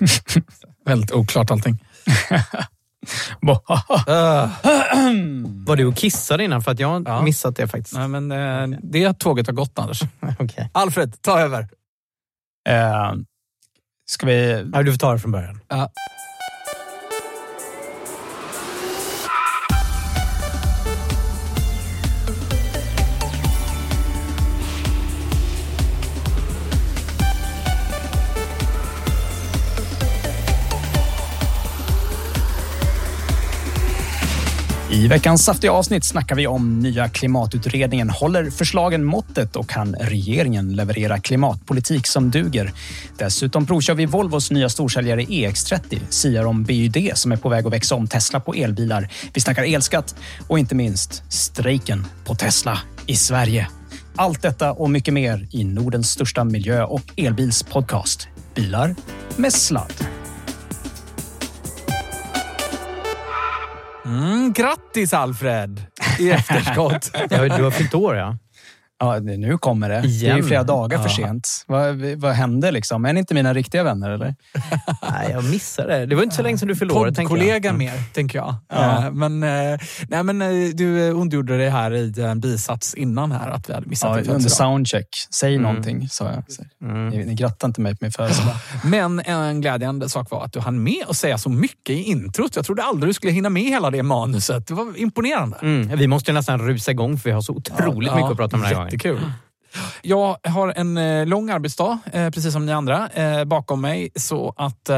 Väldigt oklart allting. Var du och kissade innan? För att jag har Ja. missat det faktiskt. Nej, men, eh, det tåget har gått, Anders. Okej. Alfred, ta över. Eh, ska vi... Ja, du får ta det från början. Ja. I veckans saftiga avsnitt snackar vi om nya klimatutredningen. Håller förslagen måttet och kan regeringen leverera klimatpolitik som duger? Dessutom provkör vi Volvos nya storsäljare EX30, siar om BYD som är på väg att växa om Tesla på elbilar. Vi snackar elskatt och inte minst strejken på Tesla i Sverige. Allt detta och mycket mer i Nordens största miljö och elbilspodcast. Bilar med sladd. Grattis Alfred! I efterskott. Ja, du har fyllt år, ja. Ja, nu kommer det. Det är ju Igen. flera dagar för Ja. sent. Vad, vad hände liksom? Är ni inte mina riktiga vänner eller? Nej, jag missade det. Det var inte så länge sedan du jag. Poddkollega mer, tänker jag. Ja. Eh, Men, eh, nej, men eh, du ondgjorde dig här i en bisats innan här att vi hade missat Ja, under soundcheck. Säg Mm. någonting, sa jag. Mm. Ni, ni grattar inte mig på min födelsedag. Men en glädjande sak var att du hann med att säga så mycket i introt. Jag trodde aldrig du skulle hinna med hela det manuset. Det var imponerande. Mm. Vi måste nästan rusa igång för vi har så otroligt mycket att prata om den här gången. Jättekul. Jag har en eh, lång arbetsdag, eh, precis som ni andra, eh, bakom mig. Så att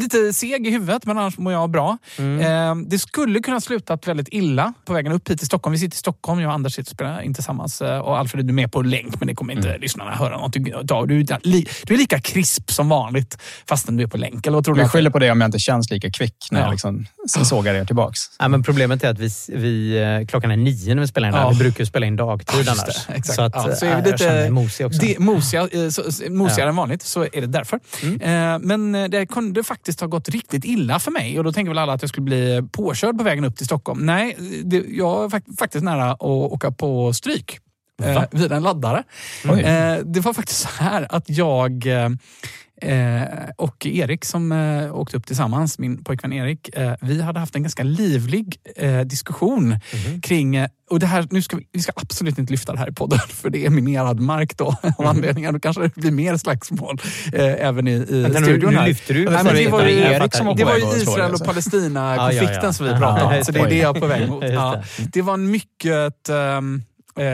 Lite seg i huvudet, men annars mår jag bra. Mm. Det skulle kunna slutat väldigt illa på vägen upp hit till Stockholm. Vi sitter i Stockholm, jag och Anders sitter och spelar in tillsammans. Och Alfred är med på länk, men det kommer inte Mm. lyssnarna höra någonting av. Du, du är lika krisp som vanligt, fastän du är på länk. Eller vad tror du? Jag skyller på det om jag inte känns lika kvick när Ja. jag liksom sågar er tillbaks. Ja, men problemet är att vi, vi, klockan är nio när vi spelar in. Ja. Vi brukar spela in dagtid annars. det, exakt. Så, att, Ja, så eh, är vi känner mig lite mosiga, eh, så, så- mosigare Ja. Mm. än vanligt, så är det därför. Eh, Men eh, det kunde faktiskt ha gått riktigt illa för mig och då tänker väl alla att jag skulle bli påkörd på vägen upp till Stockholm. Nej, det, jag var fak- faktiskt nära att åka på stryk. eh, vid en laddare. Eh, det var faktiskt så här att jag eh, och Erik som eh, åkte upp tillsammans, min pojkvän Erik, eh, vi hade haft en ganska livlig eh, diskussion Mhm. kring, eh, och det här, nu ska vi, vi ska absolut inte lyfta det här i podden för det är minerad mark då av Mhm. anledningar. Då kanske det blir mer slagsmål eh, även i, i Vänta, nu- studion nu här. lyfter du. Nej, men det var ju, Erik som det var ju Israel och? Palestina-konflikten Ja, ja, ja. som vi pratade om. Så det är det. jag är på väg mot. Just Ja. Det var en mycket ehm, eh,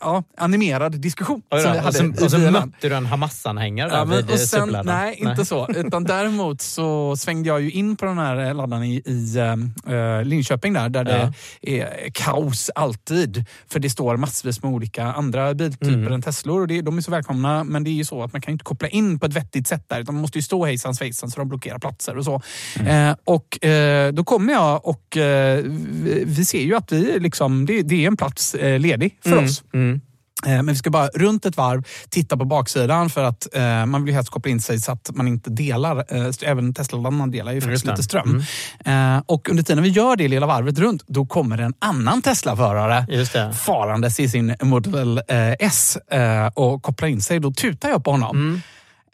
ja, animerad diskussion då, som vi och hade så, i och så mötte du en Hamas-anhängare Ja, men, vid och sen, superladdaren. nej, inte så. Utan däremot så svängde jag ju in på den här laddaren i, i äh, Linköping där, där det är kaos alltid. För det står massvis med olika andra biltyper Mm. än Teslor och det, de är så välkomna. Men det är ju så att man kan inte koppla in på ett vettigt sätt där. Utan man måste ju stå hejsan svejsan så de blockerar platser och så. Mm. Eh, och eh, då kommer jag och eh, vi, vi ser ju att vi liksom, det, det är en plats eh, för Mm, oss. Eh, Men vi ska bara runt ett varv titta på baksidan för att eh, man vill helst koppla in sig så att man inte delar. Eh, även Tesla-laddarna delar ju faktiskt lite ström. Eh, och under tiden vi gör det lilla varvet runt, då kommer en annan Tesla-förare farandes i sin Model eh, S eh, och kopplar in sig. Då tutar jag på honom.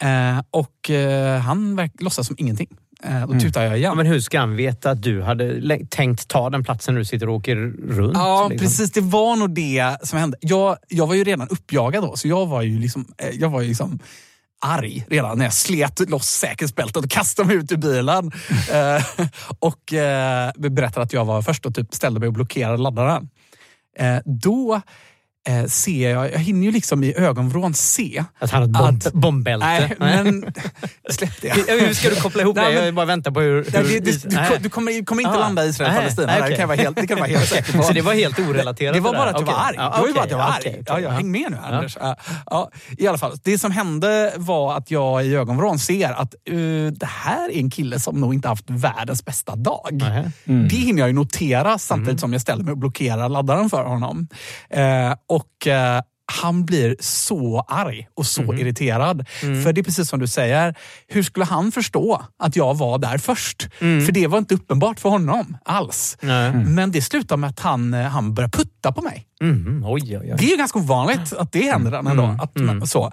Eh, och han verk- låtsas som ingenting. Eh, då tutar jag igen. Ja, men hur ska han veta att du hade tänkt ta den platsen när du sitter och åker runt? Ja, liksom? precis. Det var nog det som hände. Jag, jag var ju redan uppjagad då, så jag var ju liksom, eh, jag var ju liksom arg redan när jag slet loss säkerhetsbältet och kastade mig ut ur bilen. eh, och eh, berättade att jag var först och typ ställde mig och blockerade laddaren. Eh, då eh, ser jag, jag hinner ju liksom i ögonvrån se Att han har ett bomb, att- bombbälte? Nej, men släpp det. Hur ska du koppla ihop Nej, det? men- Jag bara väntar på hur... Hur det, det, du, du kommer, kommer inte Ah. landa i Israel och Palestina. nej, Det okej. kan jag vara helt, det kan du vara helt säker på. Så det var helt orelaterat Det var det bara att jag var arg. Ja, det var ju bara okej, att jag var arg. okej. Ja, häng med nu Anders. Ja. Ja, I alla fall, det som hände var att jag i ögonvrån ser att eh, det här är en kille som nog inte haft världens bästa dag. Nähä. Det hinner jag ju notera samtidigt som jag ställer mig och blockerar laddaren för honom. Eh, och eh, han blir så arg och så irriterad. För det är precis som du säger, hur skulle han förstå att jag var där först? För det var inte uppenbart för honom alls. Nej. Men det slutar med att han, eh, han börjar putta på mig. Mhm, oj, oj, oj. Det är ju ganska ovanligt att det händer ändå. Att, man- så.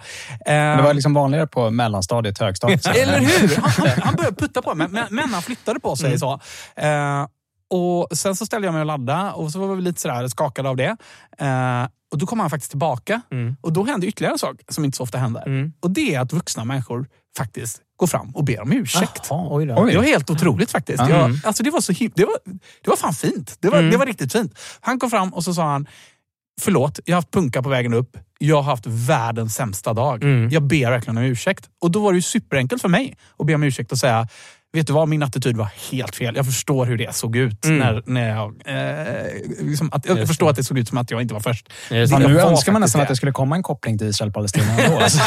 Eh, Det var liksom vanligare på mellanstadiet, högstadiet. eller hur? Han, han, började putta på mig, men, men han flyttade på sig. så. Eh, och Sen så ställde jag mig och laddade och så var vi lite sådär skakade av det. Eh, och Då kom han faktiskt tillbaka och då hände ytterligare en sak som inte så ofta händer. Och Det är att vuxna människor faktiskt går fram och ber om ursäkt. Jaha, oj då. Oj. Det var helt otroligt faktiskt. Jag, alltså det, var så det, var, det var fan fint. Det var, det var riktigt fint. Han kom fram och så sa han, förlåt, jag har haft punka på vägen upp. Jag har haft världens sämsta dag. Jag ber verkligen om ursäkt. Och då var det ju superenkelt för mig att be om ursäkt och säga, vet du vad, min attityd var helt fel. Jag förstår hur det såg ut. När, när jag, eh, liksom att, jag förstår att det såg ut som att jag inte var först. Det- nu var önskar man nästan att det skulle komma en koppling till Israel-Palestina ändå. Alltså.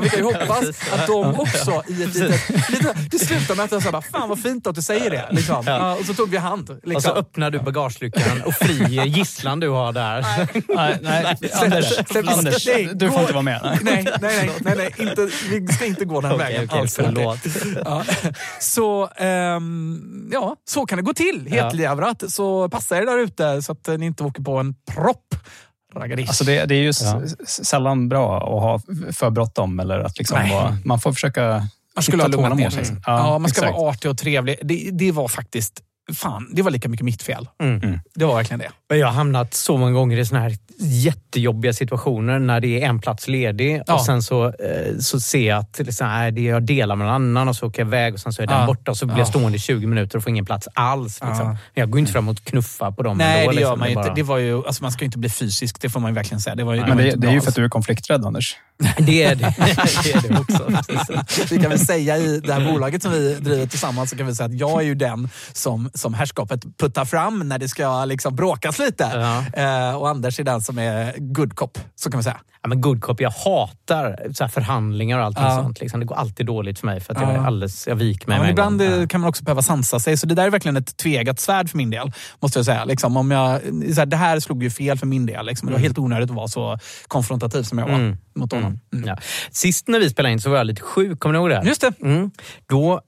Vi kan ju hoppas att de också i ett litet... lite, det slutar med att jag sa fan vad fint att du säger det. Liksom. Ja, och så tog vi hand. Liksom. Och så öppnar du bagageluckan och friger gisslan du har där. nej, nej, Anders, släpp- Anders nej, du får gå- inte vara med. Nej. Nej, nej, nej, nej, nej inte, vi ska inte gå den Okej, vägen. okej, alls. förlåt. Ja. Så, ehm, ja, så kan det gå till. Hetleverat. Så passa er där ute så att ni inte åker på en propp. Raggadish. Alltså det, det är ju s- sällan bra att ha för bråttom. Eller att liksom vara, man får försöka man skulle ha lugnat ner tålamod, sig. liksom. Ja, man ska exakt. vara artig och trevlig. Det, det var faktiskt, fan, det var lika mycket mitt fel. Mm. Det var verkligen det. Men jag har hamnat så många gånger i såna här jättejobbiga situationer när det är en plats ledig Ja. och sen så, eh, så ser jag att liksom, nej, det jag delar med någon annan och så åker jag iväg och sen så är den Ja. borta och så blir jag Ja. stående i 20 minuter och får ingen plats alls. Liksom. Ja. Men Jag går inte fram och knuffar på dem Nej, ändå, det gör liksom. man ju inte. Det var ju, alltså man ska ju inte bli fysisk, det får man ju verkligen säga. Det, var ju, Men var det, det är ju för att du är konflikträdd, Anders. Det är det. det, är det också. Precis. Vi kan väl säga i det här bolaget som vi driver tillsammans så kan vi säga att jag är ju den som, som herrskapet puttar fram när det ska liksom bråkas lite. Ja. Eh, och Anders är den som är good cop, så kan man säga. Ja, men good cop, jag hatar så förhandlingar och allting Ja. sånt. Liksom. Det går alltid dåligt för mig för att jag, Ja. är alldeles, jag viker mig Ja, men ibland gång. eh, kan man också behöva sansa sig. Så det där är verkligen ett tvegat svärd för min del. Måste jag säga. Liksom, om jag, så här, det här slog ju fel för min del. Liksom. Det var helt onödigt att vara så konfrontativ som jag var Mm. mot honom. Mm. Ja. Sist när vi spelade in så var jag lite sjuk, kommer ni ihåg det? Just det. Mm. Då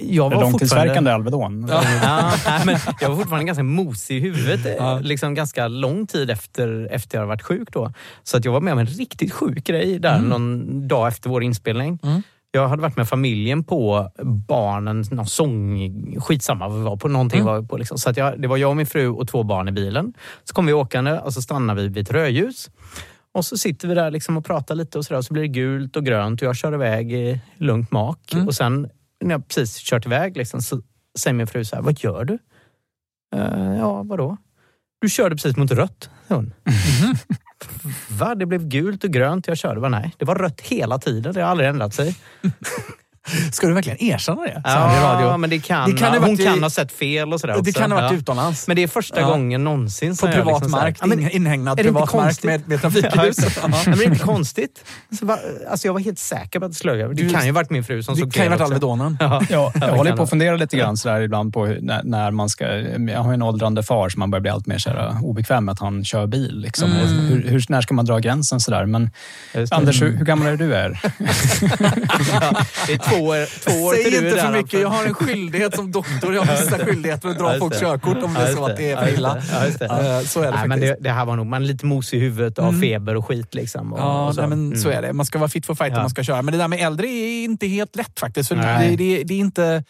jag var Långtidsverkande fortfarande... Alvedon. Ja, nej, men jag var fortfarande ganska mosig i huvudet eh, liksom ganska lång tid efter, efter jag varit sjuk. Då. Så att jag var med om en riktigt sjuk grej där någon dag efter vår inspelning. Jag hade varit med familjen på barnen, någon sång, skitsamma vad vi var på, någonting var vi på. Liksom. Så att jag, det var jag och min fru och två barn i bilen. Så kom vi åkande och så stannade vi vid ett rödljus. Och så sitter vi där liksom och pratar lite och sådär. Så blir det gult och grönt och jag kör iväg i lugnt mak. Och sen när jag precis kört iväg liksom, så säger min fru så här, vad gör du? "Eh, ja, vadå? Du körde precis mot rött, hon. Va? Det blev gult och grönt jag körde. Va? Nej, det var rött hela tiden. Det har aldrig ändrat sig. Ska du verkligen erkänna det? Här i radio? Ja, men det kan, Det kan ha hon varit i- kan ha sett fel och sådär Det också. kan ha varit Ja. utomlands. Men det är första Ja. gången någonsin På privat liksom mark, Ja, men- inhägnad det privat mark konstigt? med, med trafikljus. Ja, men det är inte konstigt. Så va, alltså jag var helt säker på att det slög över. Det Du- kan ju varit min fru som Det såg kan ju fel varit. Alvedonen. Ja. Ja, jag det håller kan på det. att fundera lite grann sådär ibland på hur- när, när man ska... Jag har en åldrande far som man börjar bli allt mer sådär obekväm med att han kör bil. Liksom. Och Hur, hur, när ska man dra gränsen sådär? Men det. Anders, hur, hur gammal är du? Är? Två år, två år Säg inte för mycket. Jag har en skyldighet som doktor. Jag har vissa skyldigheter att dra folks körkort om det är så att det är för illa. Eh, Så är det nej, men faktiskt. det, det här var nog, man är lite mosig i huvudet av feber och skit. Liksom, och, Ja, och så. nej, men så Mm. är det. Man ska vara fit for fight Ja. om man ska köra. Men det där med äldre är inte helt lätt faktiskt. För det, det, det är inte...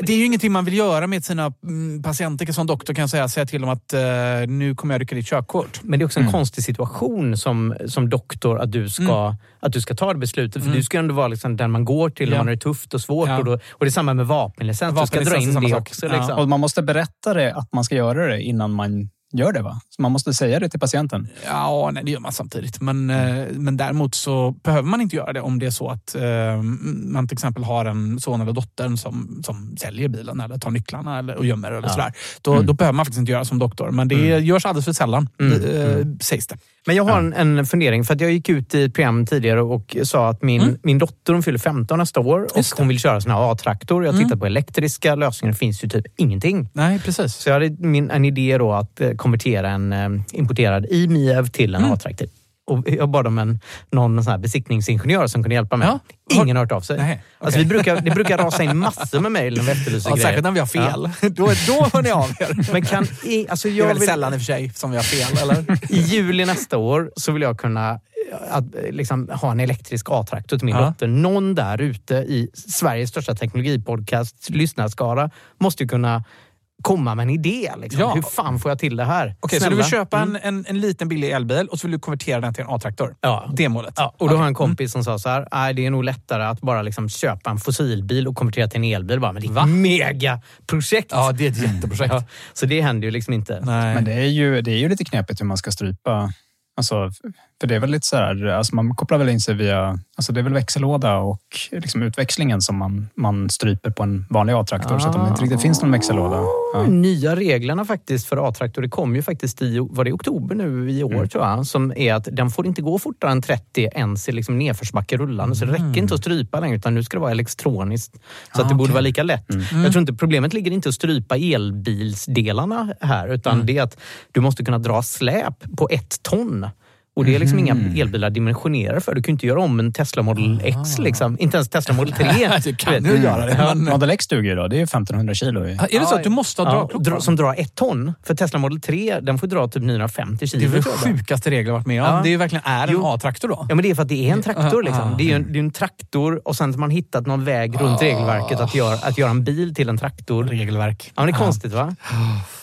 Det är ju ingenting man vill göra med sina mm, patienter. Som doktor kan säga, säga till dem att eh, nu kommer jag rycka ditt körkort. Men det är också en konstig situation som, som doktor att du ska, att du ska ta det beslutet. För du ska ändå vara liksom den man går till Ja. när man har det tufft och svårt. Ja. Och, då, och det är samma med vapenlicens. Du ska dra Vapenlicens in det också. Ja. Liksom. Och man måste berätta det, att man ska göra det innan man gör det va? Så man måste säga det till patienten. Ja, nej, det gör man samtidigt. Men, eh, men däremot så behöver man inte göra det om det är så att eh, man till exempel har en son eller dotter som, som säljer bilen eller tar nycklarna eller, och gömmer eller sådär. Då, då behöver man faktiskt inte göra som doktor. Men det görs alldeles för sällan, eh, sägs det. Men jag har en, en fundering. För att jag gick ut i ett program tidigare och sa att min, min dotter hon fyller 15 nästa år och hon vill köra sån här A-traktor. Jag tittar på elektriska lösningar. Det finns ju typ ingenting. Nej, precis. Så jag hade min, en idé då att eh, konvertera en eh, importerad i-MIEV till en A-traktor. Och jag bad om en, någon sån här besiktningsingenjör som kunde hjälpa mig. Ja. Ingen har hört av sig. Nej, alltså, okej. vi brukar, det brukar rasa in massor med mejl när vi efterlyser Ja, grejer. särskilt när vi har fel. Då, då hör ni av er. Men kan, i, alltså Det är jag väldigt vill, sällan i och för sig som vi har fel, eller? I juli nästa år så vill jag kunna eh, att, eh, liksom, ha en elektrisk A-traktor till min Ja. dotter. Någon där ute i Sveriges största teknologipodcast, lyssnarskara, måste ju kunna komma med en idé. Liksom. Ja. Hur fan får jag till det här? Okej, så du vill köpa Mm. en, en, en liten billig elbil och så vill du konvertera den till en A-traktor? Ja. Det är målet? Ja, och då Okej. har en kompis som sa så här, nej det är nog lättare att bara liksom köpa en fossilbil och konvertera till en elbil. Bara, men det är ett megaprojekt. Ja, det är ett jätteprojekt. Ja, så det händer ju liksom inte. Nej. Men det är, ju, det är ju lite knepigt hur man ska strypa. Alltså, för det är väl lite så här, alltså man kopplar väl in sig via, alltså det är väl växellåda och liksom utväxlingen som man, man stryper på en vanlig A-traktor. Så att det inte riktigt finns någon växellåda. Ja. De nya reglerna faktiskt för A-traktor, det kom ju faktiskt i, var det oktober nu i år Mm. tror jag, som är att den får inte gå fortare än 30 ens i liksom nedförsbacke rullande. Så det Mm. räcker inte att strypa längre utan nu ska det vara elektroniskt. Så att det Ah, borde okej. vara lika lätt. Mm. Jag tror inte problemet ligger inte att strypa elbilsdelarna här utan Mm. det är att du måste kunna dra släp på ett ton. Och det är liksom inga elbilar dimensionerade för. Du kan ju inte göra om en Tesla Model X. Liksom. Inte ens Tesla Model 3. Du kan ju göra det, Ja. men- Model X duger ju då. Det är ju 1500 kilo. i. Är det så att du måste ha Ja, dragkrok? dra, på som drar ett ton. För Tesla Model 3 den får dra typ 950 kilo. Det är väl sjukaste regler jag varit med om. Ja. Det är ju verkligen är en. A-traktor då. Ja, men det är för att det är en traktor. Liksom. Ah. Det är ju en, det är en traktor och sen har man hittat någon väg runt regelverket att göra, att göra en bil till en traktor. Regelverk. Ja, men det är konstigt va?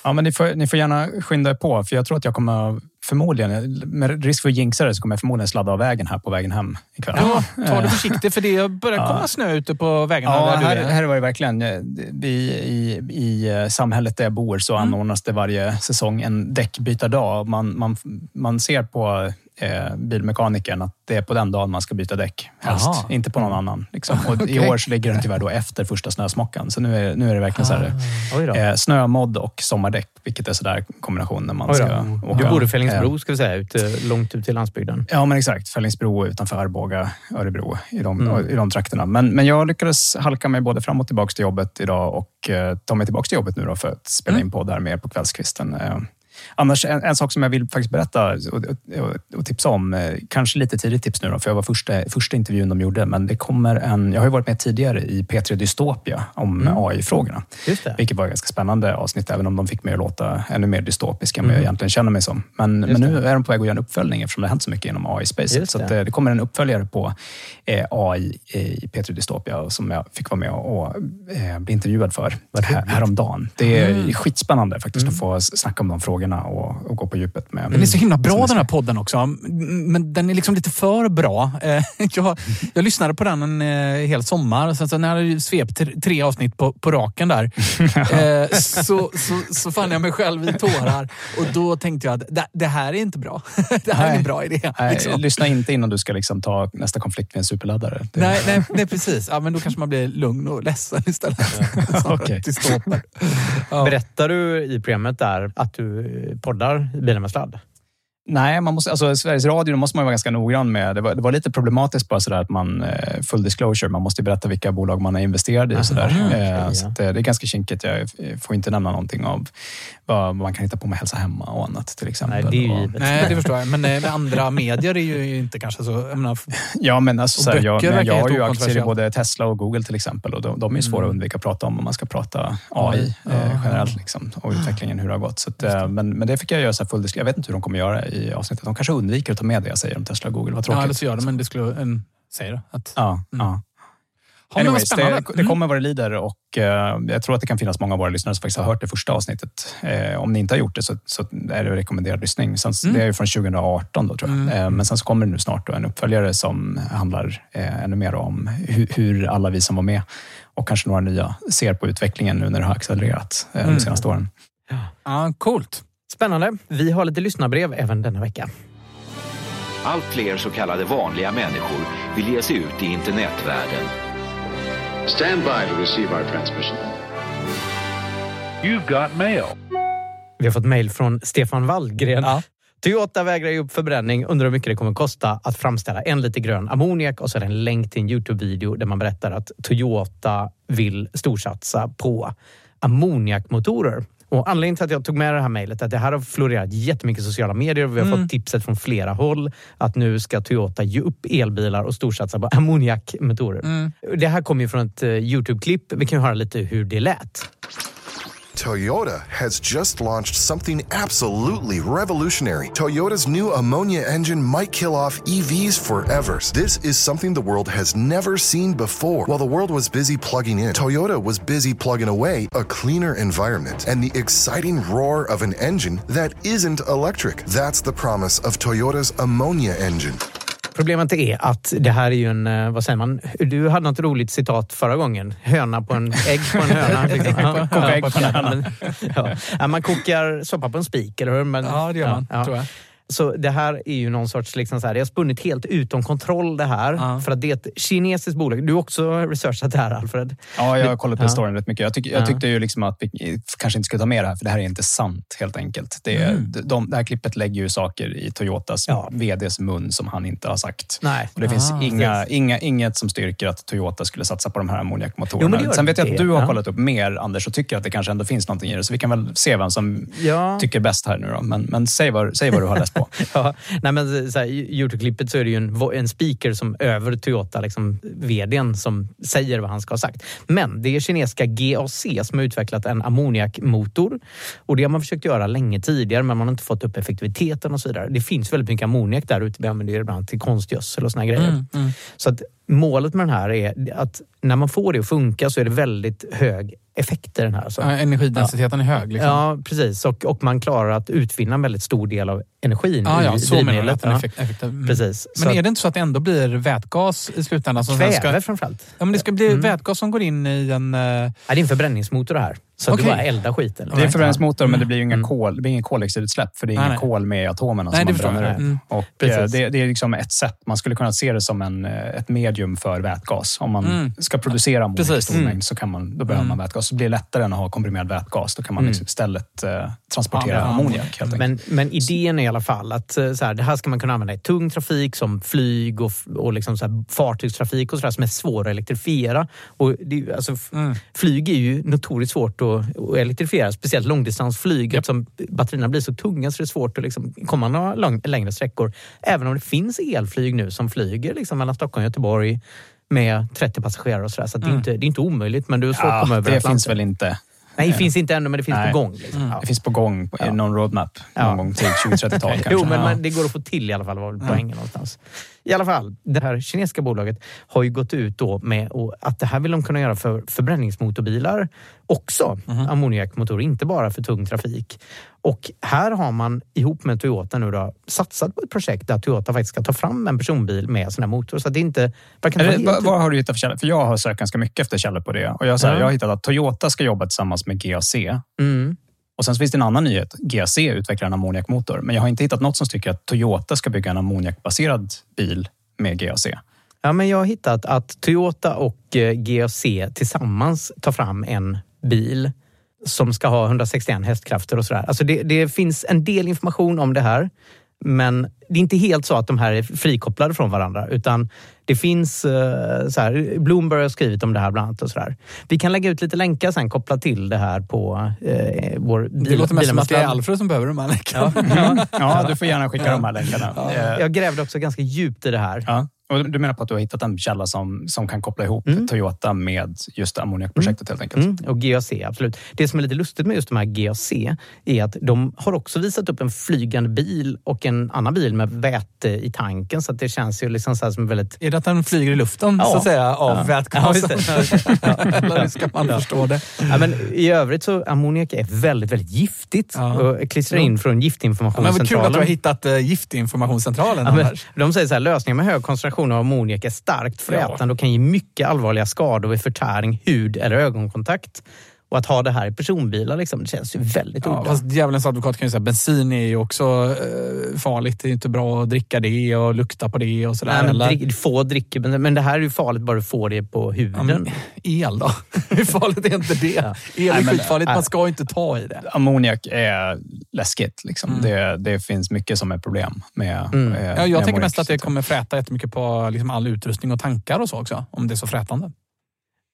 Ja, men ni får, ni får gärna skynda er på, för jag tror att jag kommer förmodligen, med risk för att jinxa det, så kommer jag förmodligen sladda av vägen här på vägen hem ikväll. Ja, ta det försiktigt för det börjar komma snö ute på vägarna Ja, där du här, är. här var det verkligen... eh, Vi, i, I eh, samhället där jag bor så anordnas det varje säsong en däckbytardag. Man, man, man ser på eh, bilmekanikern att det är på den dagen man ska byta däck. Helst. Aha. Inte på någon annan. Liksom. Och I Okej. år så ligger den tyvärr då efter första snösmockan. Så nu är, nu är det verkligen så här, då. eh, snö, modd och sommardäck. Vilket är sådär kombination när man ska åka. Du bor i Fällingsbro Eh, ska vi säga, ute, långt ut i landsbygden. Ja, men exakt. Fällingsbro utanför Arboga, Örebro, i de, i de trakterna. Men, men jag lyckades halka mig både fram och tillbaka till jobbet idag och eh, ta mig tillbaka till jobbet nu då för att spela in podd där med er på kvällskvisten. Annars, en, en, sak som jag vill faktiskt berätta och, och, och, tipsa om, eh, kanske lite tidigt tips nu då, för jag var första, första intervjun de gjorde, men det kommer en, jag har ju varit med tidigare i P3 Dystopia om mm. AI-frågorna. Vilket var ett ganska spännande avsnitt, även om de fick mig att låta ännu mer dystopisk än vad mm. jag egentligen känner mig som. Men, men nu är de på väg att göra en uppföljning eftersom det har hänt så mycket inom AI-spacet. Så det. Eh, det. kommer en uppföljare på eh, AI i P3 Dystopia som jag fick vara med och, och eh, bli intervjuad för här, häromdagen. Det är mm. skitspännande faktiskt mm. att få snacka om de frågorna och, och gå på djupet med. Den är så himla bra den här podden också. Men den är liksom lite för bra. Eh, jag, jag lyssnade på den en eh, hel sommar. Sen så när jag svept tre avsnitt på, på raken där eh, så, så, så fann jag mig själv i tårar. Och då tänkte jag att det, här är inte bra. Det här nej, är en bra idé. Nej, liksom. Lyssna inte innan du ska liksom ta nästa konflikt med en superladdare. Det... Nej, nej, nej, precis. Ja, men då kanske man blir lugn och ledsen istället. Ja. okay. ja. Berättar du i programmet där att du poddar i Bilen med sladd? Nej, man måste, alltså, Sveriges Radio måste man vara ganska noggrann med. Det var, det var lite problematiskt bara sådär att man, eh, full disclosure, man måste berätta vilka bolag man är investerad i. Och sådär. Aha, okay, eh, så det, det, är ganska kinkigt. Jag får inte nämna någonting av vad man kan hitta på med Hälsa Hemma och annat till exempel. Nej, det, och, nej, det förstår jag. Men med andra medier är ju inte kanske så... Menar, ja, men alltså, såhär, jag, men jag har ju aktier i både Tesla och Google till exempel och de, de är svåra mm. att undvika att prata om om man ska prata AI eh, generellt liksom, och utvecklingen, hur det har gått. Så att, eh, men, men det fick jag göra så full disclosure. Jag vet inte hur de kommer göra i avsnittet. De kanske undviker att ta med det jag säger om Tesla och Google. Vad tråkigt. Ja, det gör de, men det skulle en säga att... Ja, mm. ja. Anyways, det, det, mm. kommer vad det lider och uh, jag tror att det kan finnas många av våra lyssnare som faktiskt har hört det första avsnittet. Uh, om ni inte har gjort det så, så är det rekommenderad lyssning. Sen, mm. Det är från 2018 då, tror jag. Mm. Uh, men sen så kommer det nu snart en uppföljare som handlar ännu mer om hur, hur, alla vi som var med och kanske några nya ser på utvecklingen nu när det har accelererat de mm. senaste åren. Ja, ja coolt. Spännande. Vi har lite lyssnarbrev även denna vecka. Allt fler så kallade vanliga människor vill ge sig ut i internetvärlden. Stand by to receive our transmission. You've got mail. Vi har fått mejl från Stefan Wallgren. Ja. Toyota vägrar ge upp förbränning, undrar hur mycket det kommer kosta att framställa en liter grön ammoniak och så är det en länk till en Youtube-video där man berättar att Toyota vill storsatsa på ammoniakmotorer. Och anledningen till att jag tog med det här mejlet är att det här har florerat jättemycket i sociala medier. Vi har mm. fått tipset från flera håll att nu ska Toyota ge upp elbilar och storsatsa på ammoniakmotorer. Mm. Det här kommer ju från ett uh, Youtube-klipp. Vi kan höra lite hur det lät. Toyota has just launched something absolutely revolutionary. Toyota's new ammonia engine might kill off EVs forever. This is something the world has never seen before. While the world was busy plugging in, Toyota was busy plugging away a cleaner environment and the exciting roar of an engine that isn't electric. That's the promise of Toyota's ammonia engine. Problemet är att det här är ju en, eh, vad säger man, du hade något roligt citat förra gången. Höna på en, ägg på en höna. Liksom. Koka ägg på en höna. Ja. Man kokar soppa på en spik, eller hur? Men, ja, det gör man, ja. tror jag. Så det här är ju någon sorts, liksom så här, det har spunnit helt utom kontroll det här. Ja. För att det är ett kinesiskt bolag. Du har också researchat det här Alfred? Ja, jag har kollat på ja. storyn rätt mycket. Jag, tyck, jag ja. tyckte ju liksom att vi kanske inte skulle ta med det här, för det här är inte sant helt enkelt. Det, mm. de, det här klippet lägger ju saker i Toyotas ja. VDs mun som han inte har sagt. Nej. Och det finns ah, inga, inga, inget som styrker att Toyota skulle satsa på de här ammoniakmotorerna. Sen vet jag att du har kollat upp mer, Anders, och tycker att det kanske ändå finns någonting i det. Så vi kan väl se vem som tycker bäst här nu då. Men, men säg, vad, säg vad du har läst på. ja, nej men så här, I Youtube-klippet så är det ju en, en speaker som över Toyota, liksom, vdn, som säger vad han ska ha sagt. Men det är kinesiska GAC som har utvecklat en ammoniakmotor. Och det har man försökt göra länge tidigare, men man har inte fått upp effektiviteten och så vidare. Det finns väldigt mycket ammoniak där ute. Vi använder det ibland till konstgödsel och såna grejer. Mm, mm. Så att målet med den här är att när man får det att funka så är det väldigt hög effekt i den här. Alltså. Ja, energidensiteten ja. är hög. Liksom. Ja, precis. Och, och man klarar att utvinna en väldigt stor del av energin ah, ja, i så drivmedlet. Ja. Effekt, effekt, mm. Precis. Men är det inte så att det ändå blir vätgas i slutändan? Som Kväve ska... framförallt. Ja, men det ska bli mm. vätgas som går in i en... Uh... Ja, det är en förbränningsmotor det här. Så okay. du bara eldar skiten? Det är förbränningsmotor, men det blir ju inga mm. kol, det blir ingen koldioxidutsläpp för det är inga kol med i atomerna nej, som man bränner ut. Mm. Och eh, det, det, är liksom ett sätt. Man skulle kunna se det som en, eh, ett medium för vätgas. Om man mm. ska producera ammoniak i stor mängd så kan man, då behöver man mm. vätgas. Så blir det lättare än att ha komprimerad vätgas. Då kan man mm. liksom istället eh, transportera ja, ammoniak. Men, men idén är i alla fall att eh, så här, det här ska man kunna använda i tung trafik som flyg och, och liksom så här, fartygstrafik och så där, som är svår att elektrifiera. Och det, alltså, mm. Flyg är ju notoriskt svårt att, att elektrifiera, speciellt långdistansflyget yep. som batterierna blir så tunga så det är svårt att liksom komma några lång, längre sträckor. Även om det finns elflyg nu som flyger liksom mellan Stockholm och Göteborg med 30 passagerare och sådär. Så, mm. det, är inte, det är inte omöjligt, men du är svårt ja, att komma över Det Atlanten. finns väl inte? Nej, det finns inte ännu, men det finns Nej. på gång. Liksom. Mm. Det finns på gång i ja. någon roadmap någon ja. gång till 2030-talet kanske. Jo, men man, det går att få till i alla fall, var väl poängen mm. någonstans. I alla fall, det här kinesiska bolaget har ju gått ut då med att det här vill de kunna göra för förbränningsmotorbilar också. Mm. Ammoniakmotorer, inte bara för tung trafik. Och här har man ihop med Toyota nu då, satsat på ett projekt där Toyota faktiskt ska ta fram en personbil med sån här motor. Så det inte... Är vad, vad har du hittat för källor? För jag har sökt ganska mycket efter källor på det. Och jag, så här, ja. jag har hittat att Toyota ska jobba tillsammans med GAC. Mm. Och sen så finns det en annan nyhet. GAC utvecklar en ammoniakmotor. Men jag har inte hittat något som tycker att Toyota ska bygga en ammoniakbaserad bil med GAC. Ja, men jag har hittat att Toyota och eh, GAC tillsammans tar fram en bil som ska ha 161 hästkrafter och sådär. Alltså det, det finns en del information om det här. Men det är inte helt så att de här är frikopplade från varandra utan det finns... Eh, så här, Bloomberg har skrivit om det här bland annat. Och så där. Vi kan lägga ut lite länkar sen kopplat till det här på eh, vår bil, Det låter mest som att det är Alfred som behöver de här länkarna. Ja, ja, ja du får gärna skicka de här länkarna. Ja. Jag grävde också ganska djupt i det här. Och du menar på att du har hittat en källa som, som kan koppla ihop mm. Toyota med just ammoniakprojektet helt enkelt? Mm. Och GAC, absolut. Det som är lite lustigt med just de här GAC är att de har också visat upp en flygande bil och en annan bil med väte i tanken. Så det känns ju liksom så som väldigt... Är det att den flyger i luften ja. så att säga av ja. vätgasen? Ja, Eller ska man ja. förstå det? Ja, men I övrigt så ammoniak är väldigt, väldigt giftigt ja. och klistrar in från giftinformationscentralen. Ja, men vad kul att du har hittat uh, giftinformationscentralen. Ja, de säger så här, lösningar med hög koncentration koncentration av ammoniak är starkt frätande och kan ge mycket allvarliga skador vid förtäring, hud eller ögonkontakt. Och att ha det här i personbilar, liksom, det känns ju väldigt ja, fast Djävulens advokat kan ju säga att bensin är ju också eh, farligt. Det är inte bra att dricka det och lukta på det och sådär. Nej, men drick, få dricker bensin. Men det här är ju farligt bara du får det på huden. Ja, el då? Hur farligt är inte det? Ja. El är Nej, skitfarligt, man ska inte ta i det. Ammoniak är läskigt. Liksom. Mm. Det, det finns mycket som är problem med, mm. med ja, Jag med tänker mest att det kommer fräta jättemycket på liksom all utrustning och tankar och så också. Om det är så frätande.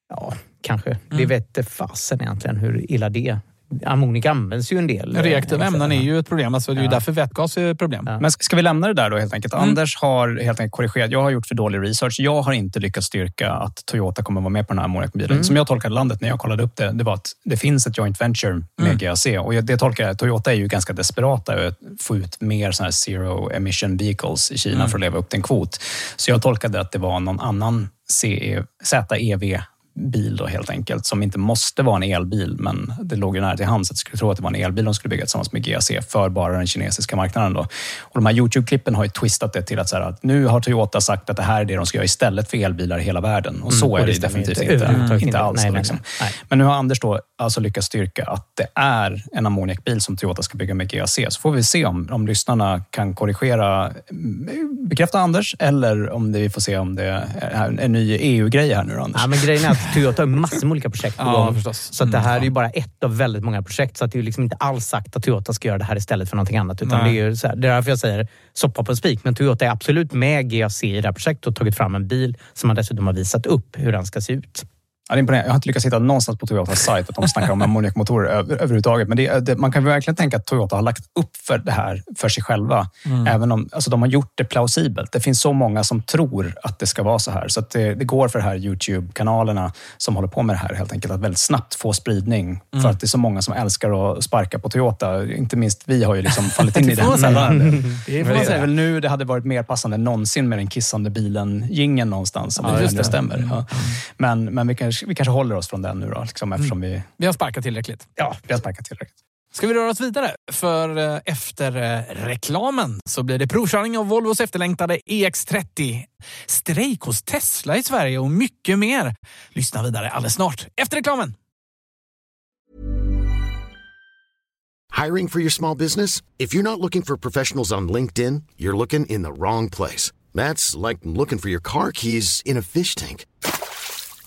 Ja, kanske. Mm. Det vete fasen egentligen hur illa det Ammoniak används ju en del. Reaktiva ämnen är ju ett problem. Alltså det är ju därför vätgas är ett problem. Ja. Men ska vi lämna det där då helt enkelt? Mm. Anders har helt enkelt korrigerat. Jag har gjort för dålig research. Jag har inte lyckats styrka att Toyota kommer vara med på den här ammoniakbilen. Mm. Som jag tolkade landet när jag kollade upp det, det var att det finns ett joint venture med mm. GAC. Och det tolkar jag, Toyota är ju ganska desperata att få ut mer såna här zero emission vehicles i Kina mm. för att leva upp till en kvot. Så jag tolkade att det var någon annan CE, ZEV bil då helt enkelt, som inte måste vara en elbil, men det låg ju nära till hands att jag skulle tro att det var en elbil de skulle bygga tillsammans med GAC för bara den kinesiska marknaden. Då. Och de här Youtube-klippen har ju twistat det till att, så här, att nu har Toyota sagt att det här är det de ska göra istället för elbilar i hela världen. Och så mm, och är det, det definitivt inte, inte, mm, inte alls. Nej, liksom. nej, Men nu har Anders då alltså lyckats styrka att det är en ammoniakbil som Toyota ska bygga med GAC. Så får vi se om, om lyssnarna kan korrigera, bekräfta Anders eller om det, vi får se om det är en ny EU-grej här nu då, Anders. Ja, men grejen Toyota har massor med olika projekt på gång. Ja, så att det här är ju bara ett av väldigt många projekt. Så att det är liksom inte alls sagt att Toyota ska göra det här istället för någonting annat. Utan det, är så här, det är därför jag säger soppa på en spik. Men Toyota är absolut med GAC i det här projektet och tagit fram en bil som man dessutom har visat upp hur den ska se ut. Ja, det är Jag har inte lyckats hitta någonstans på Toyotas sajt att de snackar om ammoniakmotorer över, överhuvudtaget. Men det, det, man kan verkligen tänka att Toyota har lagt upp för det här för sig själva. Mm. Även om alltså, de har gjort det plausibelt. Det finns så många som tror att det ska vara så här. Så det, det, går för de här Youtube-kanalerna som håller på med det här helt enkelt att väldigt snabbt få spridning. Mm. För att det är så många som älskar att sparka på Toyota. Inte minst vi har ju liksom fallit in i det. Det får man säga. väl nu det hade varit mer passande än någonsin med den kissande bilen gingen någonstans. Om ja, det, det stämmer. Mm. Ja. Men, men vi kanske vi kanske håller oss från den nu då, liksom, eftersom vi... Vi har sparkat tillräckligt. Ja, vi har sparkat tillräckligt. Ska vi röra oss vidare? För eh, efter eh, reklamen så blir det provkörning av Volvos efterlängtade EX30, strejk hos Tesla i Sverige och mycket mer. Lyssna vidare alldeles snart, efter reklamen. Hiring for your small business? If you're not looking for professionals on LinkedIn, you're looking in the wrong place. That's like looking for your car keys in a fish tank.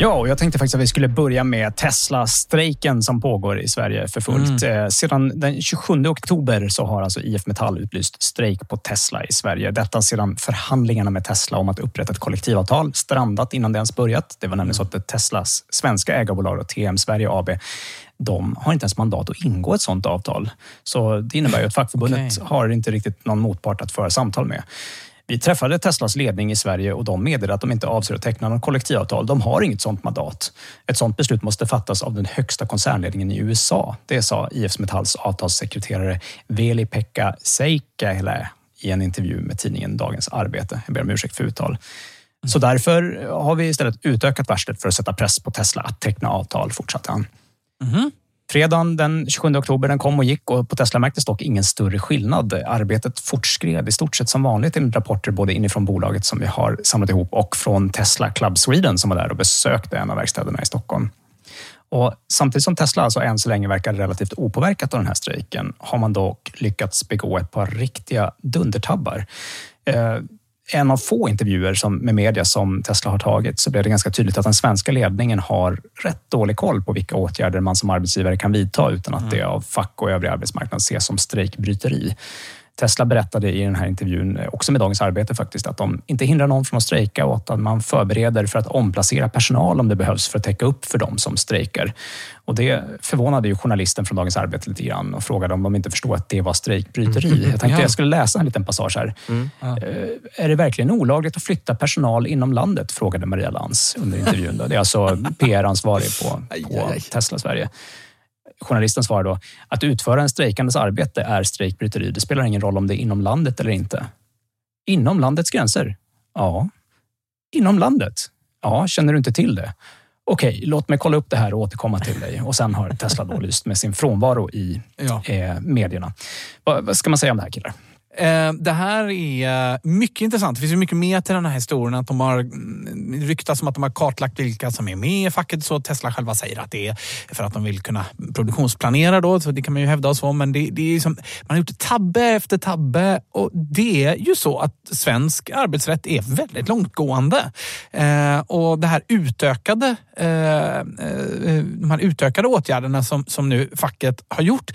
Ja, och jag tänkte faktiskt att vi skulle börja med Tesla-strejken som pågår i Sverige för fullt. Mm. Eh, Sedan den 27 oktober så har alltså IF Metall utlyst strejk på Tesla i Sverige. Detta sedan förhandlingarna med Tesla om att upprätta ett kollektivavtal strandat innan det ens börjat. Det var nämligen så att Teslas svenska ägarbolag, då, TM Sverige AB, de har inte ens mandat att ingå ett sådant avtal. Så det innebär ju att fackförbundet har inte riktigt någon motpart att föra samtal med. Vi träffade Teslas ledning i Sverige och de meddelade att de inte avser att teckna något kollektivavtal. De har inget sådant mandat. Ett sådant beslut måste fattas av den högsta koncernledningen i USA. Det sa IF Metalls avtalssekreterare Veli-Pekka Seikkälä i en intervju med tidningen Dagens Arbete. Jag ber om ursäkt för uttal. Så därför har vi istället utökat varslet för att sätta press på Tesla att teckna avtal, fortsatte han. Mhm. Fredagen den 27 oktober den kom och gick och på Tesla märktes dock ingen större skillnad. Arbetet fortskred i stort sett som vanligt enligt rapporter både inifrån bolaget som vi har samlat ihop och från Tesla Club Sweden som var där och besökte en av verkstäderna i Stockholm. Och samtidigt som Tesla alltså än så länge verkar relativt opåverkat av den här strejken har man dock lyckats begå ett par riktiga dundertabbar. Eh, en av få intervjuer som, med media som Tesla har tagit så blev det ganska tydligt att den svenska ledningen har rätt dålig koll på vilka åtgärder man som arbetsgivare kan vidta utan att det av fack och övrig arbetsmarknad ses som strejkbryteri. Tesla berättade i den här intervjun, eh, också med Dagens Arbete faktiskt, att de inte hindrar någon från att strejka och att man förbereder för att omplacera personal om det behövs för att täcka upp för dem som strejkar. Och det förvånade ju journalisten från Dagens Arbete lite grann och frågade om de inte förstod att det var strejkbryteri. Mm. Jag tänkte Ja. jag skulle läsa en liten passage här. Eh, Är det verkligen olagligt att flytta personal inom landet? frågade Maria Lantz under intervjun. Då. Det är alltså PR-ansvarig på, på Tesla Sverige. Journalisten svarar då att utföra en strejkandes arbete är strejkbryteri. Det spelar ingen roll om det är inom landet eller inte. Inom landets gränser? Ja. Inom landet? Ja, känner du inte till det? Okej, låt mig kolla upp det här och återkomma till dig. Och sen har Tesla då lyst med sin frånvaro i Ja. eh, medierna. Vad, vad ska man säga om det här killar? Eh, det här är mycket intressant. Det finns ju mycket mer till den här historien. Att de har mm, ryktats om att de har kartlagt vilka som är med i facket. Så Tesla själva säger att det är för att de vill kunna produktionsplanera. Då, så det kan man ju hävda och så. Men det, det är som, man har gjort tabbe efter tabbe. Och det är ju så att svensk arbetsrätt är väldigt långtgående. Eh, och det här utökade, eh, eh, de här utökade åtgärderna som, som nu facket har gjort.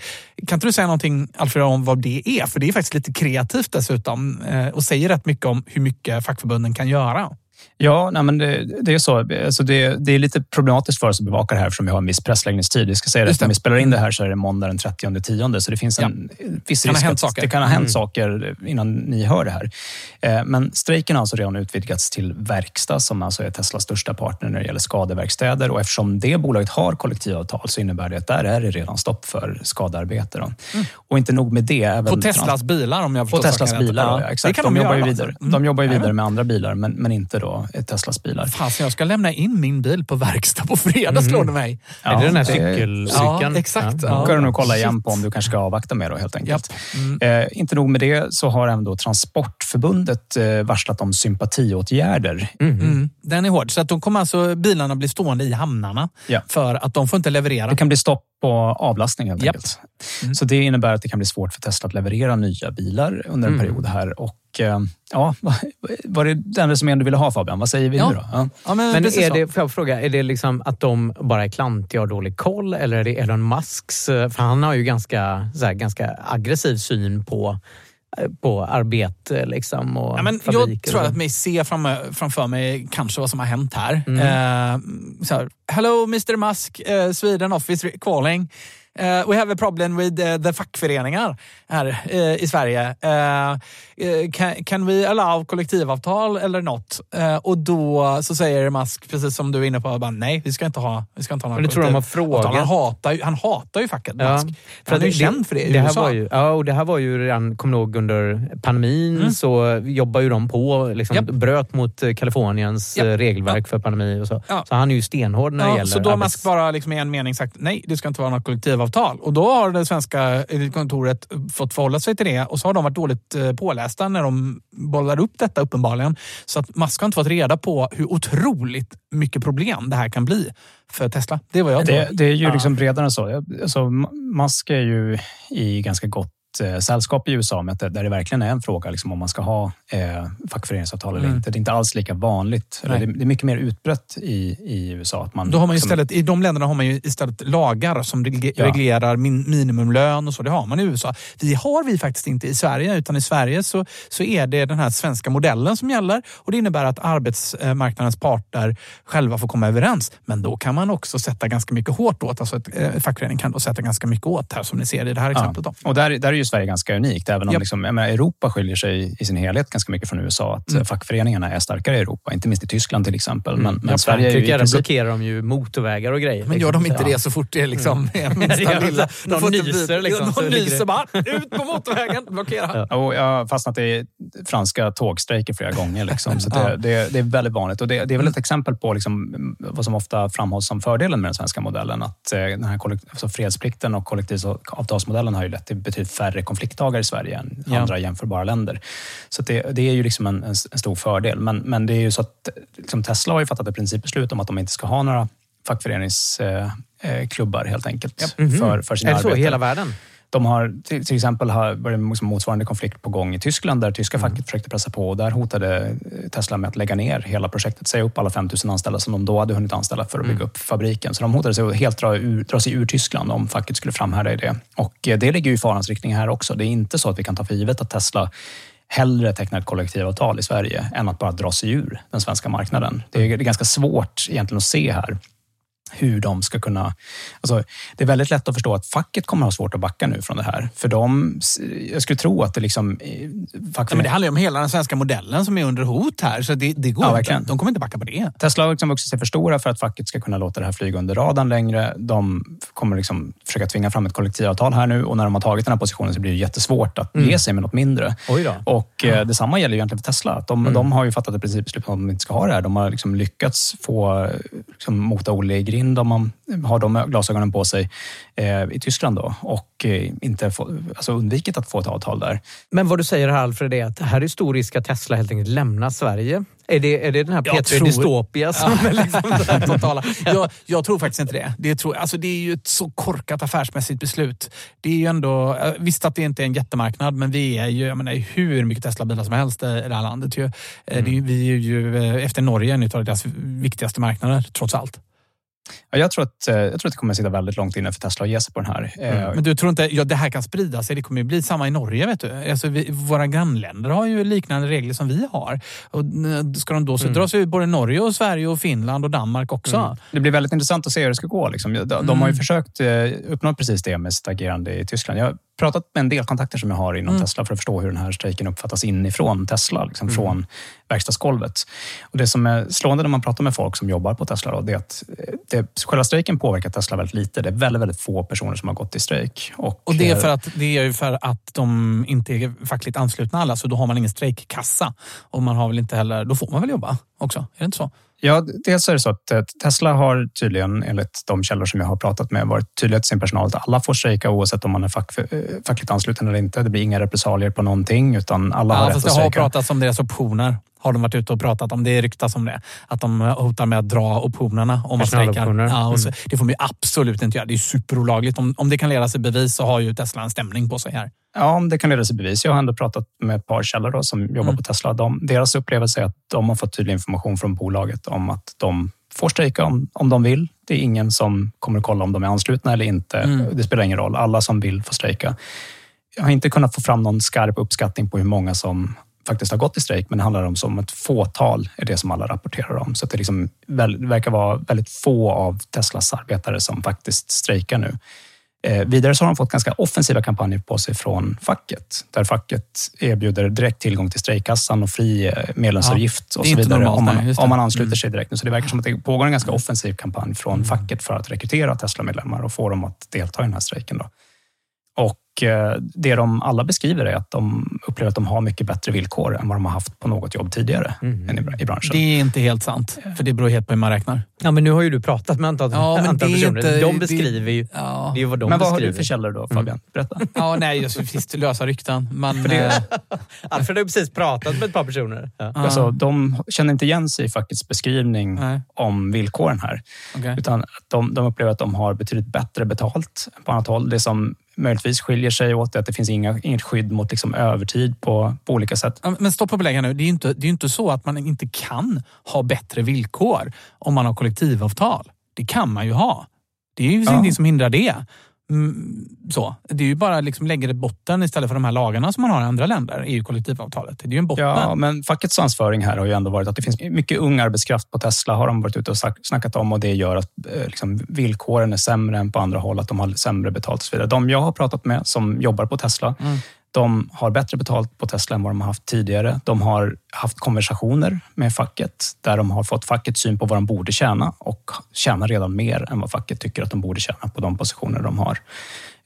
Kan inte du säga någonting Alfred om vad det är? För det är faktiskt lite kreativt dessutom eh, och säger rätt mycket om hur mycket fackförbunden kan göra. Ja, nej, men det, det är så. Alltså det, det är lite problematiskt för oss att bevaka det här eftersom vi har en viss pressläggningstid. Vi ska säga det, när vi spelar in det här så är det måndag den 30 tionde, så det finns en viss Kan risk att saker. det kan ha hänt Mm. saker innan ni hör det här. Eh, Men strejken har alltså redan utvidgats till Verkstad som alltså är Teslas största partner när det gäller skadeverkstäder och eftersom det bolaget har kollektivavtal så innebär det att där är det redan stopp för skadearbete. Då. Och inte nog med det. Även Mm. På Teslas bilar om jag på förstår Teslas saken rätt. bilar, ja, exakt. De, de jobbar vidare. alltså. Mm. de jobbar ju vidare Jajamän. med andra bilar, men, men inte då Teslas bilar. Fasen, jag ska lämna in min bil på verkstad på fredag slår det mig. Är det den här det- cykel- Ja, exakt. Ja. Ja, ska du nog kolla igen på om du kanske ska avvakta med då helt enkelt. Mm. Eh, inte nog med det så har även då Transportförbundet eh, varslat om sympatiåtgärder. Mm. Den är hård. Så att de kommer alltså bilarna bli stående i hamnarna Ja. för att de får inte leverera. Det kan bli stopp på avlastning helt Japp. enkelt. Så det innebär att det kan bli svårt för Tesla att leverera nya bilar under en Mm. period här. Och eh, ja, var det den resumén du ville ha Fabian? Vad säger vi Ja. nu då? Ja. Ja, men Men är det, får jag fråga, är det liksom att de bara är klantiga och dålig koll eller är det Elon Musks, eh, för han har ju ganska, så här, ganska aggressiv syn på, på arbete liksom och Ja, men jag tror att mig se fram, framför mig kanske vad som har hänt här. Mm. Eh, så här Hello Mr Musk, eh, Sweden office calling. Uh, we have a problem with uh, the fackföreningar här uh, i Sverige. can, can we allow kollektivavtal eller något? och då så säger Musk, precis som du är inne på, bara, nej, vi ska inte ha, vi ska inte ha några tror de har frågat. Han hatar, ju, han hatar ju facket, ja. Musk. För han är ju det, känd för det i det USA. Var ju, ja, och det här var ju redan, kommer ihåg, under pandemin mm. så jobbar ju de på, liksom, yep. bröt mot Kaliforniens yep. regelverk yep. för pandemi och så. Ja. Så han är ju stenhård när det gäller Så då har. Musk bara liksom i en mening sagt nej, det ska inte vara något kollektivavtal. Och då har det svenska kontoret fått förhålla sig till det och så har de varit dåligt eh, pålästa när de bollar upp detta uppenbarligen. Så att Musk har inte fått reda på hur otroligt mycket problem det här kan bli för Tesla. Det är vad jag tror. Det, det är ju liksom bredare än så. Alltså, Musk är ju i ganska gott eh, sällskap i USA med att, där det verkligen är en fråga liksom, om man ska ha eh, fackföreningsavtal eller mm. inte. Det är inte alls lika vanligt. Det, det, är mycket mer utbrett i, i USA. Att man, Då har man istället, som, I de länderna har man ju istället lagar som reglerar ja. min, minimumlön och så. Det har man i USA. Vi har vi faktiskt inte i Sverige, utan i Sverige så, så är det den här svenska modellen som gäller och det innebär att arbetsmarknadens parter själva får komma överens. Men då kan man också sätta ganska mycket hårt åt. Alltså ett, eh, fackförening kan då sätta ganska mycket åt här som ni ser i det här exemplet. Ja. Och där, där är ju Sverige ganska unikt, även om yep. liksom, menar, Europa skiljer sig i sin helhet ganska mycket från USA. Att mm. fackföreningarna är starkare i Europa, inte minst i Tyskland till exempel. Men, mm. men ja, Sverige är ju princip... blockerar de ju motorvägar och grejer. Men gör de inte det så fort det är liksom mm. minsta lilla... Någon nyser liksom. Någon nyser bara, ut på motorvägen, blockera. Ja. Och jag har fastnat i franska tågstrejker flera gånger. Liksom. Så det, det, det, är väldigt vanligt. Och det, det är väl ett exempel på liksom, vad som ofta framhålls som fördelen med den svenska modellen. Att eh, den här alltså fredsplikten och kollektivavtalsmodellen har ju lett till betydligt färre konfliktdagar i Sverige än ja. andra jämförbara länder. Så det, det är ju liksom en, en, stor fördel. Men, men det är ju så att liksom Tesla har ju fattat ett principbeslut om att de inte ska ha några fackföreningsklubbar eh, eh helt enkelt. Ja. Mm -hmm. för, för sina är det så i hela världen? De har till, till exempel har varit liksom motsvarande konflikt på gång i Tyskland där tyska mm. facket försökte pressa på och där hotade Tesla med att lägga ner hela projektet, säga upp alla 5000 anställda som de då hade hunnit anställa för att bygga mm. upp fabriken. Så de hotade sig att helt dra, ur, dra sig ur Tyskland om facket skulle framhärda i det. Och eh, det ligger ju i farans riktning här också. Det är inte så att vi kan ta för givet att Tesla hellre tecknar ett kollektivavtal i Sverige än att bara dra sig ur den svenska marknaden. Det är, det är ganska svårt egentligen att se här hur de ska kunna... Alltså, det är väldigt lätt att förstå att facket kommer att ha svårt att backa nu från det här. För de, jag skulle tro att det liksom... Ja, men det handlar ju om hela den svenska modellen som är under hot här. Så det, det går ja, inte. De kommer inte backa på det. Tesla har liksom vuxit sig för stora för att facket ska kunna låta det här flyga under radarn längre. De kommer liksom försöka tvinga fram ett kollektivavtal här nu och när de har tagit den här positionen så blir det jättesvårt att mm. ge sig med något mindre. Och ja. Eh, detsamma gäller ju egentligen för Tesla. De, mm. de har ju fattat ett principbeslut om att de inte ska ha det här. De har liksom lyckats få liksom, mota Olle i in om man har de glasögonen på sig eh, i Tyskland då, och eh, inte få, alltså undvikit att få ett avtal där. Men vad du säger här Alfred är att det här är stor risk att Tesla helt enkelt lämnar Sverige. Är det, är det den här P3 tror... Dystopia som ja. är liksom totala? jag, jag, tror faktiskt inte det. Det, tror, alltså det är ju ett så korkat affärsmässigt beslut. Det är ju ändå, eh, visst att det inte är en jättemarknad, men vi är ju jag menar, hur mycket Tesla-bilar som helst i det här landet. Ju. Mm. Det, vi är ju efter Norge en av deras viktigaste marknader, trots allt. Ja, jag, tror att, eh, jag tror att det kommer att sitta väldigt långt inne för Tesla att ge sig på den här. Mm. Eh, Men du tror inte ja, det här kan sprida sig? Det kommer ju bli samma i Norge. Vet du. Alltså, vi, våra grannländer har ju liknande regler som vi har. Och ska de då så mm. dra sig ur både Norge, och Sverige, och Finland och Danmark också? Mm. Det blir väldigt intressant att se hur det ska gå. Liksom. De, de har ju mm. försökt eh, uppnå precis det med sitt agerande i Tyskland. Jag pratat med en del kontakter som jag har inom mm. Tesla för att förstå hur den här strejken uppfattas inifrån Tesla, liksom mm. från verkstadsgolvet. Och det som är slående när man pratar med folk som jobbar på Tesla, då, det är att eh, det, själva strejken påverkar Tesla väldigt lite. Det är väldigt, väldigt få personer som har gått i strejk. Och, och det, är för att, det är för att de inte är fackligt anslutna alla, så då har man ingen strejkkassa. Och man har väl inte heller, då får man väl jobba också? Är det inte så? Ja, dels är det så att eh, Tesla har tydligen, enligt de källor som jag har pratat med, varit tydliga till sin personal att alla får strejka oavsett om man är fack, eh, fackligt ansluten eller inte. Det blir inga repressalier på någonting, utan alla ja, har rätt att strejka. Det har pratats om deras optioner har de varit ute och pratat om. Det ryktas om det. Att de hotar med att dra optionerna om man strejkar. Ja, och så, mm. Det får man ju absolut inte göra. Det är superolagligt. Om, om det kan ledas i bevis så har ju Tesla en stämning på sig här. Ja, om det kan ledas i bevis. Jag har ändå pratat med ett par källor då, som jobbar mm. på Tesla. De, deras upplevelse är att de har fått tydlig information från bolaget om att de får strejka om, om de vill. Det är ingen som kommer att kolla om de är anslutna eller inte. Mm. Det spelar ingen roll. Alla som vill får strejka. Jag har inte kunnat få fram någon skarp uppskattning på hur många som faktiskt har gått i strejk, men det handlar om som ett fåtal, är det som alla rapporterar om. Så det, liksom, det verkar vara väldigt få av Teslas arbetare som faktiskt strejkar nu. Eh, vidare så har de fått ganska offensiva kampanjer på sig från facket, där facket erbjuder direkt tillgång till strejkkassan och fri eh, medlemsavgift Ja, och så vidare normalt, om, man, om man ansluter Mm. sig direkt. nu. Så det verkar som att det pågår en ganska offensiv kampanj från facket för att rekrytera Tesla-medlemmar och få dem att delta i den här strejken. Då. Och eh, det de alla beskriver är att de upplever att de har mycket bättre villkor än vad de har haft på något jobb tidigare än i, branschen. Det är inte helt sant, för det beror helt på hur man räknar. Ja, men nu har ju du pratat med antal, Ja, men antal personer. inte- de det- beskriver ju... Ja. Det är ju vad de Men vad har du för källor då Fabian? Berätta. Ja, nej, just, det finns lösa rykten. Men, För det- eh, Alfred har ju precis pratat med ett par personer. Ja. Alltså, de känner inte igen sig i fackets beskrivning Nej. om villkoren här. Okej. Utan de, de upplever att de har betydligt bättre betalt på annat håll. Det som möjligtvis skiljer sig åt är att det finns inga, inget skydd mot liksom övertid på, på olika sätt. Men stopp och belägg här nu. Det är ju inte, det är ju inte så att man inte kan ha bättre villkor om man har kollektivavtal. Det kan man ju ha. Det är ju Ja. ingenting som hindrar det. Mm, så. Det är ju bara liksom lägger det botten istället för de här lagarna som man har i andra länder, EU kollektivavtalet. Det är ju en botten. Ja, men fackets ansvaring här har ju ändå varit att det finns mycket ung arbetskraft på Tesla har de varit ute och snack- snackat om och det gör att eh, liksom, villkoren är sämre än på andra håll, att de har sämre betalt och så vidare. De jag har pratat med som jobbar på Tesla, Mm de har bättre betalt på Tesla än vad de har haft tidigare. De har haft konversationer med facket där de har fått fackets syn på vad de borde tjäna och tjänar redan mer än vad facket tycker att de borde tjäna på de positioner de har.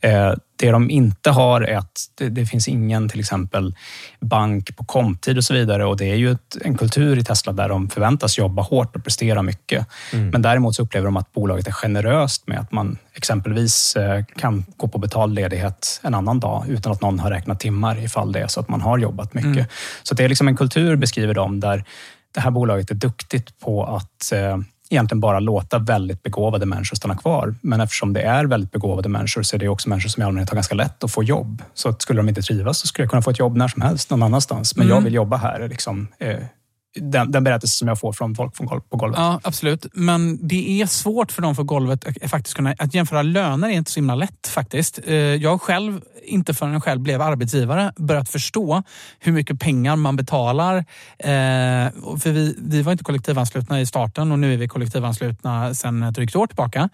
Eh, Det de inte har är att det, finns ingen till exempel bank på komptid och så vidare. Och Det är ju ett, en kultur i Tesla där de förväntas jobba hårt och prestera mycket. Men däremot så upplever de att bolaget är generöst med att man exempelvis eh, kan gå på betald ledighet en annan dag utan att någon har räknat timmar ifall det är så att man har jobbat mycket. Mm. Så det är liksom en kultur, beskriver de, där det här bolaget är duktigt på att eh, egentligen bara låta väldigt begåvade människor stanna kvar. Men eftersom det är väldigt begåvade människor så är det också människor som i allmänhet har ganska lätt att få jobb. Så att skulle de inte trivas så skulle jag kunna få ett jobb när som helst någon annanstans. Men Mm. jag vill jobba här. är Liksom, eh, den, den berättelse som jag får från folk från på golvet. Ja, absolut. Men det är svårt för dem på golvet att faktiskt kunna... Att jämföra löner är inte så himla lätt faktiskt. Eh, jag har själv, inte förrän jag själv blev arbetsgivare, börjat förstå hur mycket pengar man betalar. Eh, för vi, vi var inte kollektivanslutna i starten och nu är vi kollektivanslutna sedan ett drygt år tillbaka.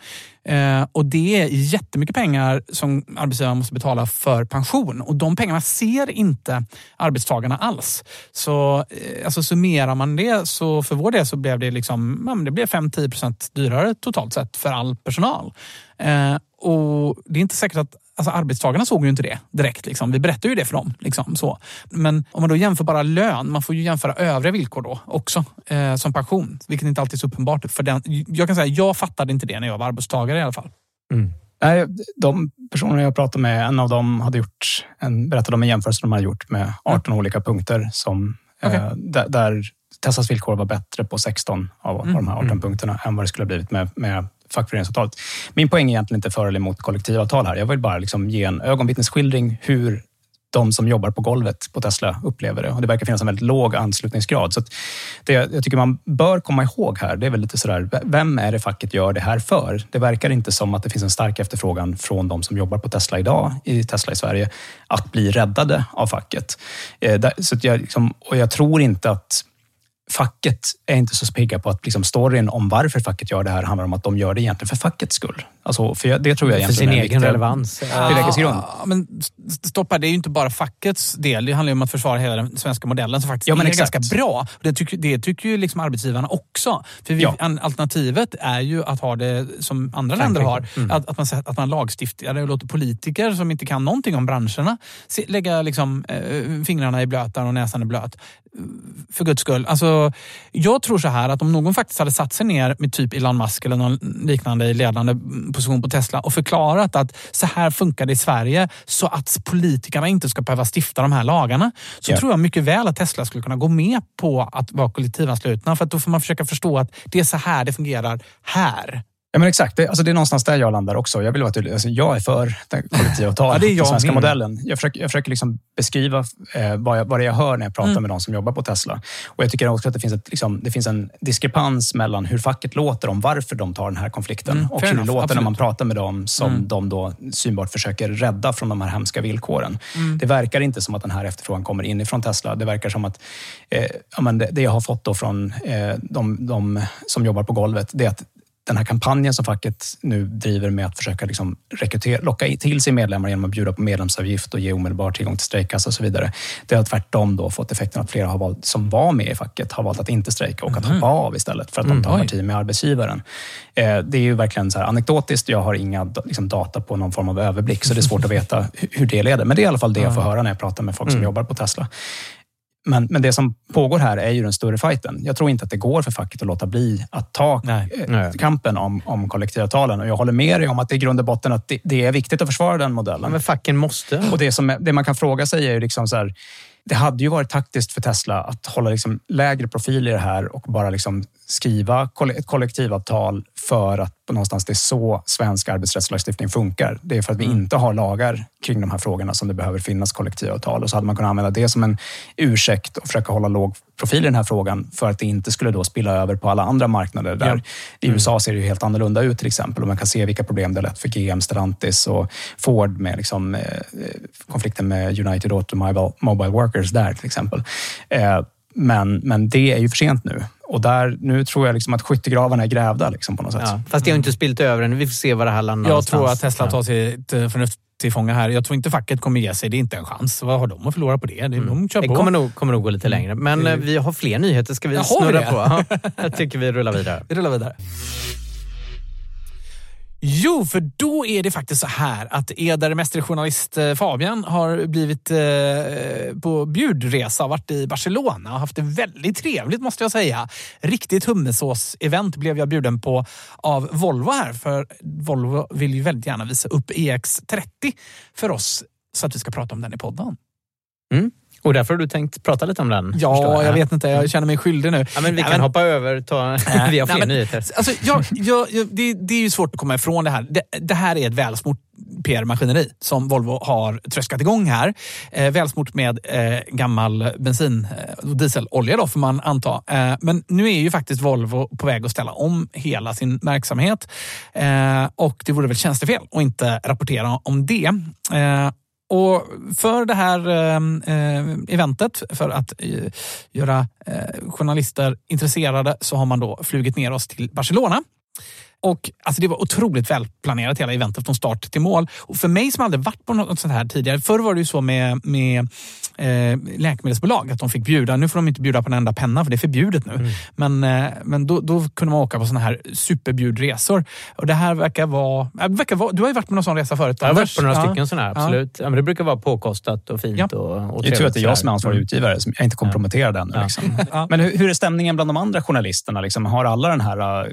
Eh, och det är jättemycket pengar som arbetsgivaren måste betala för pension. Och de pengarna ser inte arbetstagarna alls. Så alltså, summera summerar man det så för vår del så blev det liksom, ja, men det blev 5-10 % dyrare totalt sett för all personal. Eh, och det är inte säkert att Alltså arbetstagarna såg ju inte det direkt. Liksom. Vi berättade ju det för dem. Liksom, så. Men om man då jämför bara lön, man får ju jämföra övriga villkor då också. Eh, som pension, vilket inte alltid är så uppenbart. För den, jag kan säga, jag fattade inte det när jag var arbetstagare i alla fall. Mm. Nej, de personer jag pratade med, en av dem hade gjort en, berättade om en jämförelse de hade gjort med 18 olika punkter som, Okej. eh, där, där Teslas villkor var bättre på 16 av, av de här 18 punkterna än vad det skulle ha blivit med, med fackföreningsavtalet. Min poäng är egentligen inte för eller emot kollektivavtal här. Jag vill bara liksom ge en ögonvittnesskildring hur de som jobbar på golvet på Tesla upplever det. Och det verkar finnas en väldigt låg anslutningsgrad. Så att det jag tycker man bör komma ihåg här, det är väl lite sådär, vem är det facket gör det här för? Det verkar inte som att det finns en stark efterfrågan från de som jobbar på Tesla idag, i Tesla i Sverige, att bli räddade av facket. Eh, så att jag, liksom, och jag tror inte att facket är inte så pigga på att liksom storyn om varför facket gör det här handlar om att de gör det egentligen för fackets skull. Alltså, för jag, det tror jag För egentligen sin är en egen viktig relevans. bevekelsegrund. Ja, men st- stoppa, det är ju inte bara fackets del. Det handlar ju om att försvara hela den svenska modellen som faktiskt Ja, men är exakt. ganska bra. Och Det tycker, det tycker ju liksom arbetsgivarna också. För vi, Ja. an- Alternativet är ju att ha det som andra länder har. Mm. Att, att, man, att man lagstiftar och låter politiker som inte kan någonting om branscherna se, lägga liksom, eh, fingrarna i blöt där och näsan i blöt. För guds skull. Alltså, jag tror så här att om någon faktiskt hade satt sig ner med typ Elon Musk eller någon liknande i ledande position på Tesla och förklarat att så här funkar det i Sverige så att politikerna inte ska behöva stifta de här lagarna. Så Ja. tror jag mycket väl att Tesla skulle kunna gå med på att vara kollektivanslutna. För att då får man försöka förstå att det är så här det fungerar här. Ja, men exakt. Det, alltså det är någonstans där jag landar också. Jag vill vara tydlig. Alltså jag är för det kollektivavtal, Ja, den svenska med. modellen. Jag försöker, jag försöker liksom beskriva eh, vad, jag, vad jag hör när jag pratar Mm. med de som jobbar på Tesla. Och Jag tycker också att det finns, ett, liksom, det finns en diskrepans mellan hur facket låter om varför de tar den här konflikten Mm, och hur det låter när man pratar med dem som Mm. de då synbart försöker rädda från de här hemska villkoren. Mm. Det verkar inte som att den här efterfrågan kommer inifrån Tesla. Det verkar som att eh, ja, men det, det jag har fått då från eh, de, de som jobbar på golvet, det är att den här kampanjen som facket nu driver med att försöka liksom rekrytera, locka till sig medlemmar genom att bjuda på medlemsavgift och ge omedelbar tillgång till strejkkassa och så vidare. Det har tvärtom då fått effekten att flera har valt, som var med i facket har valt att inte strejka och att Mhm. hoppa av istället för att de Mm, tar parti med arbetsgivaren. Eh, Det är ju verkligen så här anekdotiskt. Jag har inga liksom, data på någon form av överblick, så det är svårt att veta hu- hur det leder. Men det är i alla fall det jag får höra när jag pratar med folk som Mm. jobbar på Tesla. Men, men det som pågår här är ju den större fighten. Jag tror inte att det går för facket att låta bli att ta eh, kampen om, om kollektivavtalen. Och jag håller med dig om att det i grund och botten att det, det är viktigt att försvara den modellen. Men facken måste. Och det, som, det man kan fråga sig är ju liksom så här, det hade ju varit taktiskt för Tesla att hålla liksom lägre profil i det här och bara liksom skriva ett kollektivavtal för att på någonstans det är så svensk arbetsrättslagstiftning funkar. Det är för att vi inte har lagar kring de här frågorna som det behöver finnas kollektivavtal. Och så hade man kunnat använda det som en ursäkt och försöka hålla låg profil i den här frågan för att det inte skulle då spilla över på alla andra marknader. Där I USA ser det ju helt annorlunda ut till exempel och man kan se vilka problem det har lett för GM, Stellantis och Ford med liksom, eh, konflikten med United Automobile Mobile Workers där till exempel. Eh, men, men det är ju för sent nu. Och där, nu tror jag liksom att skyttegravarna är grävda liksom på något sätt. Ja, fast det har inte spilt över än. Vi får se vad det här landar Jag tror någonstans. att Tesla tar sitt eh, förnuft till fånga här. Jag tror inte facket kommer ge sig. Det är inte en chans. Vad har de att förlora på det? De kör Det på. kommer nog, kommer nog gå lite längre. Men Mm. eh, vi har fler nyheter. Ska vi vi snurra det? på? Ja, jag tycker vi rullar vidare. Vi rullar vidare. Jo, för då är det faktiskt så här att Eder mästerjournalist eh, Fabian har blivit eh, på bjudresa och varit i Barcelona och haft det väldigt trevligt måste jag säga. Riktigt hummersås-event blev jag bjuden på av Volvo här. För Volvo vill ju väldigt gärna visa upp EX30 för oss så att vi ska prata om den i podden. Mm. Och därför har du tänkt prata lite om den? Ja, jag vet inte. Jag känner mig skyldig nu. Ja, men vi kan hoppa över. Ta, vi har fler men- nyheter. Alltså, jag, jag, jag, det, det är ju svårt att komma ifrån det här. Det, det här är ett välsmort PR-maskineri som Volvo har tröskat igång här. Eh, välsmort med eh, gammal bensin eh, och dieselolja då får man anta. Eh, men nu är ju faktiskt Volvo på väg att ställa om hela sin verksamhet. Eh, och det vore väl tjänstefel att inte rapportera om det. Och för det här eh, eh, eventet, för att eh, göra eh, journalister intresserade, så har man då flugit ner oss till Barcelona. Och alltså Det var otroligt välplanerat hela eventet från start till mål. Och för mig som aldrig varit på något sånt här tidigare. Förr var det ju så med, med eh, läkemedelsbolag att de fick bjuda. Nu får de inte bjuda på en enda penna för det är förbjudet nu. Men, eh, men då, då kunde man åka på såna här superbjudresor. Och det här verkar vara... äh, verkar vara du har ju varit på någon sån resa förut. Jag har varit på några Ja. stycken sådana här, absolut. Ja. men det brukar vara påkostat och fint. Och, och Det är tur att det är jag som är ansvarig Mm. utgivare. som Jag inte komprometterad ännu. Liksom. Men hur, hur är stämningen bland de andra journalisterna? Liksom, har alla den här...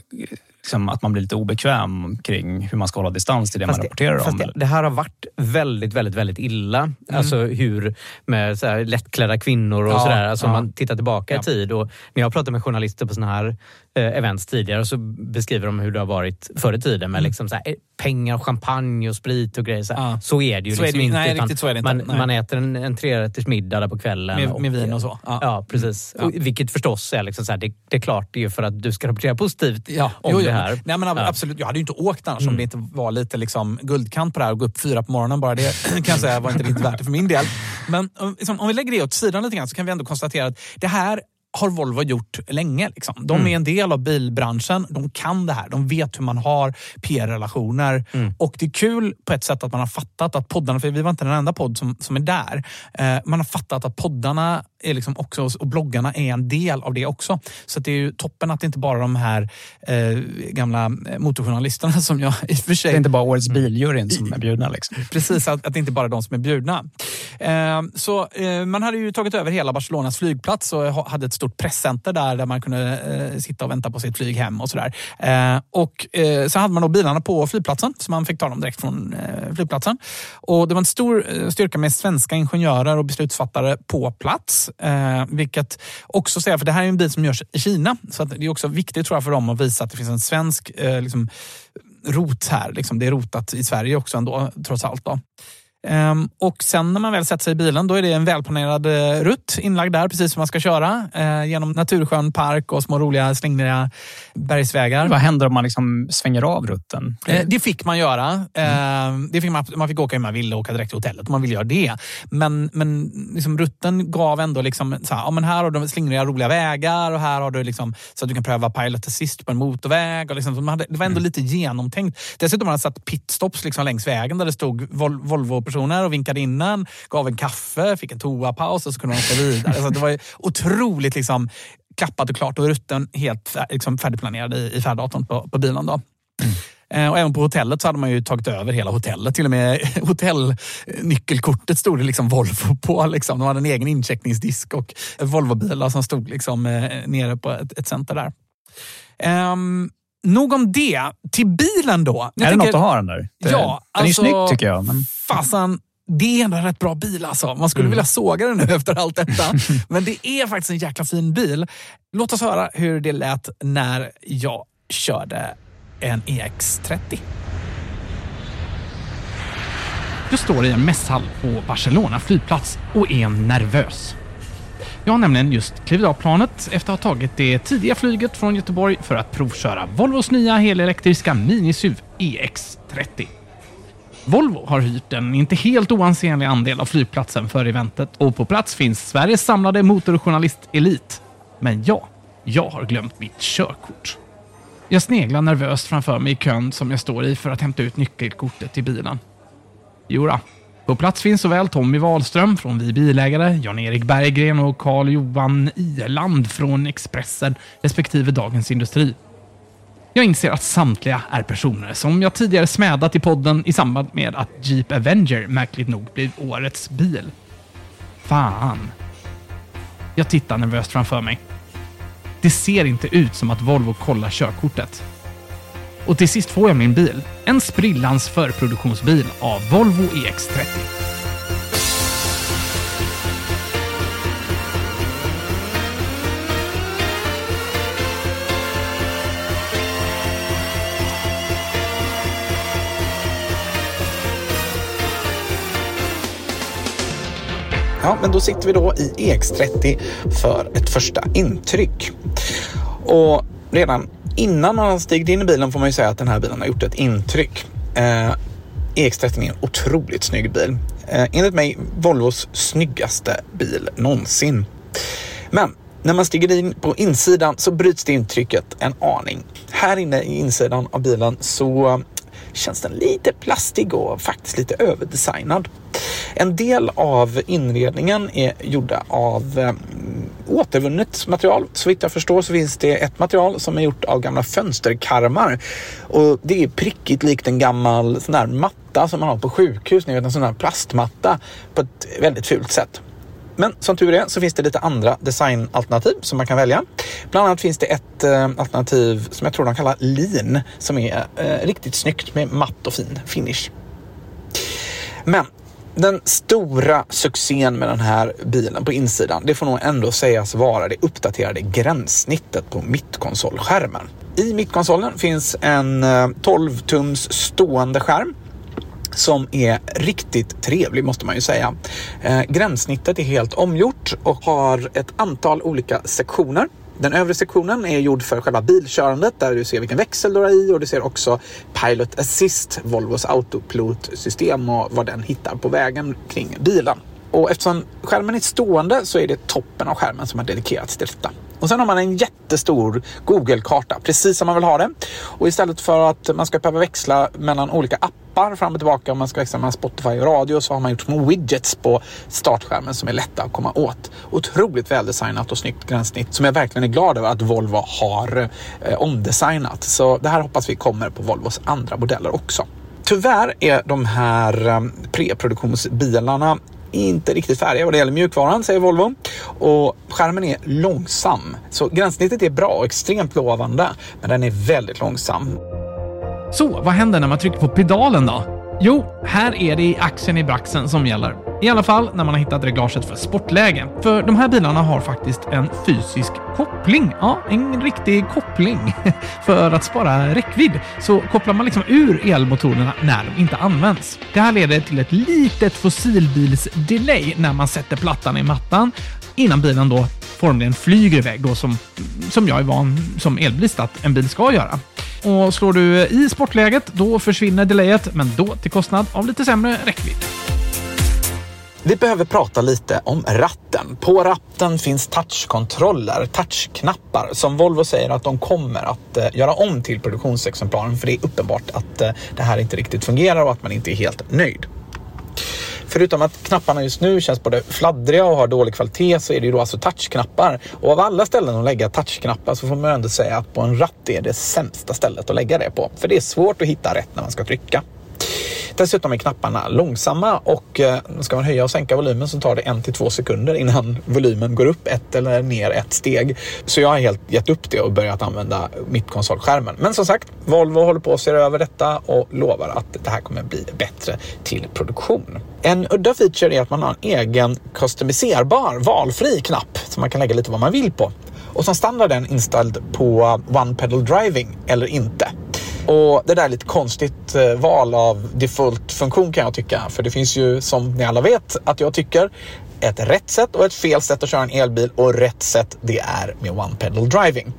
Liksom, att man blir lite obekväm kring hur man ska hålla distans till det Fast man rapporterar fast om? det, det här har varit väldigt, väldigt, väldigt illa. Alltså hur med så här lättklädda kvinnor och Ja, sådär. Alltså ja. man tittar tillbaka Ja. i tid. Och när jag har pratat med journalister på såna här eh, events tidigare så beskriver de hur det har varit förr i tiden med Mm. liksom så här, eh, pengar, champagne och sprit och grejer. Så. Ja. så är det ju Så liksom det inte. nej, utan riktigt så är det inte. Man, Nej. man äter en, en trerätters middag där på kvällen. Med- med vin och så. Ja. Ja, precis. Ja. Och, vilket förstås är, liksom så här, det, det är klart, det är ju för att du ska rapportera positivt om jo, det här. Nej, men absolut. Jag hade ju inte åkt annars Mm. om det inte var lite liksom guldkant på det här och gå upp fyra på morgonen. Bara det kan jag säga var inte riktigt värt det för min del. Men om- liksom, om vi lägger det åt sidan lite grann så kan vi ändå konstatera att det här har Volvo gjort länge. Liksom. De Mm. är en del av bilbranschen. De kan det här. De vet hur man har PR-relationer. Mm. Och det är kul på ett sätt att man har fattat att poddarna, för vi var inte den enda podd som, som är där. Eh, man har fattat att poddarna är liksom också, och bloggarna är en del av det också. Så det är ju toppen att det inte bara är de här eh, gamla eh, motorjournalisterna som jag i och för sig... Det är inte bara årets biljuryn som är bjudna. Liksom. Precis, att, att det inte bara är de som är bjudna. Eh, så eh, man hade ju tagit över hela Barcelonas flygplats och ha- hade ett stort presscenter där, där man kunde eh, sitta och vänta på sitt flyg hem och sådär. Eh, och eh, så hade man då bilarna på flygplatsen, så man fick ta dem direkt från eh, flygplatsen. Och det var en stor eh, styrka med svenska ingenjörer och beslutsfattare på plats. Eh, vilket också säger, för det här är en bil som görs i Kina, så att det är också viktigt tror jag för dem att visa att det finns en svensk eh, liksom, rot här. Liksom, det är rotat i Sverige också ändå, trots allt. Då. Um, och sen när man väl sätter sig i bilen, då är det en välplanerad uh, rutt inlagd där, precis som man ska köra. Uh, genom naturskön park och små roliga slingriga bergsvägar. Vad händer om man liksom svänger av rutten? Uh, det fick man göra. Mm. det fick man, man fick åka hur man ville, åka direkt till hotellet om man ville göra det. Men, men liksom, rutten gav ändå, liksom, så här, ja, men här har du slingriga roliga vägar och här har du liksom, så att du kan pröva pilot assist på en motorväg. Och liksom, hade, det var ändå mm. lite genomtänkt. Dessutom har man satt pitstops liksom längs vägen där det stod Vol Volvo personer och vinkade innan, gav en kaffe, fick en toapaus och så kunde man åka vidare. Så det var otroligt liksom, klappat och klart och rutten helt liksom, färdigplanerad i, i färddatorn på, på bilen. Då. Mm. Och även på hotellet så hade man ju tagit över hela hotellet. Till och med hotellnyckelkortet stod det liksom Volvo på. Liksom. De hade en egen incheckningsdisk och Volvobilar som stod liksom, eh, nere på ett, ett center där. Um, nog om det. Till bilen då. Jag är tänker, det något att ha den där? Det, ja, den alltså, är snygg tycker jag. Men... Fasen, det är ändå en rätt bra bil alltså. Man skulle mm. vilja såga den nu efter allt detta. Men det är faktiskt en jäkla fin bil. Låt oss höra hur det lät när jag körde en EX30. Jag står i en mässhall på Barcelona flygplats och är nervös. Jag har nämligen just klivit av planet efter att ha tagit det tidiga flyget från Göteborg för att provköra Volvos nya helelektriska minisuv EX30. Volvo har hyrt en inte helt oansenlig andel av flygplatsen för eventet och på plats finns Sveriges samlade motorjournalist-elit. Men jag, jag har glömt mitt körkort. Jag sneglar nervöst framför mig i kön som jag står i för att hämta ut nyckelkortet till bilen. Jodå, på plats finns såväl Tommy Wahlström från Vi Bilägare, Jan-Erik Berggren och Carl-Johan Iland från Expressen respektive Dagens Industri. Jag inser att samtliga är personer som jag tidigare smädat i podden i samband med att Jeep Avenger märkligt nog blev årets bil. Fan. Jag tittar nervöst framför mig. Det ser inte ut som att Volvo kollar körkortet. Och till sist får jag min bil. En sprillans förproduktionsbil av Volvo EX30. Ja, men då sitter vi då i EX30 för ett första intryck. Och redan innan man har stigit in i bilen får man ju säga att den här bilen har gjort ett intryck. Eh, EX30 är en otroligt snygg bil. Eh, enligt mig Volvos snyggaste bil någonsin. Men när man stiger in på insidan så bryts det intrycket en aning. Här inne i insidan av bilen så känns den lite plastig och faktiskt lite överdesignad. En del av inredningen är gjorda av eh, återvunnet material. Så vitt jag förstår så finns det ett material som är gjort av gamla fönsterkarmar. Och det är prickigt likt en gammal sån där matta som man har på sjukhus. Ni vet en sån här plastmatta på ett väldigt fult sätt. Men som tur är så finns det lite andra designalternativ som man kan välja. Bland annat finns det ett eh, alternativ som jag tror de kallar Lean som är eh, riktigt snyggt med matt och fin finish. Men den stora succén med den här bilen på insidan, det får nog ändå sägas vara det uppdaterade gränssnittet på mittkonsolskärmen. I mittkonsolen finns en eh, 12 tums stående skärm som är riktigt trevlig måste man ju säga. Eh, gränssnittet är helt omgjort och har ett antal olika sektioner. Den övre sektionen är gjord för själva bilkörandet där du ser vilken växel du har i och du ser också Pilot Assist, Volvos autopilotsystem och vad den hittar på vägen kring bilen. Och eftersom skärmen är stående så är det toppen av skärmen som har dedikerats till detta. Och sen har man en jättestor Google-karta, precis som man vill ha det. Och istället för att man ska behöva växla mellan olika appar fram och tillbaka, om man ska växla mellan Spotify och radio, så har man gjort små widgets på startskärmen som är lätta att komma åt. Otroligt väldesignat och snyggt gränssnitt som jag verkligen är glad över att Volvo har eh, omdesignat. Så det här hoppas vi kommer på Volvos andra modeller också. Tyvärr är de här eh, preproduktionsbilarna inte riktigt färdiga vad det gäller mjukvaran, säger Volvo. Och skärmen är långsam. Så gränssnittet är bra och extremt lovande, men den är väldigt långsam. Så, vad händer när man trycker på pedalen då? Jo, här är det axeln i braxen som gäller. I alla fall när man har hittat reglaget för sportläge. För de här bilarna har faktiskt en fysisk koppling. Ja, en riktig koppling. För att spara räckvidd så kopplar man liksom ur elmotorerna när de inte används. Det här leder till ett litet fossilbils-delay när man sätter plattan i mattan innan bilen då formligen flyger iväg då som, som jag är van som elbilist att en bil ska göra. Och slår du i sportläget, då försvinner delayet, men då till kostnad av lite sämre räckvidd. Vi behöver prata lite om ratten. På ratten finns touchkontroller, touchknappar som Volvo säger att de kommer att eh, göra om till produktionsexemplaren för det är uppenbart att eh, det här inte riktigt fungerar och att man inte är helt nöjd. Förutom att knapparna just nu känns både fladdriga och har dålig kvalitet så är det ju då alltså touchknappar. Och av alla ställen att lägga touchknappar så får man ändå säga att på en ratt är det sämsta stället att lägga det på. För det är svårt att hitta rätt när man ska trycka. Dessutom är knapparna långsamma och eh, ska man höja och sänka volymen så tar det en till två sekunder innan volymen går upp ett eller ner ett steg. Så jag har helt gett upp det och börjat använda mittkonsolskärmen. Men som sagt, Volvo håller på att se över detta och lovar att det här kommer bli bättre till produktion. En udda feature är att man har en egen customiserbar valfri knapp som man kan lägga lite vad man vill på. Och som standard är den inställd på eh, One Pedal Driving eller inte. Och det där är lite konstigt eh, val av default-funktion kan jag tycka. För det finns ju, som ni alla vet, att jag tycker ett rätt sätt och ett fel sätt att köra en elbil och rätt sätt det är med One Pedal Driving.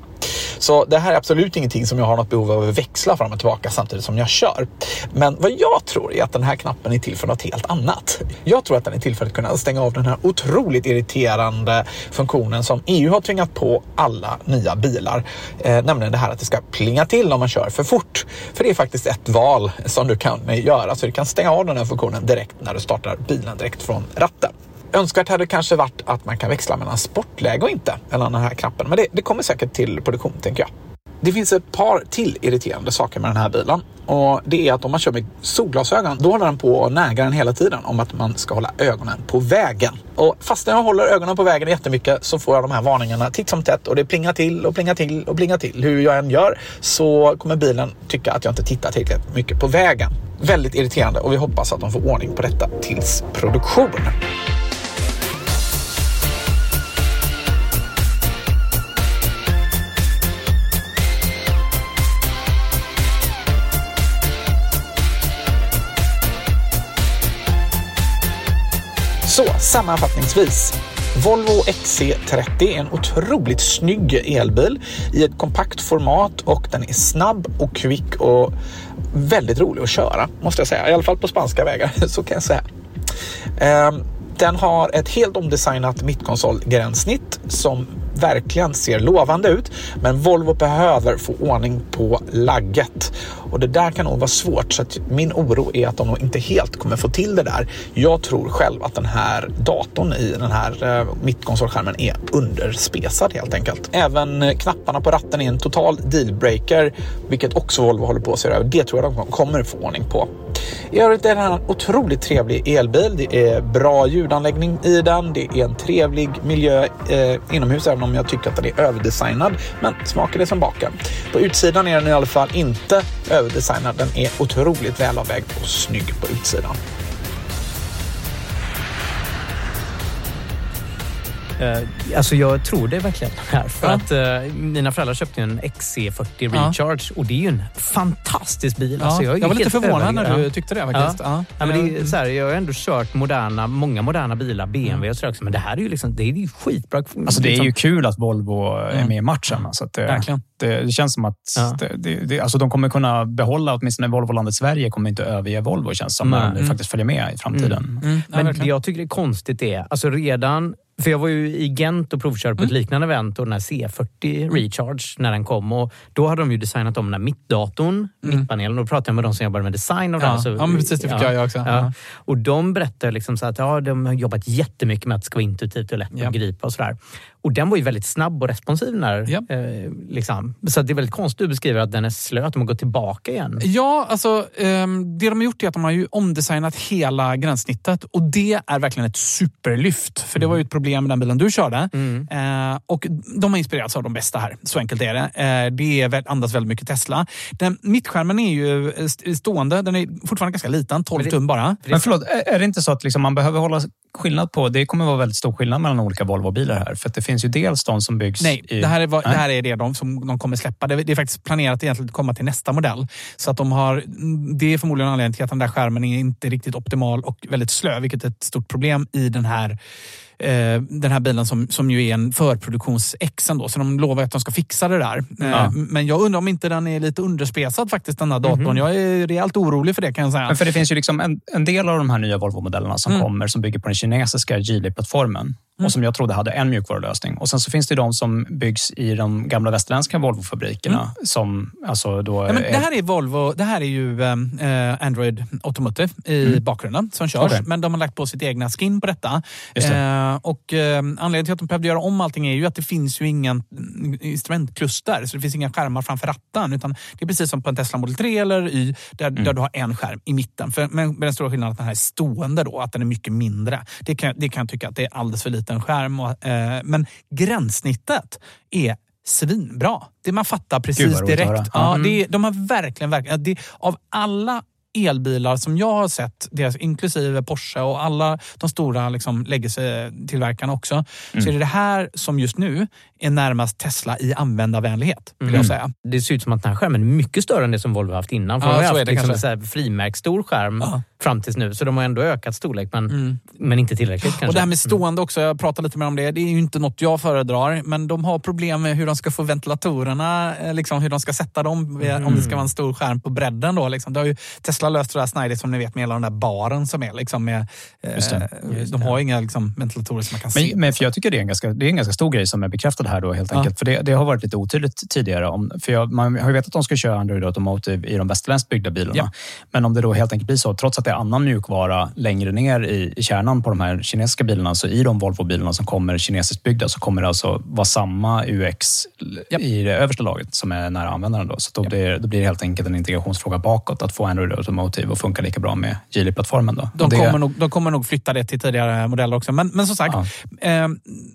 Så det här är absolut ingenting som jag har något behov av att växla fram och tillbaka samtidigt som jag kör. Men vad jag tror är att den här knappen är till för något helt annat. Jag tror att den är till för att kunna stänga av den här otroligt irriterande funktionen som EU har tvingat på alla nya bilar. Eh, nämligen det här att det ska plinga till om man kör för fort. För det är faktiskt ett val som du kan göra. Så du kan stänga av den här funktionen direkt när du startar bilen direkt från ratten. Önskvärt hade kanske varit att man kan växla mellan sportläge och inte, eller den här knappen. Men det, det kommer säkert till produktion, tänker jag. Det finns ett par till irriterande saker med den här bilen. Och det är att om man kör med solglasögon, då håller den på och nägar den hela tiden om att man ska hålla ögonen på vägen. Och fast jag håller ögonen på vägen jättemycket så får jag de här varningarna titt som tätt och det plingar till och plingar till och plingar till. Hur jag än gör så kommer bilen tycka att jag inte tittar tillräckligt mycket på vägen. Väldigt irriterande och vi hoppas att de får ordning på detta tills produktion. Så sammanfattningsvis. Volvo XC30 är en otroligt snygg elbil i ett kompakt format och den är snabb och kvick och väldigt rolig att köra måste jag säga. I alla fall på spanska vägar, så kan jag säga. Ehm, den har ett helt omdesignat mittkonsolgränssnitt som verkligen ser lovande ut. Men Volvo behöver få ordning på lagget och det där kan nog vara svårt. Så min oro är att de nog inte helt kommer få till det där. Jag tror själv att den här datorn i den här eh, mittkonsolskärmen är underspesad helt enkelt. Även knapparna på ratten är en total dealbreaker, vilket också Volvo håller på att se över. Det tror jag de kommer få ordning på. I övrigt är det en otroligt trevlig elbil. Det är bra ljudanläggning i den. Det är en trevlig miljö eh, inomhus, även om jag tycker att den är överdesignad. Men smakar är som baken. På utsidan är den i alla fall inte överdesignad. Den är otroligt välavvägd och snygg på utsidan. Alltså jag tror det verkligen här. För Ja. att uh, mina föräldrar köpte en XC40 Ja. Recharge och det är ju en fantastisk bil. Ja, Alltså, är jag var lite förvånad när du tyckte det faktiskt. Ja. Ja. Ja, men det är så här, jag har ändå kört moderna, många moderna bilar, BMW och sådär också, men det här är ju liksom, det är ju skitbra. Alltså det är liksom. ju kul att Volvo är Mm. med i matchen. Så att det, Verkligen. det, det känns som att Ja. det, det, det, alltså de kommer kunna behålla, åtminstone Volvolandet Sverige kommer inte överge Volvo känns som, när Nej. de Mm. faktiskt följer med i framtiden. Mm. Men det jag tycker är konstigt är, alltså redan för jag var ju i Gent och provkörde på ett liknande event och den här C40 Recharge när den kom. Och då hade de ju designat om den här mittdatorn, mittpanelen. Och då pratade jag med de som jobbade med design av Ja. den. Så, Ja, men precis, det fick jag också. Ja. Och de berättade liksom så att ja, de har jobbat jättemycket med att det ska vara intuitivt och lätt Ja. att begripa och sådär. Och den var ju väldigt snabb och responsiv. När, eh, liksom. Så det är väldigt konstigt att du beskriver att den är slö, att de har gått tillbaka igen. Ja, alltså ehm, det de har gjort är att de har ju omdesignat hela gränssnittet och det är verkligen ett superlyft. För det var ju ett problem med den bilen du körde. Mm. Eh, och de har inspirerats av de bästa här. Så enkelt är det. Eh, det är, andas väldigt mycket Tesla. Den, mittskärmen är ju eh, st- stående. Den är fortfarande ganska liten, 12 tum bara. Men förlåt, är är det inte så att liksom man behöver hålla skillnad på... Det kommer vara väldigt stor skillnad mellan olika Volvo-bilar här. För att det finns ju dels de som byggs... Nej, i, det här är, vad, det Nej. här är det de, som de kommer släppa. Det, det är faktiskt planerat egentligen att komma till nästa modell. Så att de har, det är förmodligen anledningen till att den där skärmen är inte riktigt optimal och väldigt slö, vilket är ett stort problem i den här eh, den här bilen som, som ju är en förproduktions-Xen då, så de lovar att de ska fixa det där. Eh, Ja. Men jag undrar om inte den är lite underspesad faktiskt, den här datorn. Jag är rejält orolig för det kan jag säga. Men för det finns ju liksom en, en del av de här nya Volvo-modellerna som Mm. kommer som bygger på den kinesiska Geely-plattformen och som jag trodde hade en mjukvarulösning. Och sen så finns det de som byggs i de gamla västerländska Volvo-fabrikerna som alltså då... Ja, men det är- här är Volvo, det här är ju eh, Android Automotive i Mm. bakgrunden som körs. Okej. Men de har lagt på sitt egna skin på detta. Det. Eh, och eh, Anledningen till att de behövde göra om allting är ju att det finns ju mm, instrumentkluster. Så det finns inga skärmar framför ratten. Utan det är precis som på en Tesla Model 3 eller Y där, Mm. där du har en skärm i mitten. För, men med den stora skillnaden att den här är stående då, att den är mycket mindre. Det kan, det kan jag tycka att det är alldeles för liten skärm. Och, eh, men gränssnittet är svinbra. Det man fattar precis direkt. Ja, Mm. det, de har verkligen, verkligen det, av alla elbilar som jag har sett, deras, inklusive Porsche och alla de stora liksom, legacy-tillverkarna också, så Mm. är det det här som just nu är närmast Tesla i användarvänlighet, vill Mm. jag säga. Det ser ut som att den här skärmen är mycket större än det som Volvo haft innan. För Ja, de har så haft det liksom så här frimärkt stor skärm fram tills nu. Så de har ändå ökat storlek, men, men inte tillräckligt kanske. Mm. Och det här med stående också, jag pratade lite mer om det. Det är ju inte något jag föredrar, men de har problem med hur de ska få ventilatorerna, eh, liksom, hur de ska sätta dem, eh, om Mm. det ska vara en stor skärm på bredden. Då, liksom. Det har ju Tesla löst det där snajdigt som ni vet med hela den där baren som är. Liksom, med, eh, Just det. de har inga liksom, ventilatorer som man kan se. Men, men för jag tycker det är, en ganska, det är en ganska stor grej som är bekräftad här då helt Ja. enkelt. För det, det har varit lite otydligt tidigare. Om, för jag, man har ju vetat att de ska köra Android Automotive i de västerländskt byggda bilarna. Ja. Men om det då helt enkelt blir så, trots att det är annan mjukvara längre ner i, i kärnan på de här kinesiska bilarna, så i de Volvo-bilarna som kommer kinesiskt byggda så kommer det alltså vara samma UX i det översta laget som är nära användaren. Då. Så då, blir, då blir det helt enkelt en integrationsfråga bakåt att få Android Automotive att funka lika bra med Geely-plattformen. Då. De, Och det, kommer nog, de kommer nog flytta det till tidigare modeller också. Men, men som sagt, eh,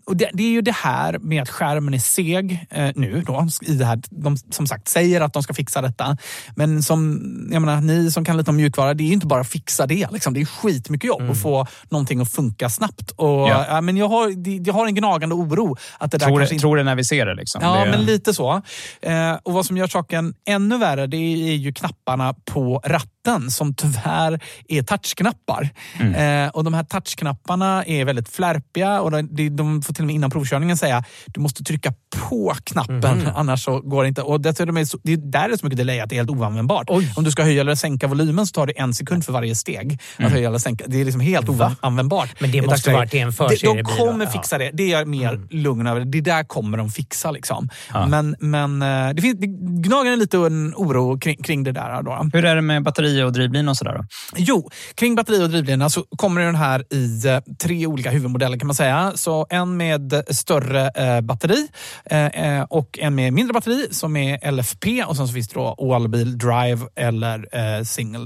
och det, det är ju det här med att skärmen är seg eh, nu. Då, i det här, de som sagt säger att de ska fixa detta. Men som jag menar, ni som kan lite om mjukvara, det är ju inte bara att fixa det. Liksom. Det är skitmycket jobb att få någonting att funka snabbt. Och, Ja. ja. men jag, har, jag har en gnagande oro att det där tror, det, inte... tror det när vi ser det. Liksom. Ja, det, men lite så. Eh, och vad som gör saken ännu värre, det är ju knapparna på ratten som tyvärr är touchknappar. Eh, och de här touchknapparna är väldigt flärpiga och de, de, får till och med innan provkörningen säga du måste trycka på knappen, Mhm. annars så går det inte. Och dessutom är det, så, det är där det är så mycket delay att det är helt oanvändbart. Om du ska höja eller sänka volymen så tar det en sekund för varje steg. Att höja eller sänka. Det är liksom helt oanvändbart. Men det måste varit i en förseriebil, De kommer? Ja. fixa det. Det är jag mer lugn över. Det där kommer de fixa. Liksom. Men, men eh, det, finns, det gnager en lite en oro kring, kring det där. Då. Hur är det med batteri och drivlina och sådär? Då? Jo, kring batteri och drivlina så kommer den här i eh, tre olika huvudmodeller kan man säga. Så en med större eh, batteri eh, och en med mindre batteri som är LFP och sen så finns det då all-wheel drive eller single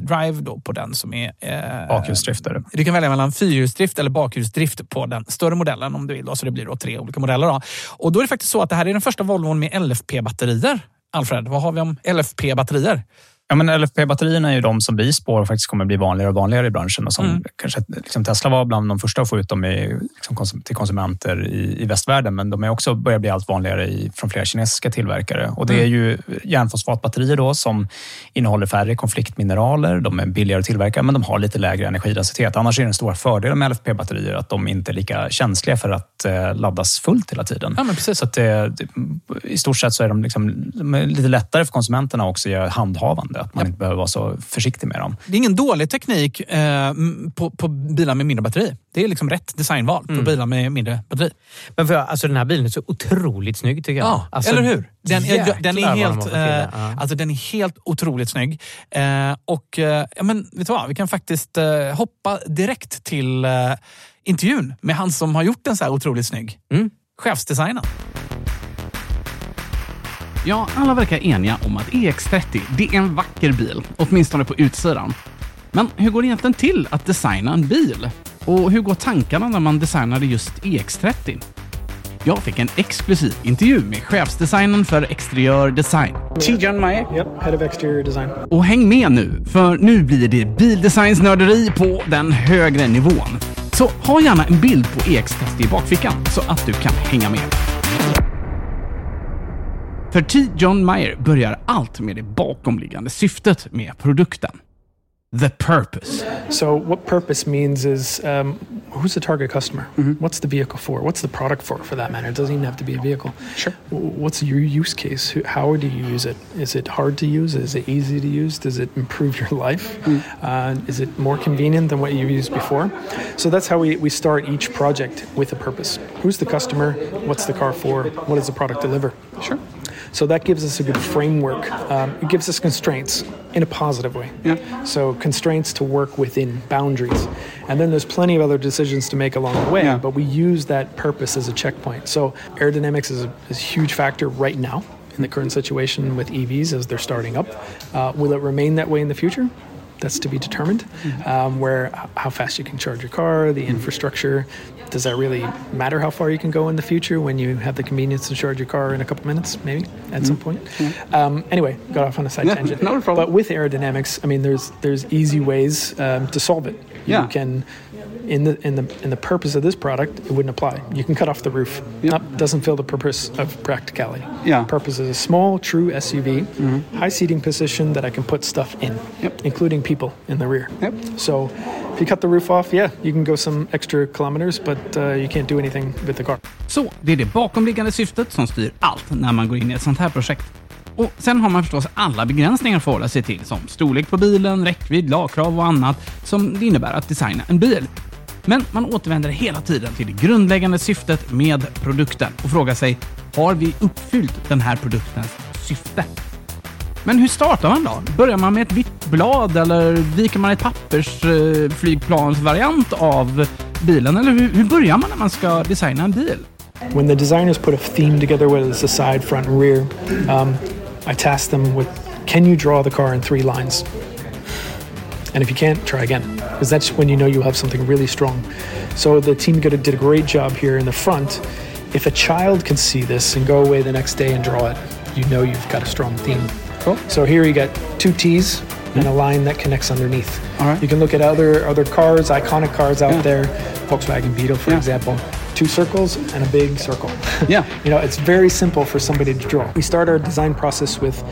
drive då på den som är Bakhjulsdrift är det. du kan välja mellan fyrhjulsdrift eller bakhjulsdrift på den större modellen om du vill. Då, så det blir då tre olika modeller. Då. Och då är det faktiskt så att det här är den första Volvon med LFP-batterier. Alfred, vad har vi om LFP-batterier? Ja, men LFP-batterierna är ju de som vi spår faktiskt kommer bli vanligare och vanligare i branschen. Och som Mm. kanske, liksom Tesla var bland de första att få ut dem i, liksom, till konsumenter i, i västvärlden. Men de är också börjar bli allt vanligare i, från flera kinesiska tillverkare. Och det är Mm. ju järnfosfatbatterier då, som innehåller färre konfliktmineraler. De är billigare att tillverka, men de har lite lägre energidensitet. Annars är den stora fördelen med LFP-batterier att de inte är lika känsliga för att eh, laddas fullt hela tiden. Ja, men precis. Så att det, I stort sett så är de, liksom, de är lite lättare för konsumenterna också i handhavande. Att man inte behöver vara så försiktig med dem. Det är ingen dålig teknik eh, på, på bilar med mindre batteri. Det är liksom rätt designval på Mm. bilar med mindre batteri. Men för, alltså, den här bilen är så otroligt snygg tycker jag. Ja, alltså, eller hur? Den är, den är, helt, eh. Ja. alltså, den är helt otroligt snygg. Eh, och eh, ja, men, vet du vad? Vi kan faktiskt eh, hoppa direkt till eh, intervjun med han som har gjort den så här otroligt snygg. Mm. chefsdesignen. Ja, alla verkar eniga om att EX30, det är en vacker bil, åtminstone på utsidan. Men hur går det egentligen till att designa en bil? Och hur går tankarna när man designade just EX30? Jag fick en exklusiv intervju med chefsdesignen för exteriör design. T. John Meyer. Yep, head of exterior design. Och häng med nu, för nu blir det bildesignsnörderi på den högre nivån. Så ha gärna en bild på EX30 i bakfickan så att du kan hänga med. För T. John Meyer börjar allt med det bakomliggande syftet med produkten. The purpose. So, what purpose means is um, who's the target customer? What's the vehicle for? What's the product for, for that matter? It doesn't even have to be a vehicle. Sure. What's your use case? How do you use it? Is it hard to use? Is it easy to use? Does it improve your life? Uh, is it more convenient than what you've used before? So, that's how we, we start each project with a purpose. Who's the customer? What's the car for? What does the product deliver? Sure. So that gives us a good framework. Um, it gives us constraints in a positive way. Yeah. So constraints to work within boundaries. And then there's plenty of other decisions to make along the way, but we use that purpose as a checkpoint. So aerodynamics is a, is a huge factor right now in the current situation with EVs as they're starting up. Uh, will it remain that way in the future? That's to be determined. Um, where how fast you can charge your car, the infrastructure. Does that really matter how far you can go in the future when you have the convenience to charge your car in a couple minutes, maybe at some point? Um, anyway, got off on a side Yeah, tangent. not a problem. But with aerodynamics, I mean, there's there's easy ways um, to solve it. Yeah. Can. In the in the in the purpose of this product, it wouldn't apply. You can cut off the roof. Nope, doesn't fill the purpose of practicality. Yeah. Purpose is a small, true SUV, Mm-hmm. high seating position that I can put stuff in, including people in the rear. Yep. So, if you cut the roof off, yeah, you can go some extra kilometers, but uh, you can't do anything with the car. Så det är det bakomliggande syftet som styr allt när man går in i ett sånt här projekt. Och sen har man förstås alla begränsningar att förhålla sig till, som storlek på bilen, räckvidd, lagkrav och annat som det innebär att designa en bil. Men man återvänder hela tiden till det grundläggande syftet med produkten och frågar sig, har vi uppfyllt den här produktens syfte? Men hur startar man då? Börjar man med ett vitt blad eller viker man ett pappersflygplansvariant av bilen? Eller hur, hur börjar man när man ska designa en bil? When the designers put a theme together, whether it's the side, front, and rear, um, I task them with, can you draw the car in three lines? And if you can't, try again, because that's when you know you have something really strong. So the team got- did a great job here in the front. If a child can see this and go away the next day and draw it, you know you've got a strong theme. Cool. So here you got two T's and hmm. a line that connects underneath. All right. You can look at other other cars, iconic cars out Yeah. there, Volkswagen Beetle, for Yeah. example. Two circles and a big circle. Yeah. you know, it's very simple for somebody to draw. We start our design process with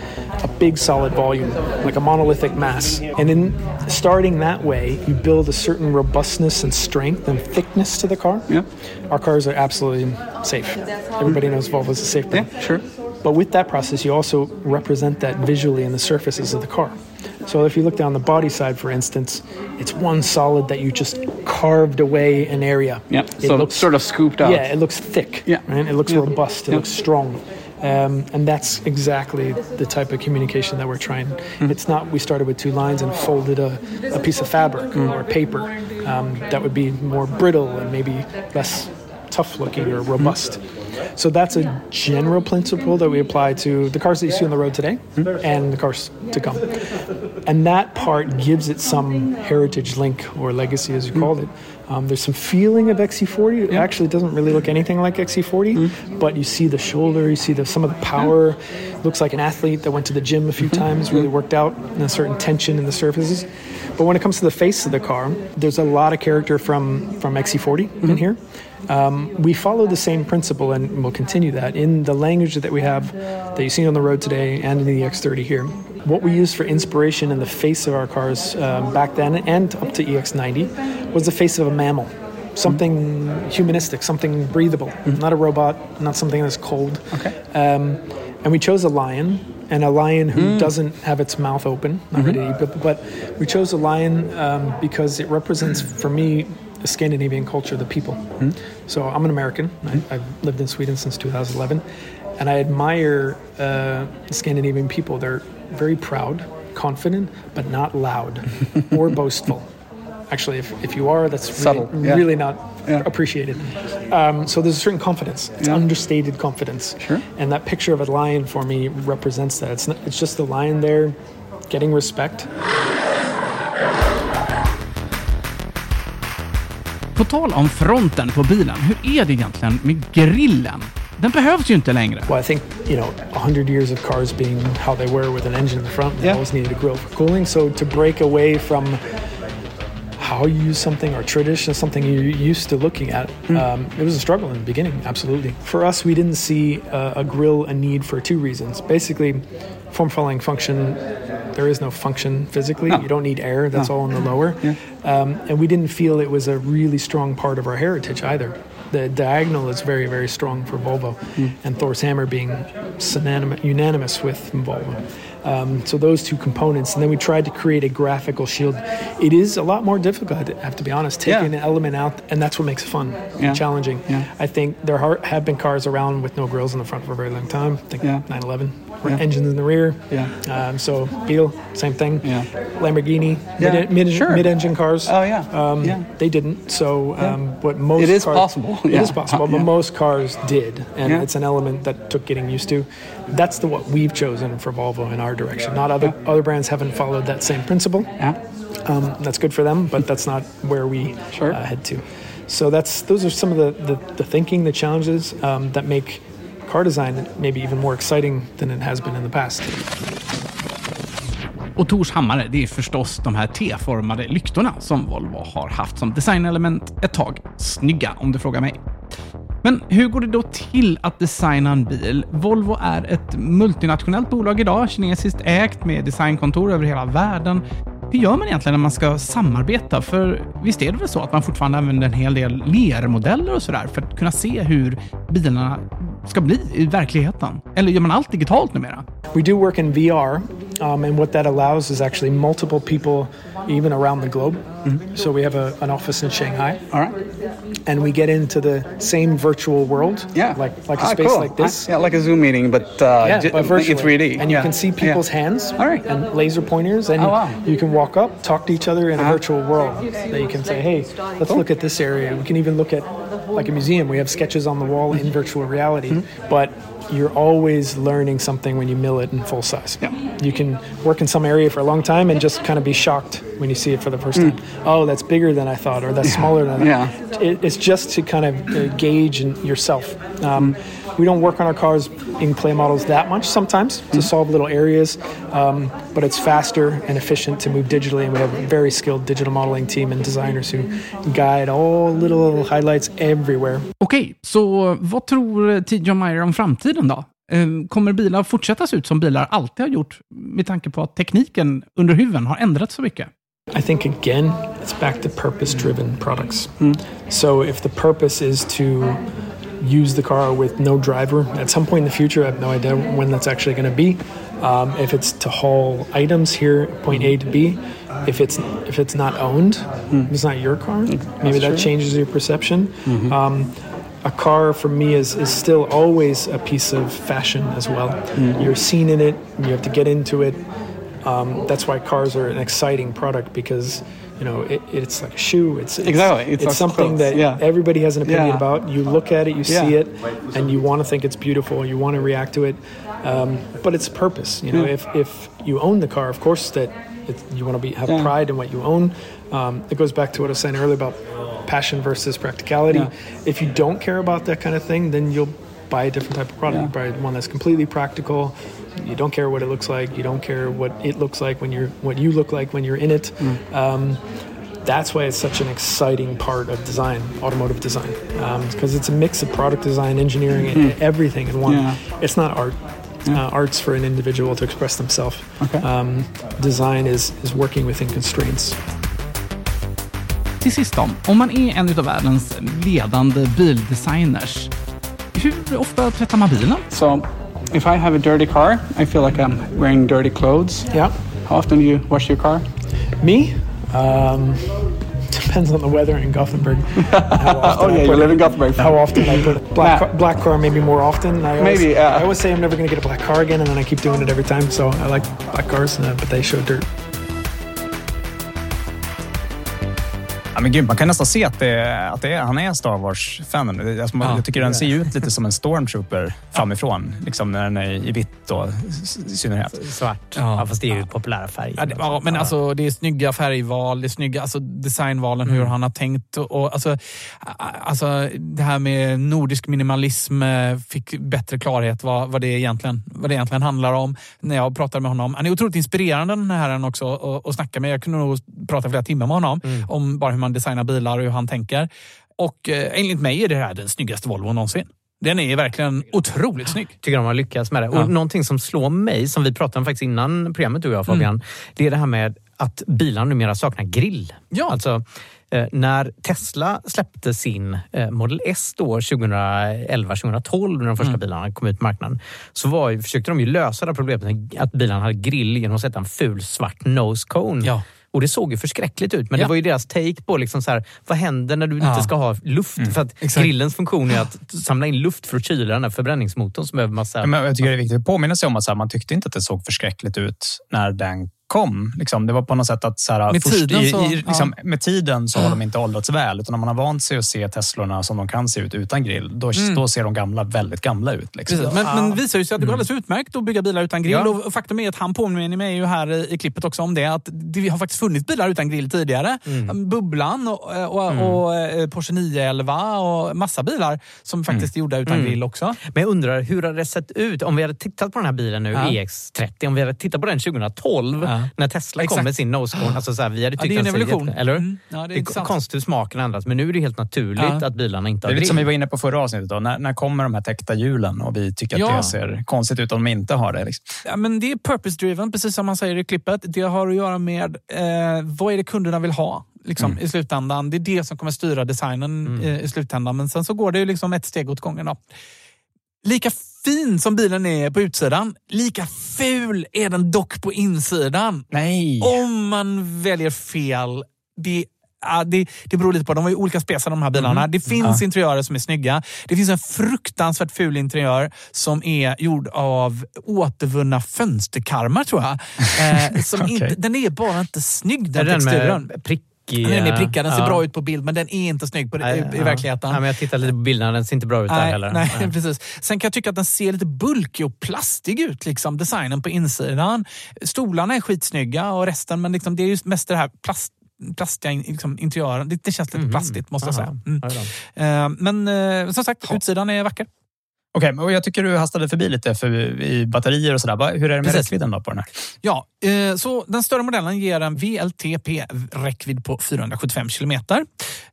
a big solid volume, like a monolithic mass. And in starting that way, you build a certain robustness and strength and thickness to the car. Yeah. Our cars are absolutely safe. Everybody knows Volvo's a safe brand. Yeah, sure. But with that process, you also represent that visually in the surfaces of the car. So if you look down the body side, for instance, it's one solid that you just carved away an area. Yeah, It so looks sort of scooped out. Yeah, it looks thick. Yeah. right? It looks Yeah. robust. It Yeah. looks strong. Um, and that's exactly the type of communication that we're trying. Mm-hmm. It's not we started with two lines and folded a, a piece of fabric Mm. or paper um, that would be more brittle and maybe less tough looking or robust. So that's a general principle that we apply to the cars that you see on the road today and the cars to come. And that part gives it some heritage link or legacy, as you called it. Um, there's some feeling of XC40. It actually doesn't really look anything like XC40, but you see the shoulder, you see the, some of the power. Looks like an athlete that went to the gym a few times, really worked out, and a certain tension in the surfaces. But when it comes to the face of the car, there's a lot of character from, from XC40 in here. Um, we follow the same principle and we'll continue that in the language that we have that you see on the road today and in the X30 here. What we used for inspiration in the face of our cars um, back then and up to EX90 was the face of a mammal. Something humanistic, something breathable, not a robot, not something that's cold. Okay. Um, and we chose a lion, and a lion who Mm. doesn't have its mouth open, not ready to eat, but, but we chose a lion um, because it represents, for me, the Scandinavian culture, the people. So I'm an American. I, I've lived in Sweden since 2011, and I admire uh, the Scandinavian people. They're very proud, confident, but not loud or boastful. Actually, if, if you are, that's really, Subtle, yeah. really not Yeah. appreciated. Um, so there's a certain confidence. It's Yeah. understated confidence. Sure. And that picture of a lion for me represents that. It's not, it's just the lion there getting respect. På tal om fronten på bilen, hur är det egentligen med grillen? Den behövs ju inte längre. Well, I think, you know, 100 years of cars being how they were with an engine in the front, they Yeah. always needed a grill for cooling. So to break away from how you use something or tradition, something you're used to looking at, um, it was a struggle in the beginning, absolutely. For us, we didn't see uh, a grill a need for two reasons. Basically, form following function, there is no function physically. No. You don't need air, that's No. all in the lower. Yeah. Um, and we didn't feel it was a really strong part of our heritage either. The diagonal is very, very strong for Volvo, and Thor's hammer being synonym- unanimous with Volvo. Um, so those two components, and then we tried to create a graphical shield. It is a lot more difficult, I have to be honest, taking Yeah. an element out, and that's what makes it fun, Yeah. and challenging. Yeah. I think there are, have been cars around with no grills in the front for a very long time. I think Yeah. 911, Yeah. engines in the rear. Yeah. Um, so Beetle, same thing. Yeah. Lamborghini, Yeah, mid, mid, sure. mid-engine cars. Oh, yeah. Um, Yeah. They didn't. So um, what most It is cars- possible, It yeah. is possible, but most cars did, and it's an element that took getting used to. That's the what we've chosen for Volvo in our direction. Not other other brands haven't followed that same principle. Yeah. Um, that's good for them, but that's not where we Sure. uh, head to. So that's those are some of the the, the thinking, the challenges um, that make car design maybe even more exciting than it has been in the past. Och Tors hammare, det är förstås de här T-formade lyktorna som Volvo har haft som designelement ett tag. Snygga om du frågar mig. Men hur går det då till att designa en bil? Volvo är ett multinationellt bolag idag, kinesiskt ägt med designkontor över hela världen. Hur gör man egentligen när man ska samarbeta? För visst är det väl så att man fortfarande använder en hel del lermodeller och sådär för att kunna se hur bilarna ska bli i verkligheten? Eller gör man allt digitalt numera? We do work in VR, um, and what that allows is actually multiple people, even around the globe. So we have a, an office in Shanghai. Mm-hmm. All right. And we get into the same virtual world, Yeah. like like a Ah, space cool. like this. Ah, yeah, like a Zoom meeting, but uh, yeah, but virtually. in 3D. And you Yeah. can see Yeah. people's hands All right. and laser pointers, and Oh, wow. you can walk up, talk to each other in a Uh-huh. virtual world. That you can say, hey, let's look at this area. We can even look at, like a museum, we have sketches on the wall in virtual reality. Mm-hmm. But you're always learning something when you mill it in full size. Yeah. You can work in some area for a long time and just kind of be shocked when you see it for the first time. Oh, that's bigger than I thought, or that's smaller than I Mm. Yeah. It, it's just to kind of uh, gauge in yourself. Um, Mm. We don't work on our cars in clay models that much sometimes Mm. to solve little areas, um, but it's faster and efficient to move digitally. And we have a very skilled digital modeling team and designers who guide all little highlights everywhere. Okej, så vad tror T. John Mayer om framtiden då? Eh, Kommer bilar fortsätta se ut som bilar alltid har gjort med tanke på att tekniken under huven har ändrats så mycket? I think again, it's back to purpose driven products. So if the purpose is to use the car with no driver at some point in the future, I have no idea when that's actually going to be. Um, if it's to haul items here, point A to B, if it's if it's not owned, it's not your car. Maybe that true. changes your perception. Um, a car for me is, is still always a piece of fashion as well. You're seen in it, you have to get into it. Um, that's why cars are an exciting product because you know it, it's like a shoe. It's, it's Exactly. It's It's, something clothes, that yeah. everybody has an opinion Yeah. about. You look at it, you Yeah. see it, and you want to think it's beautiful. You want to react to it, um, but it's purpose. You know, if if you own the car, of course that you want to be have pride in what you own. Um, it goes back to what I was saying earlier about passion versus practicality. If you don't care about that kind of thing, then you'll buy a different type of product. You buy one that's completely practical. You don't care what it looks like. You don't care what it looks like when you're what you look like when you're in it. Mm. Um, that's why it's such an exciting part of design, automotive design, because it's a mix of product design, engineering, and Mhm. everything in one. Yeah. It's not art. Yeah. Uh, art's for an individual to express themselves. Okay. Um, design is is working within constraints. Till sist då, om man är en av världens ledande bildesigners, hur ofta tvättar man bilen? So, if I have a dirty car, I feel like I'm wearing dirty clothes. Yeah. How often do you wash your car? Me? Um, depends on the weather in Gothenburg. How often Oh, yeah, you live in Gothenburg. How often I put. Black, Nah. car, black car maybe more often. I always, Maybe, yeah. I always say I'm never going to get a black car again, and then I keep doing it every time. So I like black cars, uh, but they show dirt. Ja, men gud, man kan nästan se att, det, att det är, han är Star Wars-fan. Alltså, Ja. jag tycker den ser ut lite som en stormtrooper framifrån. Liksom när den är i vitt då, i synnerhet. Svart. Ja, fast det är ju populära färger. Ja, det, ja, men alltså, det är snygga färgval, det är snygga alltså, designvalen, Mm. hur han har tänkt. Och, och, alltså, alltså, det här med nordisk minimalism eh, fick bättre klarhet vad, vad, det egentligen, vad det egentligen handlar om när jag pratade med honom. Han är otroligt inspirerande den här också och, och snacka med. Jag kunde nog prata flera timmar med honom Mm. om bara hur man designar bilar och hur han tänker. Och eh, enligt mig är det här den snyggaste Volvo någonsin. Den är verkligen otroligt snygg. tycker de har lyckats med det. Ja. Och Någonting som slår mig, som vi pratade om faktiskt innan programmet du och jag Fabian, Mm. det är det här med att bilar numera saknar grill. Ja. Alltså, eh, när Tesla släppte sin eh, Model S då 2011-2012, när de första Mm. bilarna kom ut på marknaden, så var, försökte de ju lösa det problemet att bilarna hade grill genom att sätta en ful svart nose cone. Ja. Och det såg ju förskräckligt ut, men Ja. det var ju deras take på liksom så här, vad händer när du Ja. inte ska ha luft? Mm. För att Exakt. grillens funktion är att samla in luft för att kyla den här förbränningsmotorn som behöver massa... Men jag tycker det är viktigt att påminna sig om att här, man tyckte inte att det såg förskräckligt ut när den kom. Liksom, det var på något sätt att så här, Med först tiden i, så- i, liksom, ja. med tiden så har de inte åldrats väl. Utan när man har vant sig att se Teslorna som de kan se ut utan grill, då, Mm. då ser de gamla väldigt gamla ut. Liksom. Precis. Men, men visar ju sig att det går alldeles utmärkt att bygga bilar utan grill. Ja. Och faktum är att han påminner mig ju här i, i klippet också om det. Att det har faktiskt funnits bilar utan grill tidigare. Bubblan och, och, och, eh, Porsche 911 och massa bilar som faktiskt är gjorda utan Mm. grill också. Men jag undrar, hur har det sett ut om vi hade tittat på den här bilen nu, Ja. EX30, om vi hade tittat på den 2012 Ja. När Tesla Exakt. kom med sin nose cone. Alltså så här, vi hade Ja, tyckt det är en evolution. jätte- Eller? Mm. Ja, det är det är konstigt hur smaken ändras, men nu är det helt naturligt Ja. att bilarna inte Det har är lite som vi var inne på förra avsnittet. Då. När, när kommer de här täckta hjulen och vi tycker att Ja. det ser konstigt ut om de inte har det? Liksom. Ja, men det är purpose-driven, precis som man säger i klippet. Det har att göra med eh, vad är det kunderna vill ha liksom, Mm. i slutändan. Det är det som kommer styra designen eh, i slutändan. Men sen så går det ju liksom ett steg åt gången. Då. Lika fin som bilen är på utsidan, lika ful är den dock på insidan. Nej! Om man väljer fel. Det Ja, det, det beror lite på. De har ju olika spesar de här bilarna. Mhm. Det finns Ja. interiörer som är snygga. Det finns en fruktansvärt ful interiör som är gjord av återvunna fönsterkarmar tror jag. Eh, som Okej. inte, den är bara inte snygg Är den den texturen. med prickig... Den är prickad, den ser ja. bra ut på bild men den är inte snygg på, i, i Ja. verkligheten. Ja, men jag tittar lite på bilderna, den ser inte bra ut där Nej, heller. nej, precis. Sen kan jag tycka att den ser lite bulkig och plastig ut. Liksom, designen på insidan. Stolarna är skitsnygga och resten, men liksom, det är just mest det här plast, plastiga liksom, interiören. Det, det känns lite Mhm. plastigt måste jag säga. Mm. Eh, men eh, som sagt, utsidan är vacker. Okej, och jag tycker du hastade förbi lite för, i batterier och sådär. Hur är det med Precis. räckvidden då på den här? Ja, eh, så den större modellen ger en VLTP-räckvidd på 475 kilometer.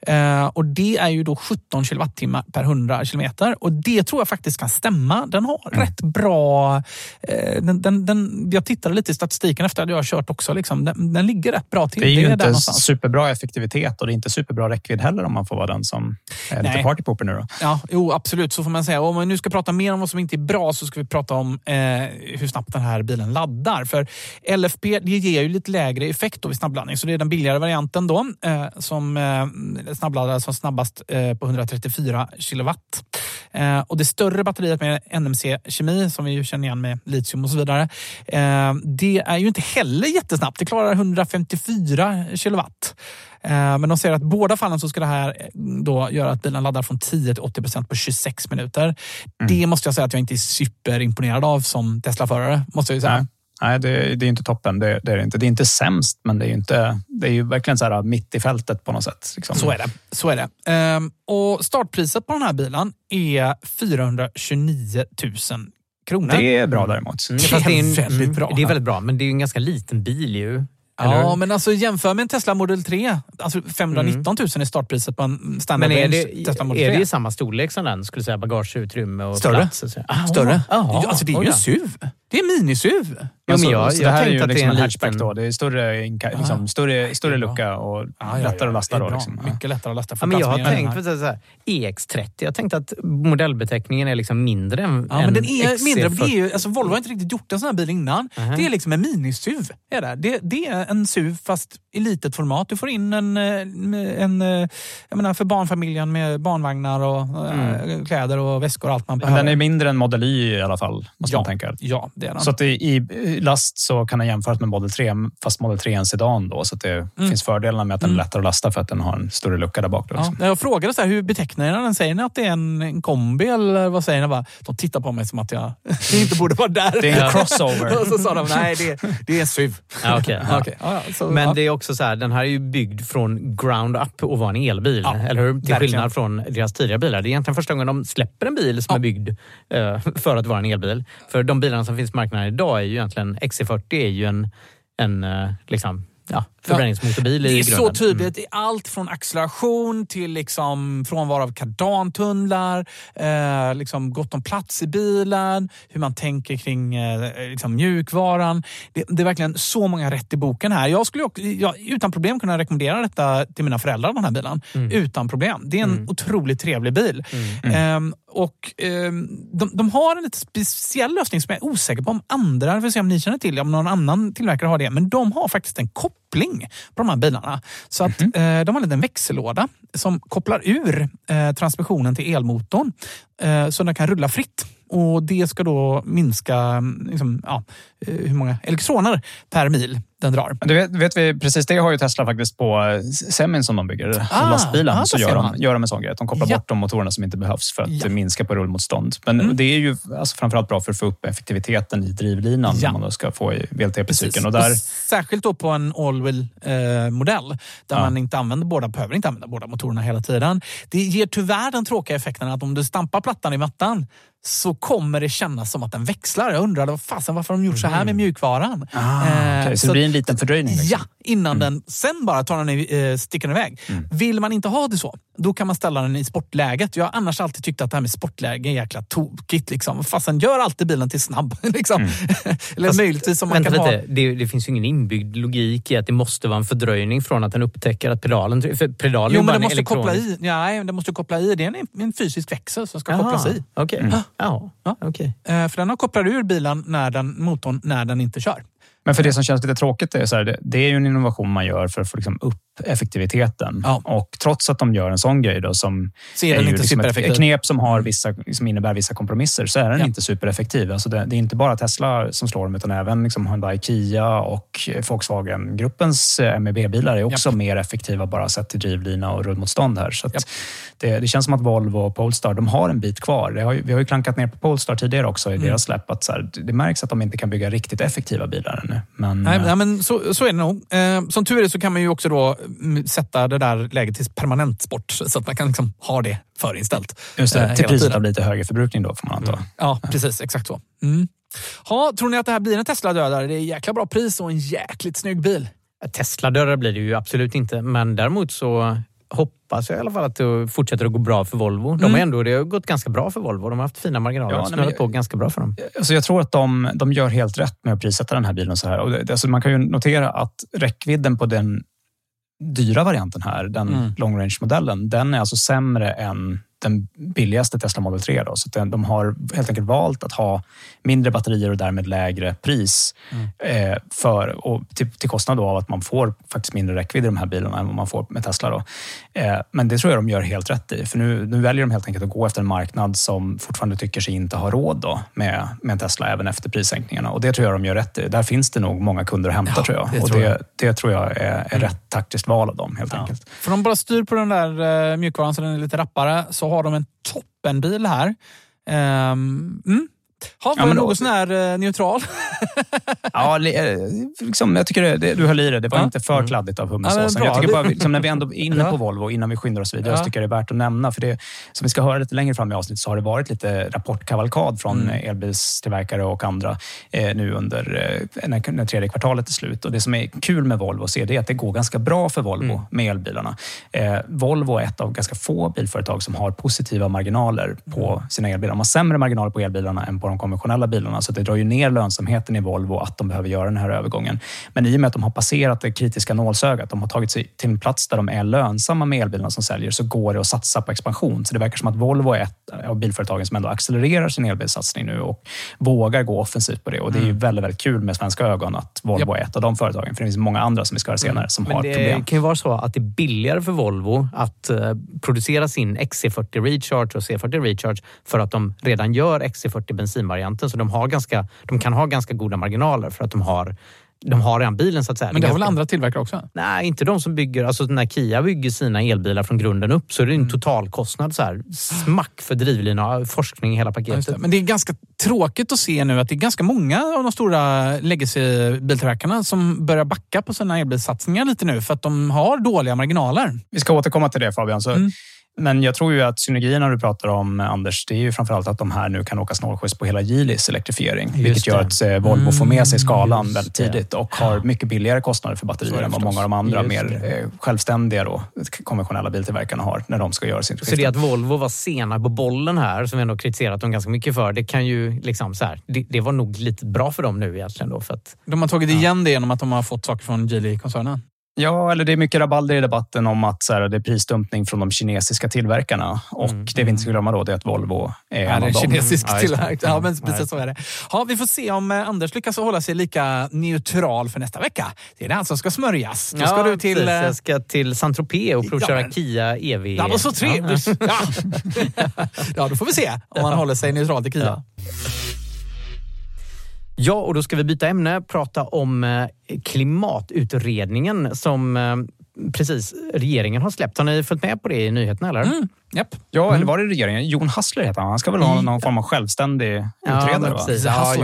Eh, och det är ju då 17 kilowattimmar per 100 kilometer. Och det tror jag faktiskt kan stämma. Den har rätt bra... Eh, den, den, den, jag tittade lite i statistiken efter att jag har kört också. Liksom. Den, den ligger rätt bra till. Det är ju där inte någonstans. superbra effektivitet och det är inte superbra räckvidd heller om man får vara den som är lite Nej. partypooper nu då. Ja, jo, absolut. Så får man säga. Om vi nu ska ska prata mer om vad som inte är bra så ska vi prata om eh, hur snabbt den här bilen laddar. För LFP det ger ju lite lägre effekt då vid snabbladdning. Så det är den billigare varianten då eh, som eh, snabbladdar som snabbast eh, på 134 kilowatt. Eh, och det större batteriet med NMC-kemi som vi ju känner igen med litium och så vidare. Eh, det är ju inte heller jättesnabbt. Det klarar 154 kilowatt. Eh, Men de säger att i båda fallen så ska det här eh, då göra att bilen laddar från 10 till 80 procent på 26 minuter. Det måste jag säga att jag inte är superimponerad av som Tesla-förare. Måste jag ju säga. Nej, Nej det, det är inte toppen. Det, det är inte. Det är inte sämst, men det är ju, inte, det är ju verkligen så här mitt i fältet på något sätt. Liksom. Så är det. Så är det. Ehm, och startpriset på den här bilen är 429 000 kronor. Det är bra däremot. Mm, Det är en- väldigt bra. Det är väldigt bra, men det är ju en ganska liten bil ju. Eller Ja, men alltså jämför med en Tesla Model 3. Alltså 519 000 är startpriset på en standard Men är det, Tesla Model är 3. det i samma storlek som den? Skulle säga bagageutrymme och Större. plats? så? Ah, Större. Ja, alltså det är ju en SUV. Det är mini-SUV. Men jag, jag det här är ju att det är liksom en hatchback liten... då. Det är större, inka- liksom, större, större lucka och lättare att lasta då. Liksom. Ja. Mycket lättare att lasta. Ja, men jag har tänkt på så här, EX30. Jag tänkte att modellbeteckningen är liksom mindre än Ja, men den är XC40. mindre. Det är ju, alltså Volvo har inte riktigt gjort en sån här bil innan. Mhm. Det är liksom en mini-SUV. Är det. Det, det är en SUV fast i litet format. Du får in en, eh, en eh, jag menar för barnfamiljen med barnvagnar och eh, kläder och väskor och allt man Men behöver. den är mindre än Model Y i alla fall, måste Ja. man tänka. Ja, det är den. Så att i last så kan den jämföras med Model 3, fast Model 3 är en sedan då. Så att det Mm. finns fördelar med att den är Mm. lättare att lasta för att den har en större lucka där bak. Då, Ja, liksom. när jag frågade så här, hur betecknar ni den? Säger ni att det är en, en kombi eller vad säger ni? Bara, de tittar på mig som att jag inte borde vara där. Det är en crossover. och så sa de, nej det, det är en SUV. Ja, okej. Ja, okej. Ja, ja, så, Men ja. det är också så här, den här är ju byggd från ground up och var en elbil. Ja, eller hur? Till verkligen. skillnad från deras tidigare bilar. Det är egentligen första gången de släpper en bil som är byggd eh, för att vara en elbil. För de bilarna som finns på marknaden idag är ju egentligen XC40 är ju en, en eh, liksom, ja, förbränningsmotorbil Det i är så grunden. tydligt i allt från acceleration till liksom frånvaro av kardantunnlar, eh, liksom gott om plats i bilen, hur man tänker kring eh, liksom mjukvaran. Det, det är verkligen så många rätt i boken här. Jag skulle också, jag, utan problem kunna rekommendera detta till mina föräldrar, den här bilen. Utan problem. Det är en otroligt trevlig bil. Ehm, och ehm, de, de har en lite speciell lösning som jag är osäker på om andra, vi får se om ni känner till, om någon annan tillverkare har det. Men de har faktiskt en koppling på de här bilarna. Så att eh, de har en liten växellåda som kopplar ur eh, transmissionen till elmotorn eh, så den kan rulla fritt. Och Det ska då minska mm, liksom, ja, eh, hur många elektroner per mil den drar. Du vet, vet vi, precis det har ju Tesla faktiskt på eh, semin som de bygger, Ah, lastbilen. ah, så gör de, gör de en sån grej. att De kopplar Ja. bort de motorerna som inte behövs för att Ja. minska på rullmotstånd. Men Mm. det är ju alltså, framförallt bra för att få upp effektiviteten i drivlinan Ja. som man ska få i VLTP-cykeln. Och där, Och särskilt då på en all-wheel-modell där Ja. man inte använder båda, behöver inte använda båda motorerna hela tiden. Det ger tyvärr den tråkiga effekten att om du stampar plattan i mattan så kommer det kännas som att den växlar. Jag undrar vad fasen, varför har de gjort så här med mjukvaran? ah, Eh, okej, så, det blir en liten fördröjning. Liksom. Ja, innan den sen bara tar den i, eh, sticker den iväg. Vill man inte ha det så, då kan man ställa den i sportläget. Jag har annars alltid tyckt att det här med sportläge är jäkla tokigt. Liksom. Fasen, gör alltid bilen till snabb. liksom. Eller Fast, möjligtvis om man kan ha... lite, det, det finns ju ingen inbyggd logik i att det måste vara en fördröjning från att den upptäcker att pedalen... För pedalen Jo, men bara det en måste koppla i. Nej, det måste koppla i. Det är en, en fysisk växel som ska Jaha, kopplas i. Okej. Mm. Jaha, Ja. okej. Eh, För den har kopplat ur bilen när den, motorn när den inte kör. Men för det som känns lite tråkigt är så här, det, är ju en innovation man gör för att få liksom upp effektiviteten. Och trots att de gör en sån grej då, som Så är ju inte liksom ett, knep som, har vissa, som innebär vissa kompromisser så är den Ja. inte supereffektiv. Alltså det, det är inte bara Tesla som slår dem utan även liksom Hyundai, Kia och Volkswagen-gruppens eh, MEB-bilar är också mer effektiva bara sett till drivlina och rullmotstånd här. Så det, det känns som att Volvo och Polestar de har en bit kvar. Har, ju- vi har ju klankat ner på Polestar tidigare också i Mm. deras släpp. Att så här, det märks att de inte kan bygga riktigt effektiva bilar ännu. Men, Nej, eh, nej, men så, så är det nog. Eh, som tur är så kan man ju också då mm, sätta det där läget till permanent sport så att man kan liksom ha det förinställt. Just eh, det, till hela priset av lite högre förbrukning då får man anta. Ja, precis. Exakt så. Mm. Ha, tror ni att det här blir en Tesla-dödare? Det är jäkla bra pris och en jäkligt snygg bil. Tesla-dörrar blir det ju absolut inte, men däremot så hoppas jag i alla fall att det fortsätter att gå bra för Volvo. De har Mm. ändå, det har gått ganska bra för Volvo. De har haft fina marginaler. Ja, nej, men- på ganska bra för dem. Alltså jag tror att de, de gör helt rätt med att prissätta den här bilen så här. Och det, alltså man kan ju notera att räckvidden på den dyra varianten här, den Mm. long range-modellen, den är alltså sämre än den billigaste Tesla Model 3. Då. Så de har helt enkelt valt att ha mindre batterier och därmed lägre pris Mm. eh, för, och till, till kostnad av att man får faktiskt mindre räckvidd i de här bilarna än vad man får med Tesla. Då. Eh, men det tror jag de gör helt rätt i. För nu, nu väljer de helt enkelt att gå efter en marknad som fortfarande tycker sig inte ha råd då med, med Tesla även efter prissänkningarna. Och det tror jag de gör rätt i. Där finns det nog många kunder att hämta Ja, tror jag. det och tror det, jag. det tror jag är, är rätt taktiskt val av dem helt enkelt. För de bara styr på den där uh, mjukvaran så den är lite rappare så har de en toppenbil här. Um, mm. Ja, var men den då- något sån här eh, neutral? Ja, eh, liksom, jag tycker det, du höll i det. Det var Ja. inte för kladdigt av Ja, men hummersåsen. bra. jag tycker bara, liksom, när vi ändå är inne Ja. på Volvo, innan vi skyndar oss vidare, Ja. så tycker jag det är värt att nämna. För det, som vi ska höra lite längre fram i avsnittet så har det varit lite rapportkavalkad från Mm. mm. elbilstillverkare och andra eh, nu under eh, när, när tredje kvartalet är slut. Och det som är kul med Volvo att se det är att det går ganska bra för Volvo Mm. med elbilarna. Eh, Volvo är ett av ganska få bilföretag som har positiva marginaler på Mm. sina elbilar. De har sämre marginaler på elbilarna än på de konventionella bilarna, så det drar ju ner lönsamheten i Volvo att de behöver göra den här övergången. Men i och med att de har passerat det kritiska nålsögat, de har tagit sig till en plats där de är lönsamma med elbilarna som säljer, så går det att satsa på expansion. Så det verkar som att Volvo är ett av bilföretagen som ändå accelererar sin elbilssatsning nu och vågar gå offensivt på det. Och det är ju Mm. väldigt, väldigt kul med svenska ögon att Volvo är ett av de företagen. För det finns många andra som vi ska höra senare som Men har det problem. kan ju vara så att det är billigare för Volvo att eh, producera sin XC40 Recharge och C40 Recharge för att de redan gör XC40 bensinvarianten. Så de, har ganska, de kan ha ganska goda marginaler för att de har de har redan bilen så att säga. Men det har väl ganska- andra tillverkare också? Nej, inte de som bygger... Alltså när Kia bygger sina elbilar från grunden upp så är det en totalkostnad. Så här, smack för drivlina, forskning, hela Ja, just paketet. det. Men det är ganska tråkigt att se nu att det är ganska många av de stora legacy-biltillverkarna som börjar backa på sina elbilssatsningar lite nu för att de har dåliga marginaler. Vi ska återkomma till det Fabian. Så, Mm. Men jag tror ju att synergierna du pratar om, Anders, det är ju framförallt att de här nu kan åka snålskjuts på hela Geelys elektrifiering. vilket gör det. att eh, Volvo får med sig skalan just väldigt det. tidigt och har mycket billigare kostnader för batterier det än vad många av de andra Just mer eh, självständiga då, konventionella biltillverkarna har när de ska göra sitt Så det att Volvo var sena på bollen här, som vi ändå kritiserat dem ganska mycket för, det kan ju liksom så här, det, det var nog lite bra för dem nu egentligen då. För att, De har tagit igen det genom att de har fått saker från Geely-koncernen. Ja, eller det är mycket rabalder i debatten om att så här, det är prisdumpning från de kinesiska tillverkarna. Och det vi inte ska glömma då det är att Volvo är Ja, en av är dem. kinesisk Ja, det. tillverkning. Ja, men Ja, precis så är det. Ja, vi får se om eh, Anders lyckas hålla sig lika neutral för nästa vecka. Det är det han som ska smörjas. Då ska Ja, du till... precis. eh, Jag ska till Saint-Tropez och provköra men- Kia E EV. Ja, vad så trevligt! Ja. ja, då får vi se om han håller sig neutral till Kia. Ja, och då ska vi byta ämne, prata om eh, klimatutredningen som eh, precis regeringen har släppt. Har ni följt med på det i nyheterna? Eller? Mm. Japp. Ja, eller var det regeringen? Jon Hassler heter han. Han ska väl ha någon form av självständig utredare? va? precis. Ja.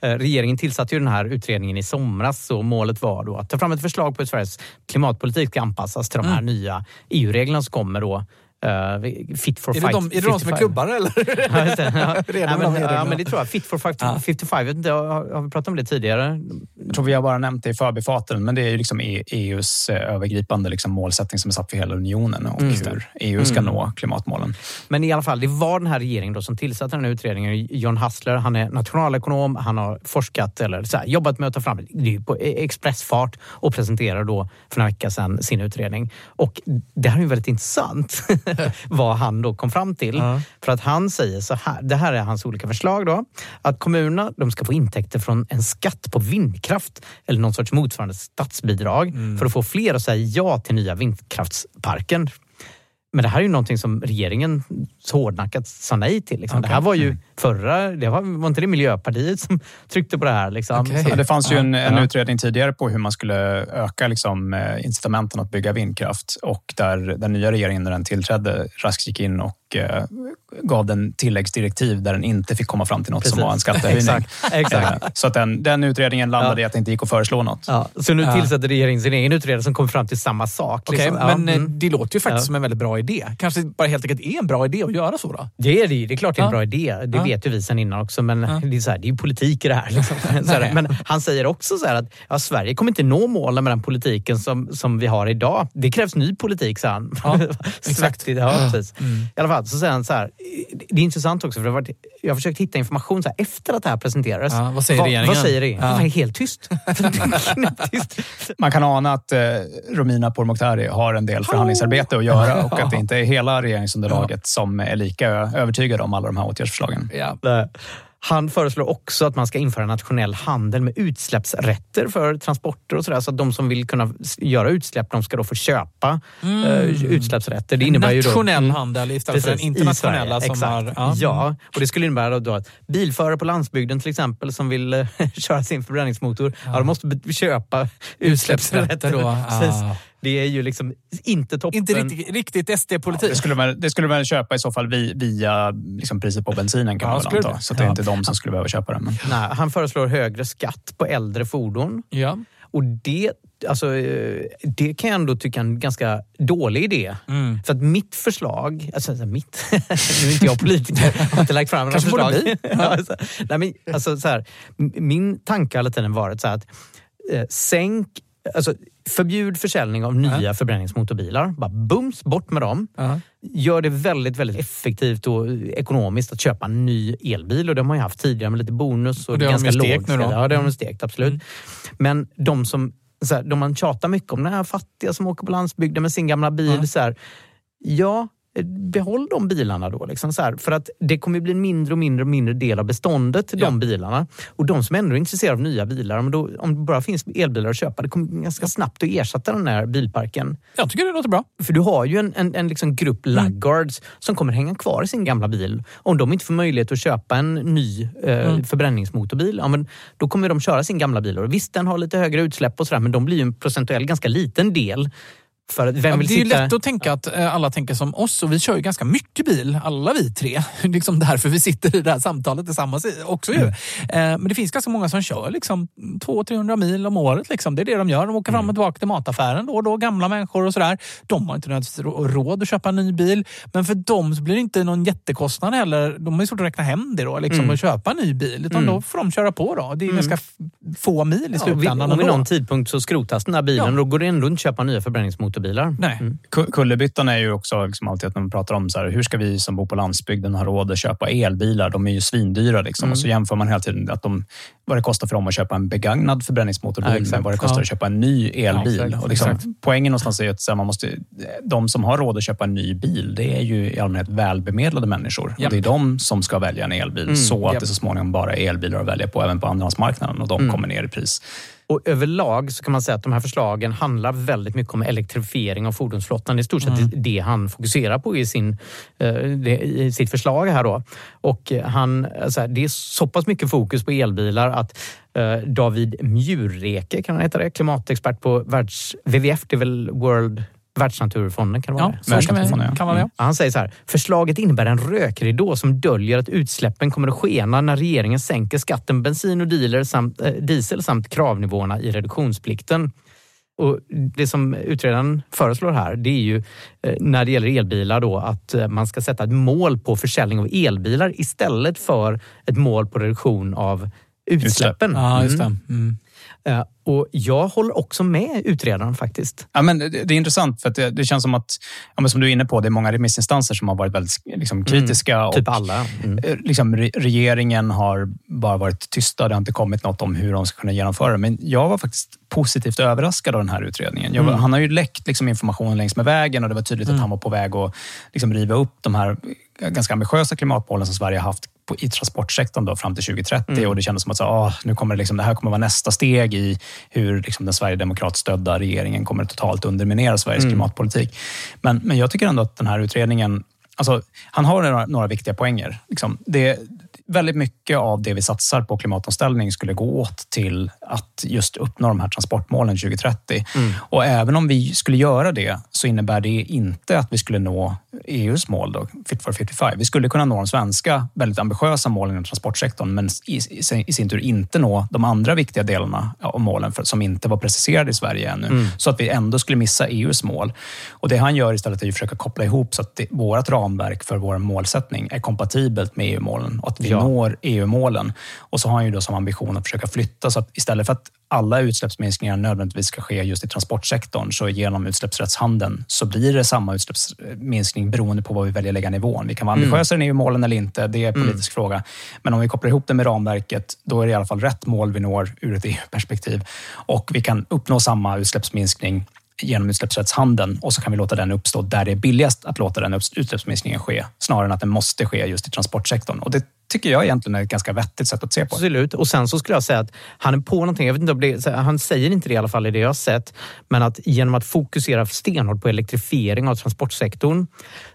Regeringen tillsatte ju den här utredningen i somras och målet var då att ta fram ett förslag på hur Sveriges klimatpolitik ska anpassas till de här Mm. nya EU-reglerna som kommer då. Eh, fit for Är det fight de, är det de som är 55. klubbare eller? Ja, just det. Ja. Redan ja, med de men, ja, men det tror jag. Fit for 50, Ja. 55. Jag vet inte, har, har vi pratat om det tidigare? Jag tror vi har bara nämnt det i förbifarten, men det är ju liksom E- EUs eh, övergripande liksom målsättning som är satt för hela unionen och Mm. hur EU ska Mm. nå klimatmålen. Men i alla fall, det var den här regeringen då som tillsatte den här utredningen. John Hassler, han är nationalekonom, han har forskat eller så här, jobbat med att ta fram det på expressfart och presenterar då för några veckor sedan sin utredning. Och det här är ju väldigt intressant vad han då kom fram till. För att han säger så här, det här är hans olika förslag då, att kommunerna de ska få intäkter från en skatt på vindkraft eller någon sorts motsvarande statsbidrag för att få fler att säga ja till nya vindkraftsparken. Men det här är ju någonting som regeringen så hårdnackat sa nej till. Liksom. Det här var ju förra, det var, var inte det Miljöpartiet som tryckte på det här? Liksom. Så- Ja, det fanns ju en, en utredning tidigare på hur man skulle öka liksom, eh, incitamenten att bygga vindkraft och där den nya regeringen när den tillträdde raskt gick in och eh, gav den tilläggsdirektiv där den inte fick komma fram till något som Precis. var en skattehöjning. Exakt, exakt. Eh, Så att den, den utredningen landade Ja. i att det inte gick att föreslå något. Ja, så nu Ja. tillsätter regeringen sin egen utredare som kommer fram till samma sak. Liksom. Men eh, mm. det låter ju faktiskt som en väldigt bra idé. Kanske bara helt enkelt är en bra idé att göra så då? Det är det ju. Det är klart det är en bra idé. Det vet ju vi sedan innan också. Men det, är så här, det är ju politik i det här. Liksom. Här, men han säger också så här att ja, Sverige kommer inte nå målen med den politiken som, som vi har idag. Det krävs ny politik, sa han. Ja, Svettigt. Ja, precis. Mm. I alla fall så säger han så här. Det är intressant också, för det har varit, jag har försökt hitta information så här, efter att det här presenterades. Ja, vad säger regeringen? Vad säger regeringen? Ja. Det var helt tyst. Man kan ana att eh, Romina Pourmokhtari har en del förhandlingsarbete att göra och att det inte är hela regeringsunderlaget som är lika övertygade om alla de här åtgärdsförslagen. Nej. Han föreslår också att man ska införa nationell handel med utsläppsrätter för transporter och sådär. Så att de som vill kunna göra utsläpp, de ska då få köpa Mm. eh, utsläppsrätter. Det innebär ju då, Nationell handel istället för den internationella Sverige. som Exakt. har... Ja. och det skulle innebära då att bilförare på landsbygden till exempel som vill eh, köra sin förbränningsmotor, ja. de måste köpa utsläppsrätter. då. Precis. Det är ju liksom inte toppen. Inte riktigt, riktigt SD-politik. Det skulle, man, det skulle man köpa i så fall vi- via liksom priset på bensinen kan Ja, man väl anta. Så det är Ja. inte de som skulle behöva köpa den. Men... Nej, han föreslår högre skatt på äldre fordon. Ja. Och det, alltså, eh, det kan jag ändå tycka är en ganska dålig idé. Mm. För att mitt förslag, alltså mitt, nu är inte jag politiker, jag har inte lagt fram några förslag. Ja, alltså, nej, men, alltså, så här, m- min tanke har hela tiden varit så här att eh, sänk Alltså, förbjud försäljning av nya förbränningsmotorbilar. Bara bums, bort med dem. Gör det väldigt, väldigt effektivt och ekonomiskt att köpa en ny elbil. Och det har man ju haft tidigare med lite bonus. Och, Och det är har de ganska stekt nu då. Ja, det har de stekt, absolut. Men de som så här, de man tjatar mycket om, den här fattiga som åker på landsbygden med sin gamla bil. Så här, ja, behåll de bilarna då. Liksom så här, för att det kommer bli en mindre och mindre och mindre del av beståndet, de bilarna. Och de som ändå är intresserade av nya bilar, om, då, om det bara finns elbilar att köpa, det kommer ganska snabbt att ersätta den här bilparken. Jag tycker det låter bra. För du har ju en, en, en liksom grupp laggards som kommer hänga kvar i sin gamla bil. Om de inte får möjlighet att köpa en ny eh, Mm. förbränningsmotorbil, ja, då kommer de köra sin gamla bil. Och visst, den har lite högre utsläpp och sådär, men de blir ju en procentuell ganska liten del. För att vem Ja, vill det är sitta... lätt att tänka att eh, alla tänker som oss och vi kör ju ganska mycket bil, alla vi tre. liksom därför vi sitter i det här samtalet tillsammans också. Ju. Eh, Men det finns ganska många som kör liksom 200-300 mil om året. Liksom. Det är det de gör. De åker fram och tillbaka till mataffären då och då, gamla människor och sådär. De har inte nödvändigtvis rå- råd att köpa en ny bil. Men för dem så blir det inte någon jättekostnad heller. De har ju svårt att räkna hem det då, liksom, Mm. och köpa en ny bil. Utan Mm. då får de köra på. då. Det är Mm. ganska få mil i Ja, vid, slutändan. och vid någon tidpunkt så skrotas den där bilen Ja. då går det ändå inte att köpa nya förbränningsmotorbilar. Nej. Ku- Kullerbyttan är ju också liksom alltid att man pratar om så här, hur ska vi som bor på landsbygden ha råd att köpa elbilar? De är ju svindyra. Liksom. Mm. Och så jämför man hela tiden att de, vad det kostar för dem att köpa en begagnad förbränningsmotorbil Ja, med vad det kostar Ja. att köpa en ny elbil. Ja, exakt, och liksom, exakt. Poängen någonstans är ju att här, man måste, de som har råd att köpa en ny bil, det är ju i allmänhet välbemedlade människor. Japp. Och det är de som ska välja en elbil Mm, så att japp. det så småningom bara är elbilar att välja på även på andrahandsmarknaden och de Mm. kommer ner i pris. Och överlag så kan man säga att de här förslagen handlar väldigt mycket om elektrifiering av fordonsflottan. Det är i stort sett Mm. det han fokuserar på i, sin, eh, i sitt förslag här. Då. Och han, så här, det är så pass mycket fokus på elbilar att eh, David Mjurreke, kan han heta det, klimatexpert på världs, WWF, det är väl World Världsnaturfonden kan det vara Ja, det? kan, vi, kan vara det. Mm. Han säger så här, förslaget innebär en rökridå som döljer att utsläppen kommer att skena när regeringen sänker skatten bensin och diesel samt, eh, diesel samt kravnivåerna i reduktionsplikten. Och det som utredaren föreslår här, det är ju eh, när det gäller elbilar då att eh, man ska sätta ett mål på försäljning av elbilar istället för ett mål på reduktion av utsläppen. Ja, just det. Mm. Mm. Eh, Och jag håller också med utredaren faktiskt. Ja, men det, det är intressant för att det, det känns som att, ja, som du är inne på, det är många remissinstanser som har varit väldigt liksom, kritiska. och, Typ alla. Mm. eh, Liksom, re, regeringen har bara varit tysta. Det har inte kommit något om hur de ska kunna genomföra det. Men jag var faktiskt positivt överraskad av den här utredningen. Jag, Mm. Han har ju läckt liksom, information längs med vägen och det var tydligt att han var på väg att liksom, riva upp de här ganska ambitiösa klimatmålen som Sverige har haft på, i transportsektorn då, fram till 2030. Mm. Och Det kändes som att så, ah, nu kommer det, liksom, det här kommer vara nästa steg i hur liksom, den Sverigedemokratstödda regeringen kommer totalt underminera Sveriges Mm. klimatpolitik. Men, men jag tycker ändå att den här utredningen Alltså, han har några, några viktiga poänger. Liksom, det, väldigt mycket av det vi satsar på klimatomställning skulle gå åt till att just uppnå de här transportmålen 2030. Mm. Och även om vi skulle göra det så innebär det inte att vi skulle nå EUs mål, då, Fit for 55. Vi skulle kunna nå de svenska väldigt ambitiösa målen inom transportsektorn men i, i, sin tur inte nå de andra viktiga delarna av målen för, som inte var preciserade i Sverige ännu. Mm. Så att vi ändå skulle missa EUs mål. Och Det han gör istället är att försöka koppla ihop så att det, vårt ramverk för vår målsättning är kompatibelt med EU-målen och att vi Ja. når EU-målen. Och så har han ju då som ambition att försöka flytta så att istället för att alla utsläppsminskningar nödvändigtvis ska ske just i transportsektorn, så genom utsläppsrättshandeln så blir det samma utsläppsminskning beroende på vad vi väljer att lägga nivån. Vi kan vara Mm. ambitiösare än EU-målen eller inte, det är en Mm. politisk fråga. Men om vi kopplar ihop det med ramverket, då är det i alla fall rätt mål vi når ur ett EU-perspektiv. Och vi kan uppnå samma utsläppsminskning genom utsläppsrättshandeln och så kan vi låta den uppstå där det är billigast att låta den utsläppsminskningen ske, snarare än att den måste ske just i transportsektorn. Och det tycker jag egentligen är ett ganska vettigt sätt att se på det. Absolut. Och sen så skulle jag säga att han är på någonting. Jag vet inte om det, han säger inte det i alla fall i det jag har sett. Men att genom att fokusera stenhårt på elektrifiering av transportsektorn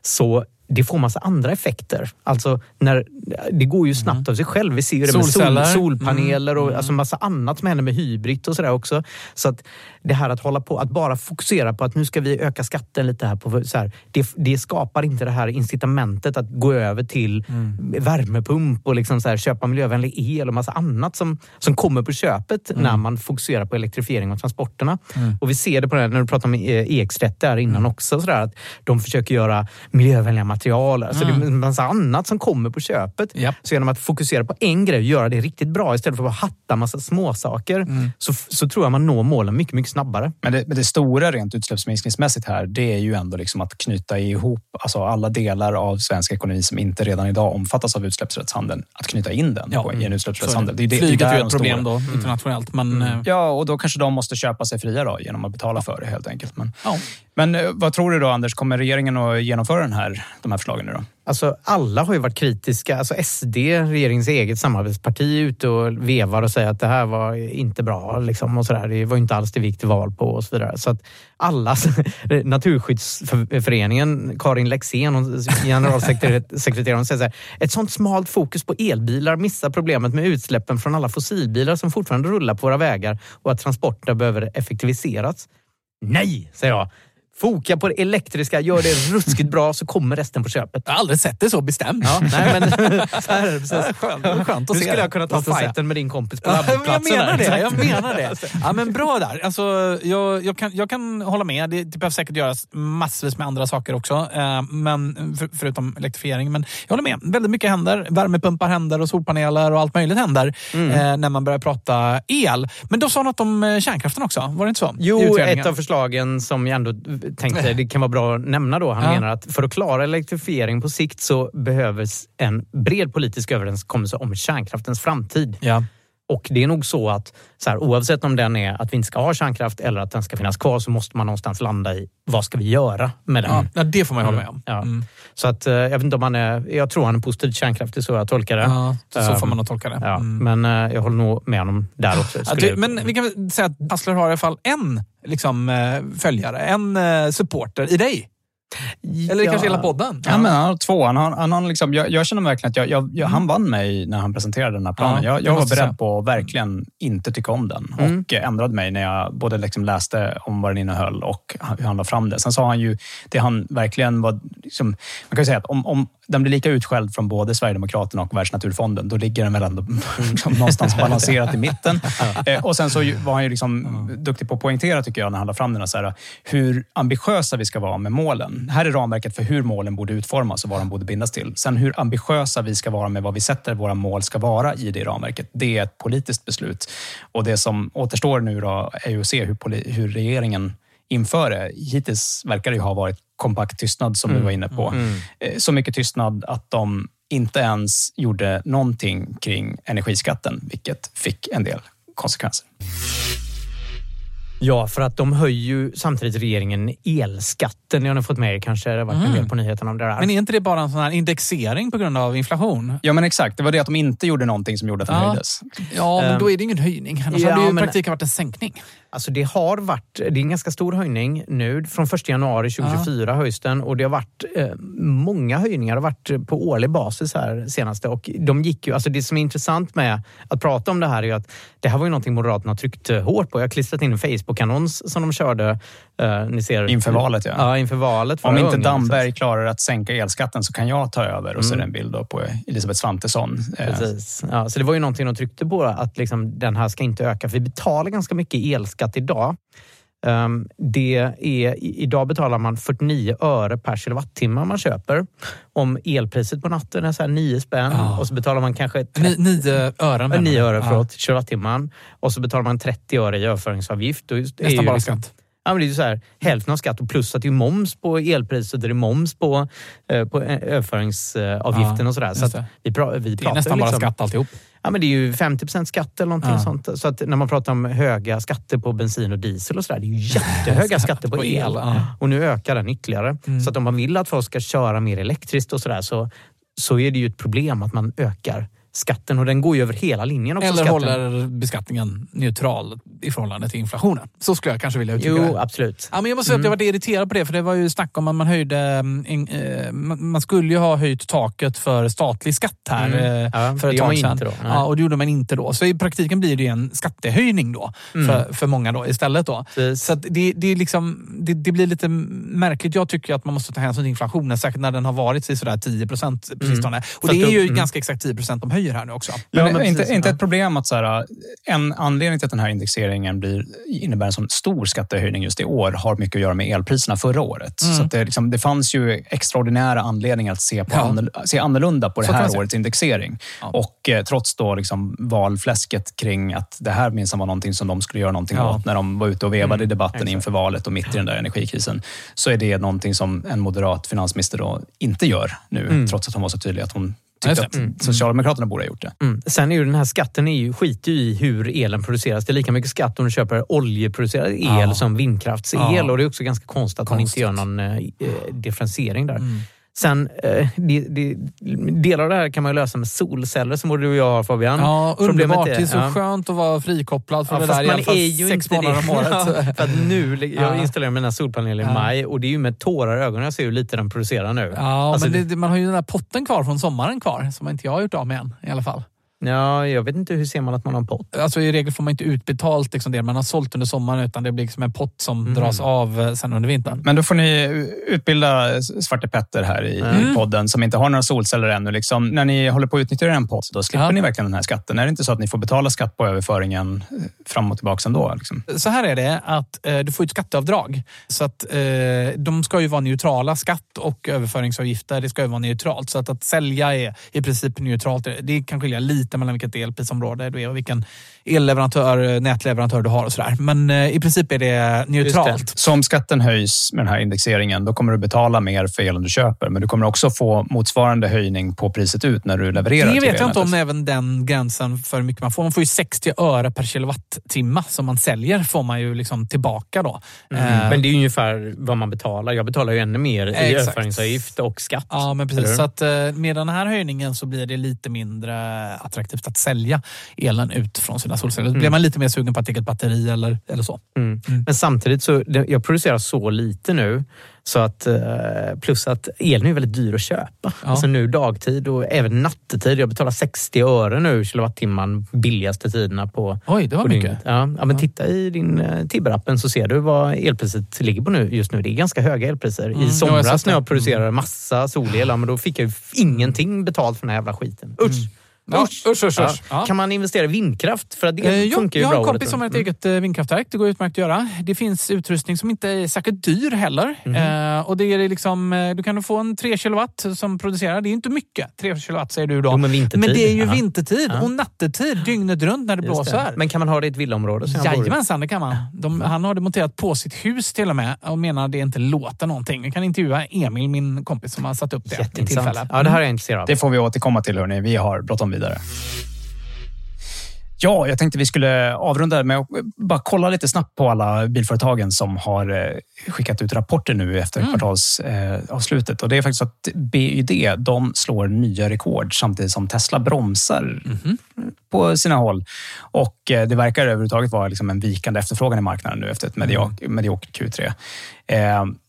så det får massa andra effekter. Alltså, när, det går ju snabbt av sig själv. Vi ser ju det med sol, solpaneler och Mm. alltså massa annat som händer med hybrid och sådär också. Så att det här att hålla på, att bara fokusera på att nu ska vi öka skatten lite här. På, så här det, det skapar inte det här incitamentet att gå över till värmepump och liksom så här, köpa miljövänlig el och massa annat som, som kommer på köpet när man fokuserar på elektrifiering av transporterna. Mm. Och vi ser det på det när du pratade om eh, EX30 här innan också. Så där, att de försöker göra miljövänliga material. Alltså Mm. Det är massa annat som kommer på köpet. Så genom att fokusera på en grej och göra det riktigt bra istället för att bara hatta massa småsaker Mm. så, så tror jag man når målen mycket, mycket snabbare. Men det, men det stora rent utsläppsminskningsmässigt här, det är ju ändå liksom att knyta ihop alltså alla delar av svensk ekonomi som inte redan idag omfattas av utsläppsrättshandeln, att knyta in den Ja, på, i en mm. utsläppsrättshandel. Det. det, Flyget där är ju ett problem stora- då, internationellt. Men, eh, Ja, och då kanske de måste köpa sig fria då, genom att betala för det helt enkelt. Men, Ja. men eh, vad tror du då, Anders? Kommer regeringen att genomföra den här, de här förslagen nu då? Alltså, alla har ju varit kritiska. Alltså, SD, regeringens eget samarbetsparti, är ute och vevar och säger att det här var inte bra. Liksom, och så där. Det var inte alls det vi gick till val på och så vidare. Så att alla, Naturskyddsföreningen, Karin Lexén, generalsekreteraren, hon säger så här, ett sånt smalt fokus på elbilar missar problemet med utsläppen från alla fossilbilar som fortfarande rullar på våra vägar och att transporter behöver effektiviseras. Nej, säger jag. Foka på det elektriska, gör det ruskigt bra så kommer resten på köpet. Jag har aldrig sett det så bestämt. Ja, nej, men, så här är det precis. Skönt, skönt att nu se skulle det. jag kunna ta fighten med din kompis på Ja, men jag labbplatsen. menar det. Jag menar det. Ja, men bra där. Alltså, jag, jag, kan, jag kan hålla med. Det, det behöver säkert göras massvis med andra saker också. Eh, men, för, förutom elektrifiering. Men jag håller med. Väldigt mycket händer. Värmepumpar händer och solpaneler och allt möjligt händer Mm. eh, när man börjar prata el. Men de sa något om eh, kärnkraften också. Var det inte så? Jo, ett av förslagen som jag ändå tänkte det kan vara bra att nämna då. Han Ja. menar att för att klara elektrifiering på sikt så behövs en bred politisk överenskommelse om kärnkraftens framtid. Ja. Och det är nog så att så här, oavsett om den är att vi inte ska ha kärnkraft eller att den ska finnas kvar så måste man någonstans landa i vad ska vi göra med den? Ja, det får man ju hålla med om. Ja. Så att, eh, jag vet inte om han är, jag tror han är positiv till kärnkraft, det är så jag tolkar det. Ja, så får Ehm, man nog tolka det. Ja, Mm. Men eh, jag håller nog med honom där också. Skulle men vi kan säga att Hassler har i alla fall en liksom, eh, följare, en supporter i dig. Eller kanske hela podden. Ja, men han har två. Han har, han har liksom, jag, jag känner verkligen att jag, jag, jag, han vann mig när han preserade den här planen. Ja, jag jag var beredd säga. på att verkligen inte tycka om den Mm. och ändrade mig när jag både liksom läste om vad den innehöll och hur han la fram det. Sen sa han ju det han verkligen var... Liksom, man kan ju säga att om, om den blir lika utskälld från både Sverigedemokraterna och Världsnaturfonden, då ligger den väl ändå liksom någonstans balanserat i mitten. Eh, och sen så var han ju liksom duktig på att poängtera, tycker jag, när han la fram den, här, så här, hur ambitiösa vi ska vara med målen. Här är ramverket för hur målen borde utformas och vad de borde bindas till. Sen hur ambitiösa vi ska vara med vad vi sätter våra mål ska vara i det ramverket, det är ett politiskt beslut. Och det som återstår nu då är ju att se hur, hur regeringen inför det. Hittills verkar det ju ha varit kompakt tystnad som du Mm. var inne på. Mm. Eh, Så mycket tystnad att de inte ens gjorde någonting kring energiskatten, vilket fick en del konsekvenser. Ja, för att de höjer ju samtidigt regeringen elskatten. Ni har nog fått med er kanske. Det har varit en Mm. del på nyheterna om det där. Men är inte det bara en sån här indexering på grund av inflation? Ja, men exakt. Det var det att de inte gjorde någonting som gjorde att den Ja. höjdes. Ja, men Ehm, då är det ingen höjning. Annars ja, hade det ju i men- praktiken varit en sänkning. Alltså det har varit, det är en ganska stor höjning nu. Från 1 januari 2024 höjs den och det har varit eh, många höjningar. Det har varit på årlig basis här senaste. Och de gick ju, alltså det som är intressant med att prata om det här är ju att det här var ju någonting Moderaterna tryckte hårt på. Jag har klistrat in en Facebook-annons som de körde. Eh, ni ser, Inför valet, ja. Ja, inför valet. Om inte Damberg klarar att sänka elskatten så kan jag ta över. Och så är det Mm. en bild då på Elisabeth Svantesson. Eh, Precis. Ja, så det var ju någonting de tryckte på, att liksom, den här ska inte öka. För vi betalar ganska mycket elskatt idag. Um, det är, idag betalar man 49 öre per kilowattimme man köper. Om elpriset på natten är så här 9 spänn Ja. och så betalar man kanske Ni, nio ören. Ja, menar 9 du? öre Ja. förlåt, kilowattimman. Och så betalar man 30 öre i överföringsavgift. Nästan bara liksom- skatt. Ja, men det är ju så här, hälften av skatt och plus att det är moms på elpriset det är moms på, eh, på eh, överföringsavgiften Ja, och sådär. Så att vi, pra, vi Det är pratar nästan bara liksom, skatt alltihop. Ja, men det är ju 50% skatt eller någonting Ja. sånt. Så att när man pratar om höga skatter på bensin och diesel och sådär, det är ju jättehöga skatter på, el, ja. Och nu ökar den ytterligare. Mm. Så att om man vill att folk ska köra mer elektriskt och sådär så, så är det ju ett problem att man ökar skatten och den går ju över hela linjen också. Eller skatten. håller beskattningen neutral i förhållande till inflationen. Så skulle jag kanske vilja uttrycka Jo, det. absolut. Ja, men jag måste säga att jag Mm. varit irriterad på det, för det var ju snack om att man höjde... mm, eh, man skulle ju ha höjt taket för statlig skatt här Mm. eh, Ja, för ett tag sedan. inte då. Nej. Ja, och det gjorde man inte då. Så i praktiken blir det en skattehöjning då Mm. för, för många då istället. Då. Så att det, det, är liksom, det, det blir lite märkligt. Jag tycker att man måste ta hänsyn till inflationen, särskilt när den har varit i sådär 10 procent på Mm. sistone. Och det är ju mm. ganska exakt 10 procent de höjer höjer här nu också. Men, ja, men inte, precis, inte ett problem att så här, en anledning till att den här indexeringen blir, innebär en sån stor skattehöjning just i år har mycket att göra med elpriserna förra året. Mm. Så det, liksom, det fanns ju extraordinära anledningar att se, på ja. annorl se annorlunda på det så här årets indexering. Ja. Och eh, trots då liksom valfläsket kring att det här minsann var någonting som de skulle göra någonting ja. åt när de var ute och vevade mm. i debatten Exakt. inför valet och mitt i den där energikrisen, så är det någonting som en moderat finansminister då inte gör nu, mm. trots att hon var så tydlig att hon tyckte att mm. Socialdemokraterna borde ha gjort det. Mm. Sen är ju den här skatten är ju, skiter ju i hur elen produceras. Det är lika mycket skatt om du köper oljeproducerad el ja. som vindkraftsel. Ja. Och det är också ganska konstigt att konstigt. man inte gör någon eh, differentiering där. Mm. Sen, eh, de, de, delar av det här kan man ju lösa med solceller som både du och jag har Fabian. Ja, underbart. Är, det är så ja. skönt att vara frikopplad för ja, det där i alla fall sex månader om året. Ja, för att nu, jag installerade mina solpaneler i maj och det är ju med tårar i ögonen jag ser hur lite den producerar nu. Ja, alltså, men det, man har ju den där potten kvar från sommaren kvar som inte jag har gjort av med än i alla fall. Ja, jag vet inte hur ser man att man har en pott? Alltså, I regel får man inte utbetalt liksom det man har sålt under sommaren utan det blir liksom en pott som mm. dras av eh, sen under vintern. Men då får ni utbilda Svarte Petter här i, mm. podden som inte har några solceller ännu. Liksom, när ni håller på att utnyttja en pott, då slipper ja. ni verkligen den här skatten. Är det inte så att ni får betala skatt på överföringen eh, fram och tillbaka ändå? Liksom? Så här är det, att eh, du får ett skatteavdrag. Så att, eh, de ska ju vara neutrala. Skatt och överföringsavgifter, det ska ju vara neutralt. Så att, att sälja är i princip neutralt. Det kan skilja lite lite mellan vilket elprisområde du är och vilken elleverantör, nätleverantör du har och sådär. Men eh, i princip är det neutralt. Det. Så om skatten höjs med den här indexeringen, då kommer du betala mer för elen du köper. Men du kommer också få motsvarande höjning på priset ut när du levererar Det vet jag inte om även den gränsen för hur mycket man får. Man får ju 60 öre per kilowattimme som man säljer får man ju liksom tillbaka då. Mm. Eh. Men det är ungefär vad man betalar. Jag betalar ju ännu mer i Exakt. överföringsavgift och skatt. Ja, men precis. Så att, eh, med den här höjningen så blir det lite mindre attraktivt att sälja elen ut från sina solceller. Då mm. blir man lite mer sugen på att ett batteri eller, eller så. Mm. Mm. Men samtidigt så, jag producerar så lite nu så att, eh, plus att elen är väldigt dyr att köpa. Ja. Alltså nu dagtid och även nattetid. Jag betalar 60 öre nu kilowattimman billigaste tiderna på Oj, det var mycket. Ja, ja, men. Titta i din uh, Tibber-appen så ser du vad elpriset ligger på nu just nu. Det är ganska höga elpriser. Mm. I somras när jag producerade massa solel, men då fick jag ingenting betalt för den här jävla skiten. Usch! Mm. Ja, usch, usch, usch. Ja. Kan man investera i vindkraft? För det eh, funkar ju jag bra. Jag har en kompis som har ett mm. eget eh, vindkraftverk. Det går utmärkt att göra. Det finns utrustning som inte är särskilt dyr heller. Mm. Eh, och det är liksom, eh, du kan få en 3 kilowatt som producerar. Det är inte mycket. 3 kilowatt säger du då. Jo, men, men, det är ju ja. vintertid och nattetid dygnet runt när det Just blåser. Det. Men kan man ha det i ett villaområde? Jajamensan, det kan man. De, han har det monterat på sitt hus till och med och menar att det inte låter någonting. Vi kan intervjua Emil, min kompis, som har satt upp det tillfälle. Ja, det här är jag intresserad av. Det får vi återkomma till hörni. Vi har bråttom vidare. Ja, jag tänkte vi skulle avrunda med att bara kolla lite snabbt på alla bilföretagen som har eh, skickat ut rapporter nu efter mm. kvartalsavslutet. Och det är faktiskt så att BYD de slår nya rekord samtidigt som Tesla bromsar mm. på sina håll. Och eh, det verkar överhuvudtaget vara liksom en vikande efterfrågan i marknaden nu efter ett mediokert Q3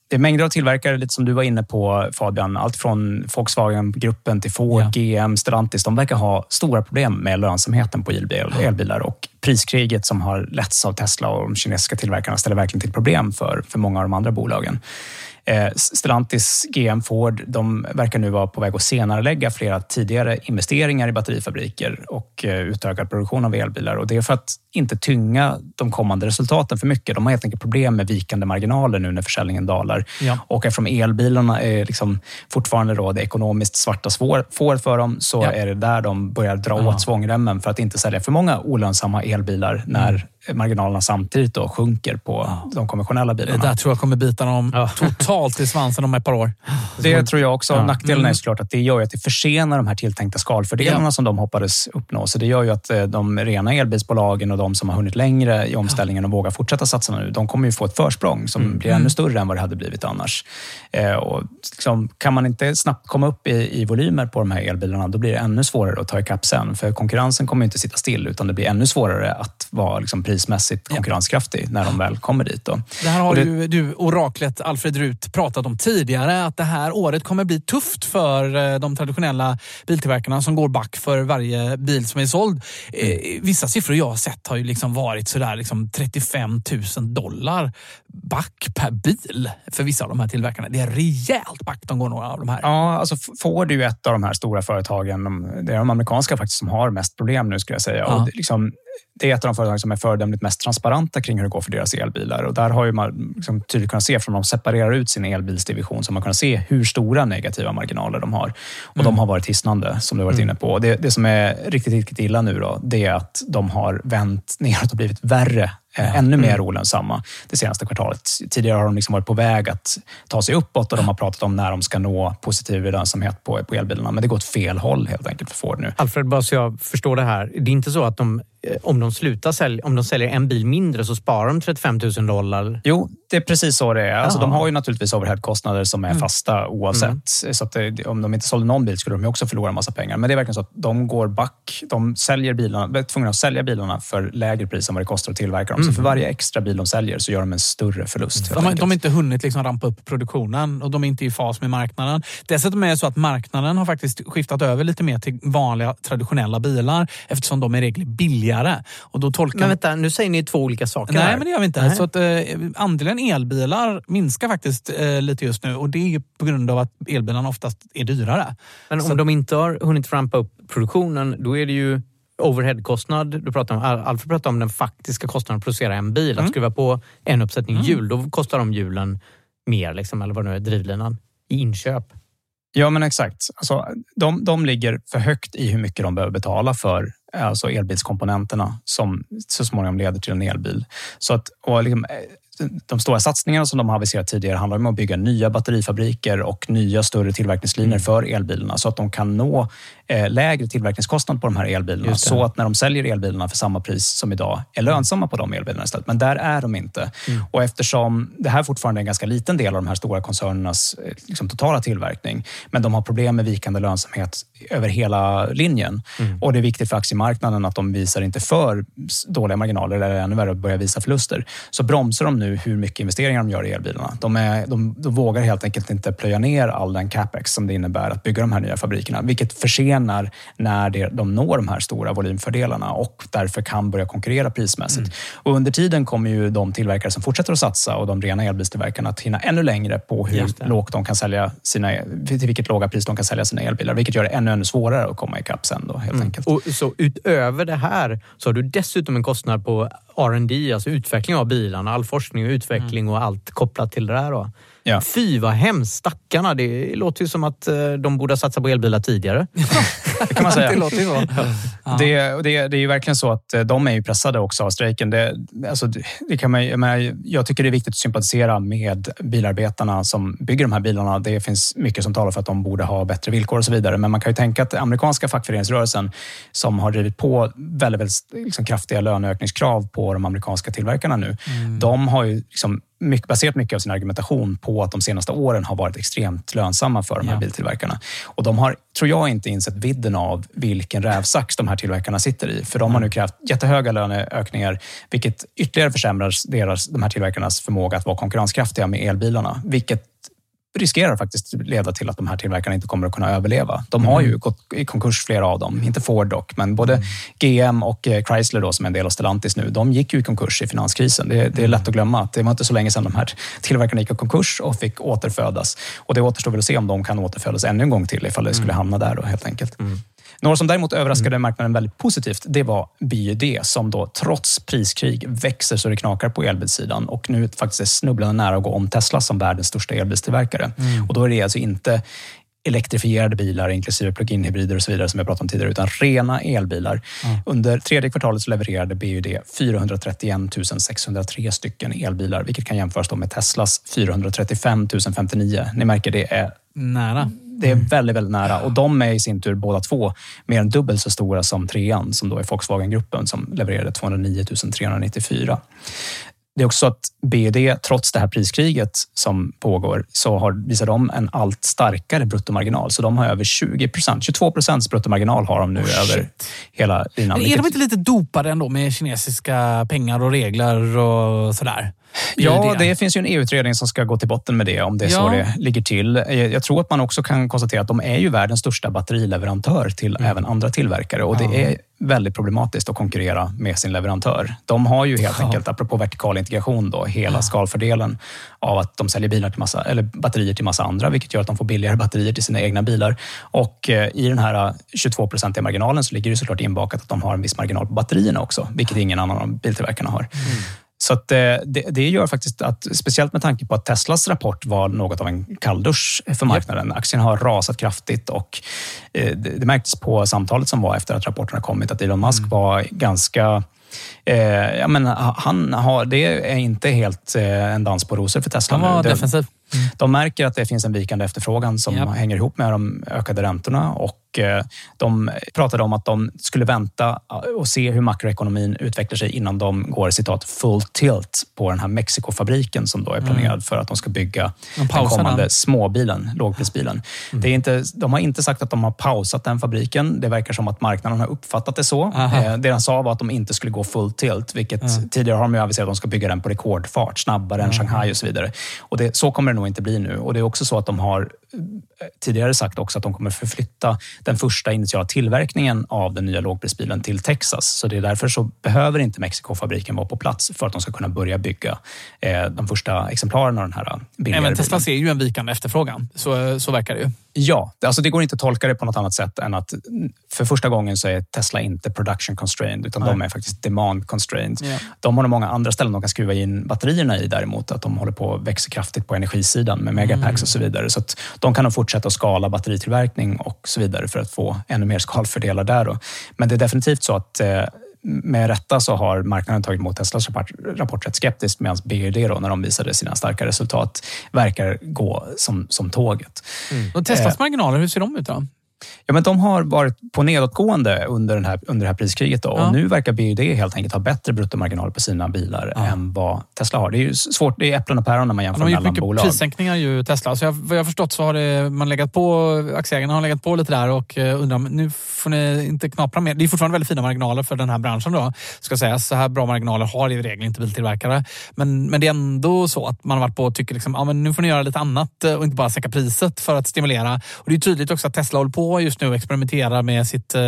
det är mängder av tillverkare, lite som du var inne på Fabian. Allt från Volkswagen-gruppen till Ford, ja. GM, Stellantis. De verkar ha stora problem med lönsamheten på elbilar och priskriget som har letts av Tesla och de kinesiska tillverkarna ställer verkligen till problem för, för många av de andra bolagen. Eh, Stellantis, GM, Ford, de verkar nu vara på väg att senare flera tidigare investeringar i batterifabriker och eh, utökad produktion av elbilar. Och det är för att inte tynga de kommande resultaten för mycket. De har helt enkelt problem med vikande marginaler nu när försäljningen dalar. Ja. Och eftersom elbilarna är liksom fortfarande då det ekonomiskt svarta får för dem så ja. är det där de börjar dra ja. åt svångremmen för att inte sälja för många olönsamma elbilar när mm marginalerna samtidigt då sjunker på ja. de konventionella bilarna. Det där tror jag kommer bita dem ja. totalt i svansen om ett par år. Det tror jag också. Ja. Nackdelen mm. är såklart att det gör att det försenar de här tilltänkta skalfördelarna som de hoppades uppnå. Så det gör ju att eh, de rena elbilsbolagen och de som har hunnit längre i omställningen och vågar fortsätta satsa nu, de kommer ju få ett försprång som mm. blir ännu större än vad det hade blivit annars. Eh, och liksom, kan man inte snabbt komma upp i, i volymer på de här elbilarna, då blir det ännu svårare att ta ikapp sen. För konkurrensen kommer inte sitta still, utan det blir ännu svårare att vara liksom, prismässigt konkurrenskraftig när de väl kommer dit. Då. Det här har det, ju du, oraklet Alfred Rut, pratat om tidigare. Att det här året kommer bli tufft för eh, de traditionella biltillverkarna som går back för varje bil som är såld. Mm. Vissa siffror jag har sett har ju liksom varit sådär liksom 35 000 dollar back per bil för vissa av de här tillverkarna. Det är rejält back de går några av de här. Ja, alltså Ford är ju ett av de här stora företagen. Det är de amerikanska faktiskt som har mest problem nu skulle jag säga. Ja. Och det, liksom, det är ett av de företag som är föredömligt mest transparenta kring hur det går för deras elbilar. Och där har ju man liksom tydligt kunnat se, från de separerar ut sin elbilsdivision, så man kunnat se hur stora negativa marginaler de har. Och mm. de har varit hisnande, som du varit mm. inne på. Det, det som är riktigt, riktigt illa nu då, det är att de har vänt neråt och blivit värre Ja. ännu mer mm. olönsamma det senaste kvartalet. Tidigare har de liksom varit på väg att ta sig uppåt och de har pratat om när de ska nå positiv lönsamhet på, på elbilarna. Men det går åt fel håll helt enkelt för Ford nu. Alfred, bara så jag förstår det här. Det är inte så att de Eh, om de slutar sälja, om de säljer en bil mindre så sparar de 35 000 dollar? Jo, det är precis så det är. Alltså, de har ju naturligtvis overheadkostnader som är mm. fasta oavsett. Mm. Så det, om de inte sålde någon bil skulle de också förlora en massa pengar. Men det är verkligen så att de går back. De säljer bilarna, är tvungna att sälja bilarna för lägre pris än vad det kostar att tillverka dem. Mm. Så för varje extra bil de säljer så gör de en större förlust. De, de har inte hunnit liksom rampa upp produktionen och de är inte i fas med marknaden. Dessutom är det så att marknaden har faktiskt skiftat över lite mer till vanliga traditionella bilar eftersom de är regel billigare. Och då tolkar... Men vänta, nu säger ni två olika saker. Nej, här. men det gör vi inte. Nej. Så att, eh, andelen elbilar minskar faktiskt eh, lite just nu och det är på grund av att elbilarna oftast är dyrare. Men om så... de inte har hunnit rampa upp produktionen, då är det ju overheadkostnad. Du pratar om, Alfred pratar om den faktiska kostnaden att producera en bil. Mm. Att skruva på en uppsättning mm. hjul, då kostar de hjulen mer, liksom, eller vad nu är, drivlinan, i inköp. Ja, men exakt. Alltså, de, de ligger för högt i hur mycket de behöver betala för alltså elbilskomponenterna som så småningom leder till en elbil. Så att, och liksom, eh, de stora satsningarna som de har aviserat tidigare handlar om att bygga nya batterifabriker och nya större tillverkningslinjer mm. för elbilarna så att de kan nå eh, lägre tillverkningskostnad på de här elbilarna. Så att när de säljer elbilarna för samma pris som idag är lönsamma på de elbilarna istället. Men där är de inte. Mm. Och eftersom det här fortfarande är en ganska liten del av de här stora koncernernas eh, liksom, totala tillverkning, men de har problem med vikande lönsamhet över hela linjen. Mm. Och det är viktigt för aktiemarknaden att de visar inte för dåliga marginaler eller ännu värre börjar visa förluster. Så bromsar de nu hur mycket investeringar de gör i elbilarna. De, är, de, de vågar helt enkelt inte plöja ner all den capex som det innebär att bygga de här nya fabrikerna, vilket försenar när det, de når de här stora volymfördelarna och därför kan börja konkurrera prismässigt. Mm. Och under tiden kommer ju de tillverkare som fortsätter att satsa och de rena elbilstillverkarna att hinna ännu längre på hur lågt de kan sälja sina, till vilket låga pris de kan sälja sina elbilar, vilket gör det ännu, ännu svårare att komma ikapp sen. Då, helt mm. enkelt. Och så utöver det här så har du dessutom en kostnad på R&D, alltså utveckling av bilarna, all forskning och utveckling och allt kopplat till det där. Då. Ja. Fy vad hemskt, stackarna. Det låter ju som att eh, de borde ha satsat på elbilar tidigare. det kan man säga. det låter ju så. Ja. Det, det, det är ju verkligen så att eh, de är ju pressade också av strejken. Det, alltså, det kan man, jag, jag tycker det är viktigt att sympatisera med bilarbetarna som bygger de här bilarna. Det finns mycket som talar för att de borde ha bättre villkor och så vidare. Men man kan ju tänka att amerikanska fackföreningsrörelsen som har drivit på väldigt, väldigt liksom, kraftiga löneökningskrav på de amerikanska tillverkarna nu. Mm. De har ju liksom mycket, baserat mycket av sin argumentation på att de senaste åren har varit extremt lönsamma för de här ja. biltillverkarna. Och de har, tror jag, inte insett vidden av vilken rävsax de här tillverkarna sitter i. För de har nu krävt jättehöga löneökningar, vilket ytterligare försämrar deras, de här tillverkarnas förmåga att vara konkurrenskraftiga med elbilarna. Vilket riskerar faktiskt leda till att de här tillverkarna inte kommer att kunna överleva. De har ju mm. gått i konkurs, flera av dem. Inte Ford dock, men både mm. GM och eh, Chrysler då, som är en del av Stellantis nu, de gick ju i konkurs i finanskrisen. Det, det är lätt att glömma att det var inte så länge sedan de här tillverkarna gick i konkurs och fick återfödas. Och det återstår väl att se om de kan återfödas ännu en gång till ifall det skulle mm. hamna där då, helt enkelt. Mm. Några som däremot överraskade mm. marknaden väldigt positivt, det var BYD som då trots priskrig växer så det knakar på elbilssidan och nu faktiskt är snubblande nära att gå om Tesla som världens största elbilstillverkare. Mm. Och då är det alltså inte elektrifierade bilar, inklusive plug-in hybrider och så vidare som vi pratat om tidigare, utan rena elbilar. Mm. Under tredje kvartalet levererade BUD 431 603 stycken elbilar, vilket kan jämföras med Teslas 435 059. Ni märker, det är nära det är väldigt, väldigt nära. Och de är i sin tur båda två mer än dubbelt så stora som trean, som då är Volkswagen-gruppen som levererade 209 394. Det är också så att BD, trots det här priskriget som pågår, så har, visar de en allt starkare bruttomarginal. Så de har över 20 procent, 22 procents bruttomarginal har de nu Oh, över hela linan. Men är de inte lite dopade ändå med kinesiska pengar och regler och sådär? Ja, det finns ju en EU-utredning som ska gå till botten med det, om det är så Ja. det ligger till. Jag tror att man också kan konstatera att de är ju världens största batterileverantör till Mm. även andra tillverkare och det är väldigt problematiskt att konkurrera med sin leverantör. De har ju helt enkelt, apropå vertikal integration, då, hela skalfördelen av att de säljer bilar till massa, eller batterier till massa andra, vilket gör att de får billigare batterier till sina egna bilar. Och eh, i den här 22-procentiga marginalen så ligger det såklart inbakat att de har en viss marginal på batterierna också, vilket ingen annan av biltillverkarna har. Så eh, det, det gör faktiskt att, speciellt med tanke på att Teslas rapport var något av en kalldusch för marknaden. Aktien har rasat kraftigt och eh, det, det märktes på samtalet som var efter att rapporten har kommit att Elon Musk var ganska Eh, ja, men han har, det är inte helt eh, en dans på rosor för Tesla. Han var nu. Det- defensiv. De märker att det finns en vikande efterfrågan som Japp. hänger ihop med de ökade räntorna och eh, de pratade om att de skulle vänta och se hur makroekonomin utvecklar sig innan de går citat full tilt på den här Mexikofabriken som då är planerad Mm. för att de ska bygga De den kommande den. småbilen, lågprisbilen. Det är inte, de har inte sagt att de har pausat den fabriken. Det verkar som att marknaden har uppfattat det så. Aha. Eh, det de sa var att de inte skulle gå full tilt, vilket Ja. tidigare har de ju aviserat att de ska bygga den på rekordfart, snabbare än Ja. Shanghai och så vidare. Och det, så kommer det nog inte bli nu. Och det är också så att de har tidigare sagt också att de kommer förflytta den första initiala tillverkningen av den nya lågprisbilen till Texas. Så det är därför så behöver inte Mexikofabriken vara på plats för att de ska kunna börja bygga eh, de första exemplaren av den här billigare Även Tesla bilen. ser ju en vikande efterfrågan. Så, så verkar det ju. Ja, alltså det går inte att tolka det på något annat sätt än att för första gången så är Tesla inte production constrained, utan Nej. de är faktiskt demand constrained. Ja. De har nog många andra ställen de kan skruva in batterierna i däremot, att de håller på att växa kraftigt på energisidan med megapacks Mm. och så vidare. Så de kan nog fortsätta att skala batteritillverkning och så vidare för att få ännu mer skalfördelar där. Då. Men det är definitivt så att eh, med rätta så har marknaden tagit emot Teslas rapport, rapport rätt skeptiskt medan BYD då, när de visade sina starka resultat verkar gå som, som tåget. Och Teslas Eh, marginaler, hur ser de ut då? Ja, men de har varit på nedåtgående under, den här, under det här priskriget. Då. Ja. Och nu verkar BYD helt enkelt ha bättre bruttomarginal på sina bilar än vad Tesla har. Det är ju svårt, det är äpplen och päron när man De jämför har gjort mellan mycket bolag. prissänkningar ju Tesla. Så jag, vad jag har förstått så har det, man legat på, aktieägarna har legat på lite där och eh, undrar, nu får ni inte knapra mer. Det är fortfarande väldigt fina marginaler för den här branschen då, ska sägas. Så här bra marginaler har i regel inte biltillverkare. Men, men det är ändå så att man har varit på och tycker liksom, ja, men nu får ni göra lite annat eh, och inte bara sänka priset för att stimulera. Och det är tydligt också att Tesla håller på just nu och experimenterar med sitt eh,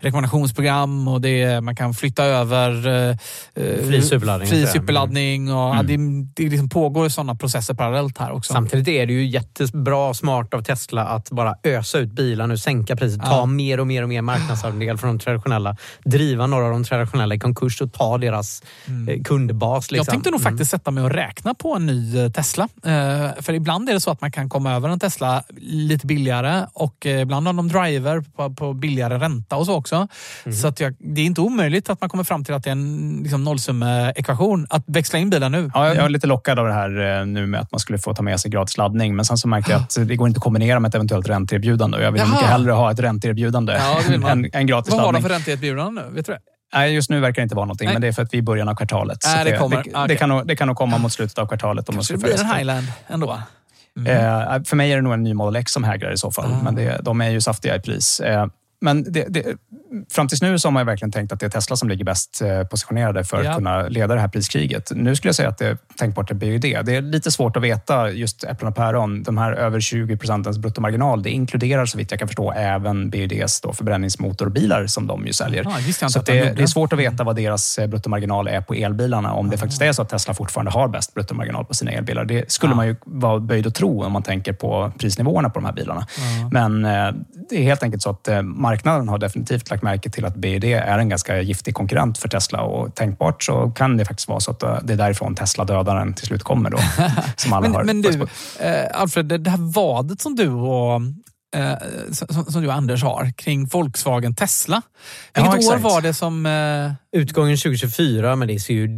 rekommendationsprogram och det, man kan flytta över eh, eh, Fri superladdning Fri och ja, det, det liksom pågår sådana processer parallellt här också. Samtidigt är det ju jättebra smart av Tesla att bara ösa ut bilar nu, sänka priset, ta Ja. mer och mer och mer marknadsandel från de traditionella, driva några av de traditionella i konkurs och ta deras eh, kundbas. Liksom. Jag tänkte nog faktiskt sätta mig och räkna på en ny eh, Tesla. För ibland är det så att man kan komma över en Tesla lite billigare och ibland har de driver på, på billigare ränta och så också. Så att jag, det är inte omöjligt att man kommer fram till att det är en liksom, nollsummeekvation att växla in bilen nu. Ja, jag är lite lockad av det här eh, nu med att man skulle få ta med sig gratis laddning. Men sen så märkte jag att det går inte att kombinera med ett eventuellt ränteerbjudande. Jag vill Jaha. mycket hellre ha ett ränteerbjudande Ja, än, än gratis Vad har de laddning. för ränteerbjudande nu? Vet du det? Nej, just nu verkar det inte vara någonting, Nej. men det är för att vi är i början av kvartalet. Nej, det det, kommer. det, Ah, det, kan nog, det kan nog komma mot slutet av kvartalet. Om man Kanske ska det blir en Highland ändå. Eh, för mig är det nog en ny Model X som hägrar i så fall. Ah. Men det, de är ju saftiga i pris. Eh, men det, det, fram tills nu så har man ju verkligen tänkt att det är Tesla som ligger bäst eh, positionerade för Ja. att kunna leda det här priskriget. Nu skulle jag säga att det är tänkbart att det blir det. Det är lite svårt att veta just äpplen och päron. De här över 20 procentens bruttomarginal, det inkluderar så vitt jag kan förstå även BYDs då förbränningsmotorbilar som de ju säljer. Ja, så det, gjorde. det är svårt att veta vad deras eh, bruttomarginal är på elbilarna. Om det faktiskt är så att Tesla fortfarande har bäst bruttomarginal på sina elbilar. Det skulle Ja. man ju vara böjd att tro om man tänker på prisnivåerna på de här bilarna. Men eh, det är helt enkelt så att marknaden har definitivt lagt märke till att BYD är en ganska giftig konkurrent för Tesla och tänkbart så kan det faktiskt vara så att eh, det är därifrån Tesla-dödaren till slut kommer då. som alla har Men, men du, eh, Alfred, det här vadet som du och eh, som, som du och Anders har kring Volkswagen Tesla. Vilket Ja, år var det som... Eh, Utgången 2024, men det ser ju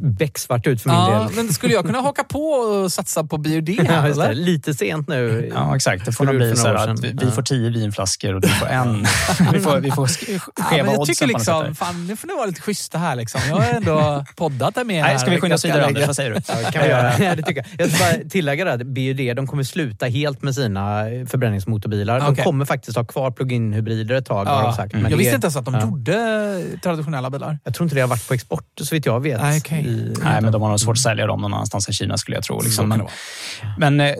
becksvart ut för min ja, del. men skulle jag kunna haka på och satsa på biod Ja, här? det. Lite sent nu. Ja, exakt. Det får nog bli så här att vi, Ja. får tio vinflaskor och du får en. vi får, vi får sk- Ja, skeva jag oddsen tycker liksom, fan, nu får ni vara lite schyssta här. Liksom. Jag har ändå poddat där med Nej, er. ska vi skynda oss vidare. Anders? Vad säger du? Ja, det kan vi göra. Ja, det tycker jag. jag ska bara tillägga det att BUD de kommer sluta helt med sina förbränningsmotorbilar. De Okej. kommer faktiskt ha kvar plug-in hybrider ett tag. Har de sagt. Men jag visste inte ens att de ja. gjorde traditionella bilar. Jag tror inte det har varit på export så vitt jag vet. Nej, okej. I- Nej, men de har nog svårt att sälja dem någon annanstans än Kina skulle jag tro. Liksom. Men, men eh,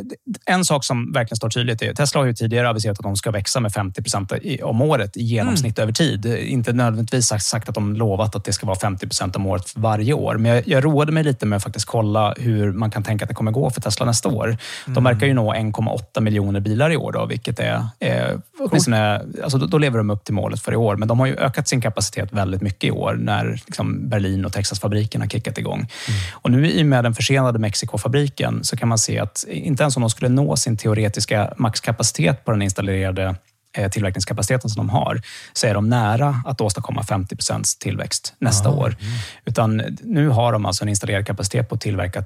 en sak som verkligen står tydligt är att Tesla har ju tidigare aviserat att de ska växa med 50 procent om året i genomsnitt Mm. över tid. Inte nödvändigtvis sagt, att de lovat att det ska vara 50 procent om året varje år. Men jag, jag roade mig lite med att faktiskt kolla hur man kan tänka att det kommer gå för Tesla nästa år. Mm. De verkar ju nå 1,8 miljoner bilar i år, då, vilket är eh, åtminstone, alltså då, då lever de upp till målet för i år. Men de har ju ökat sin kapacitet väldigt mycket i år när liksom Berlin och Texasfabriken har kickat igång. Och nu i och med den försenade Mexikofabriken så kan man se att inte ens om de skulle nå sin teoretiska maxkapacitet på den installerade eh, tillverkningskapaciteten som de har, så är de nära att åstadkomma 50 procents tillväxt nästa år. Utan nu har de alltså en installerad kapacitet på att tillverka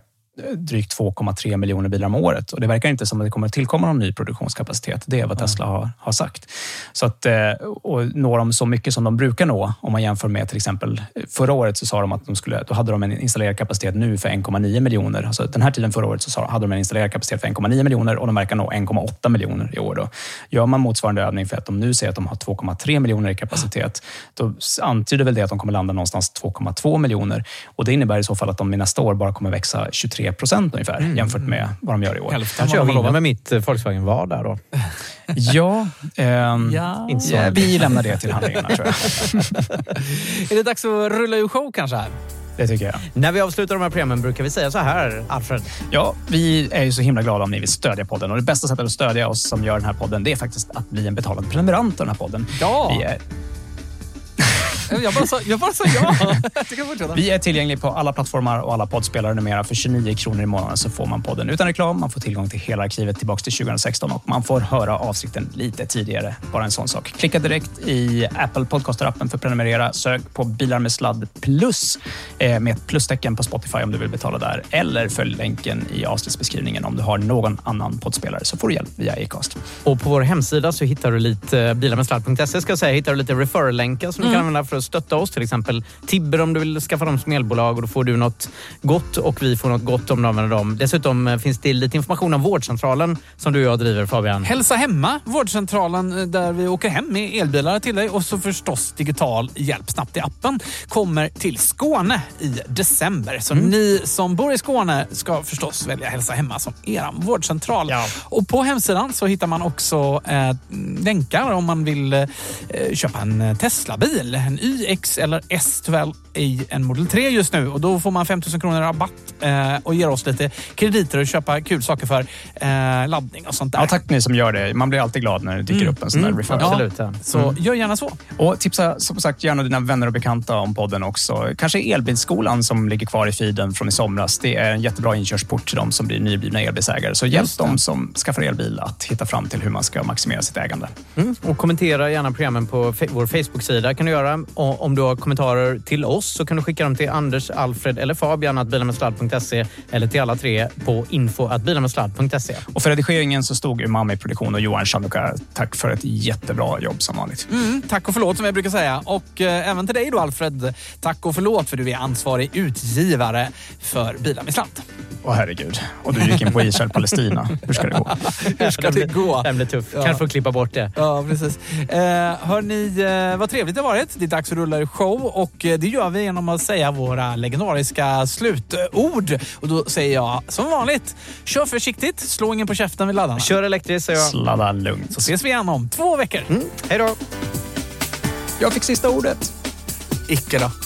drygt 2,3 miljoner bilar om året. Och det verkar inte som att det kommer att tillkomma någon ny produktionskapacitet. Det är vad Tesla har, har sagt. Så att, eh, och når de så mycket som de brukar nå, om man jämför med till exempel förra året så sa de att de skulle, då hade de en installerad kapacitet nu för 1,9 miljoner. Alltså den här tiden förra året så sa, hade de en installerad kapacitet för 1,9 miljoner och de verkar nå 1,8 miljoner i år. Då. Gör man motsvarande övning för att de nu säger att de har 2,3 miljoner i kapacitet, då antyder väl det att de kommer landa någonstans 2,2 miljoner. Och Det innebär i så fall att de i nästa år bara kommer växa 23 procent ungefär jämfört med vad de gör i år. Kanske jag vinner med mitt eh, Volkswagen var där då. Ja, ehm, Ja. Inte så. ja, vi lämnar det till handlingarna tror jag. Är det dags att rulla ur show kanske? Här? Det tycker jag. När vi avslutar de här programmen brukar vi säga så här, Alfred. Ja, vi är ju så himla glada om ni vill stödja podden. Och Det bästa sättet att stödja oss som gör den här podden, det är faktiskt att bli en betalad prenumerant av den här podden. Ja. Vi är, Jag bara sa, jag bara sa ja. Vi är tillgängliga på alla plattformar och alla poddspelare numera. För 29 kronor i månaden så får man podden utan reklam. Man får tillgång till hela arkivet tillbaka till 2016 och man får höra avsikten lite tidigare. Bara en sån sak. Klicka direkt i Apple Podcaster-appen för att prenumerera. Sök på Bilar med sladd plus eh, med ett plustecken på Spotify om du vill betala där. Eller följ länken i avsnittsbeskrivningen om du har någon annan poddspelare så får du hjälp via Acast. Och på vår hemsida så hittar du lite bilarmedsladd.se ska jag säga, hittar du lite referral-länkar som du kan använda för att stötta oss. Till exempel Tibber om du vill skaffa dem som elbolag och då får du något gott och vi får något gott om du använder dem. Dessutom eh, finns det lite information om vårdcentralen som du och jag driver Fabian. Hälsa hemma, vårdcentralen eh, där vi åker hem med elbilar till dig och så förstås digital hjälp snabbt i appen kommer till Skåne i december. Så ni som bor i Skåne ska förstås välja Hälsa hemma som er vårdcentral. Och på hemsidan så hittar man också eh, länkar om man vill eh, köpa en eh, Tesla-bil. En YX eller S, tyvärr i en Model 3 just nu och då får man 5 000 kronor rabatt eh, och ger oss lite krediter och köpa kul saker för eh, laddning och sånt där. Ja, tack ni som gör det. Man blir alltid glad när det dyker upp en sån där referral. Absolut. Ja. Så gör gärna så. Och tipsa som sagt gärna dina vänner och bekanta om podden också. Kanske Elbilsskolan som ligger kvar i feeden från i somras. Det är en jättebra inkörsport till de som blir nyblivna elbilsägare. Så hjälp dem som skaffar elbil att hitta fram till hur man ska maximera sitt ägande. Mm. Och kommentera gärna programmen på vår Facebook-sida kan du göra. Och om du har kommentarer till oss så kan du skicka dem till Anders, Alfred eller Fabian att bilarmedsladd.se eller till alla tre på info att bilarmedsladd.se. Och för redigeringen så stod Umami i produktion och Johan Chanukka. Tack för ett jättebra jobb som vanligt. Mm, tack och förlåt som jag brukar säga. Och eh, även till dig då Alfred. Tack och förlåt för du är ansvarig utgivare för Bilar med slant. Åh herregud. Och du gick in på Israel-Palestina. Hur ska det gå? Hur ska det gå? Den blir tuff. Ja. Kanske får klippa bort det. Ja, precis. Eh, hörni, eh, vad trevligt det har varit. Det är dags att rulla ur show och eh, det gör vi genom att säga våra legendariska slutord. Och då säger jag som vanligt, kör försiktigt, slå ingen på käften vid laddarna. Kör elektriskt säger jag. Sladda lugnt. Så ses vi igen om två veckor. Hej då! Jag fick sista ordet. Icke då.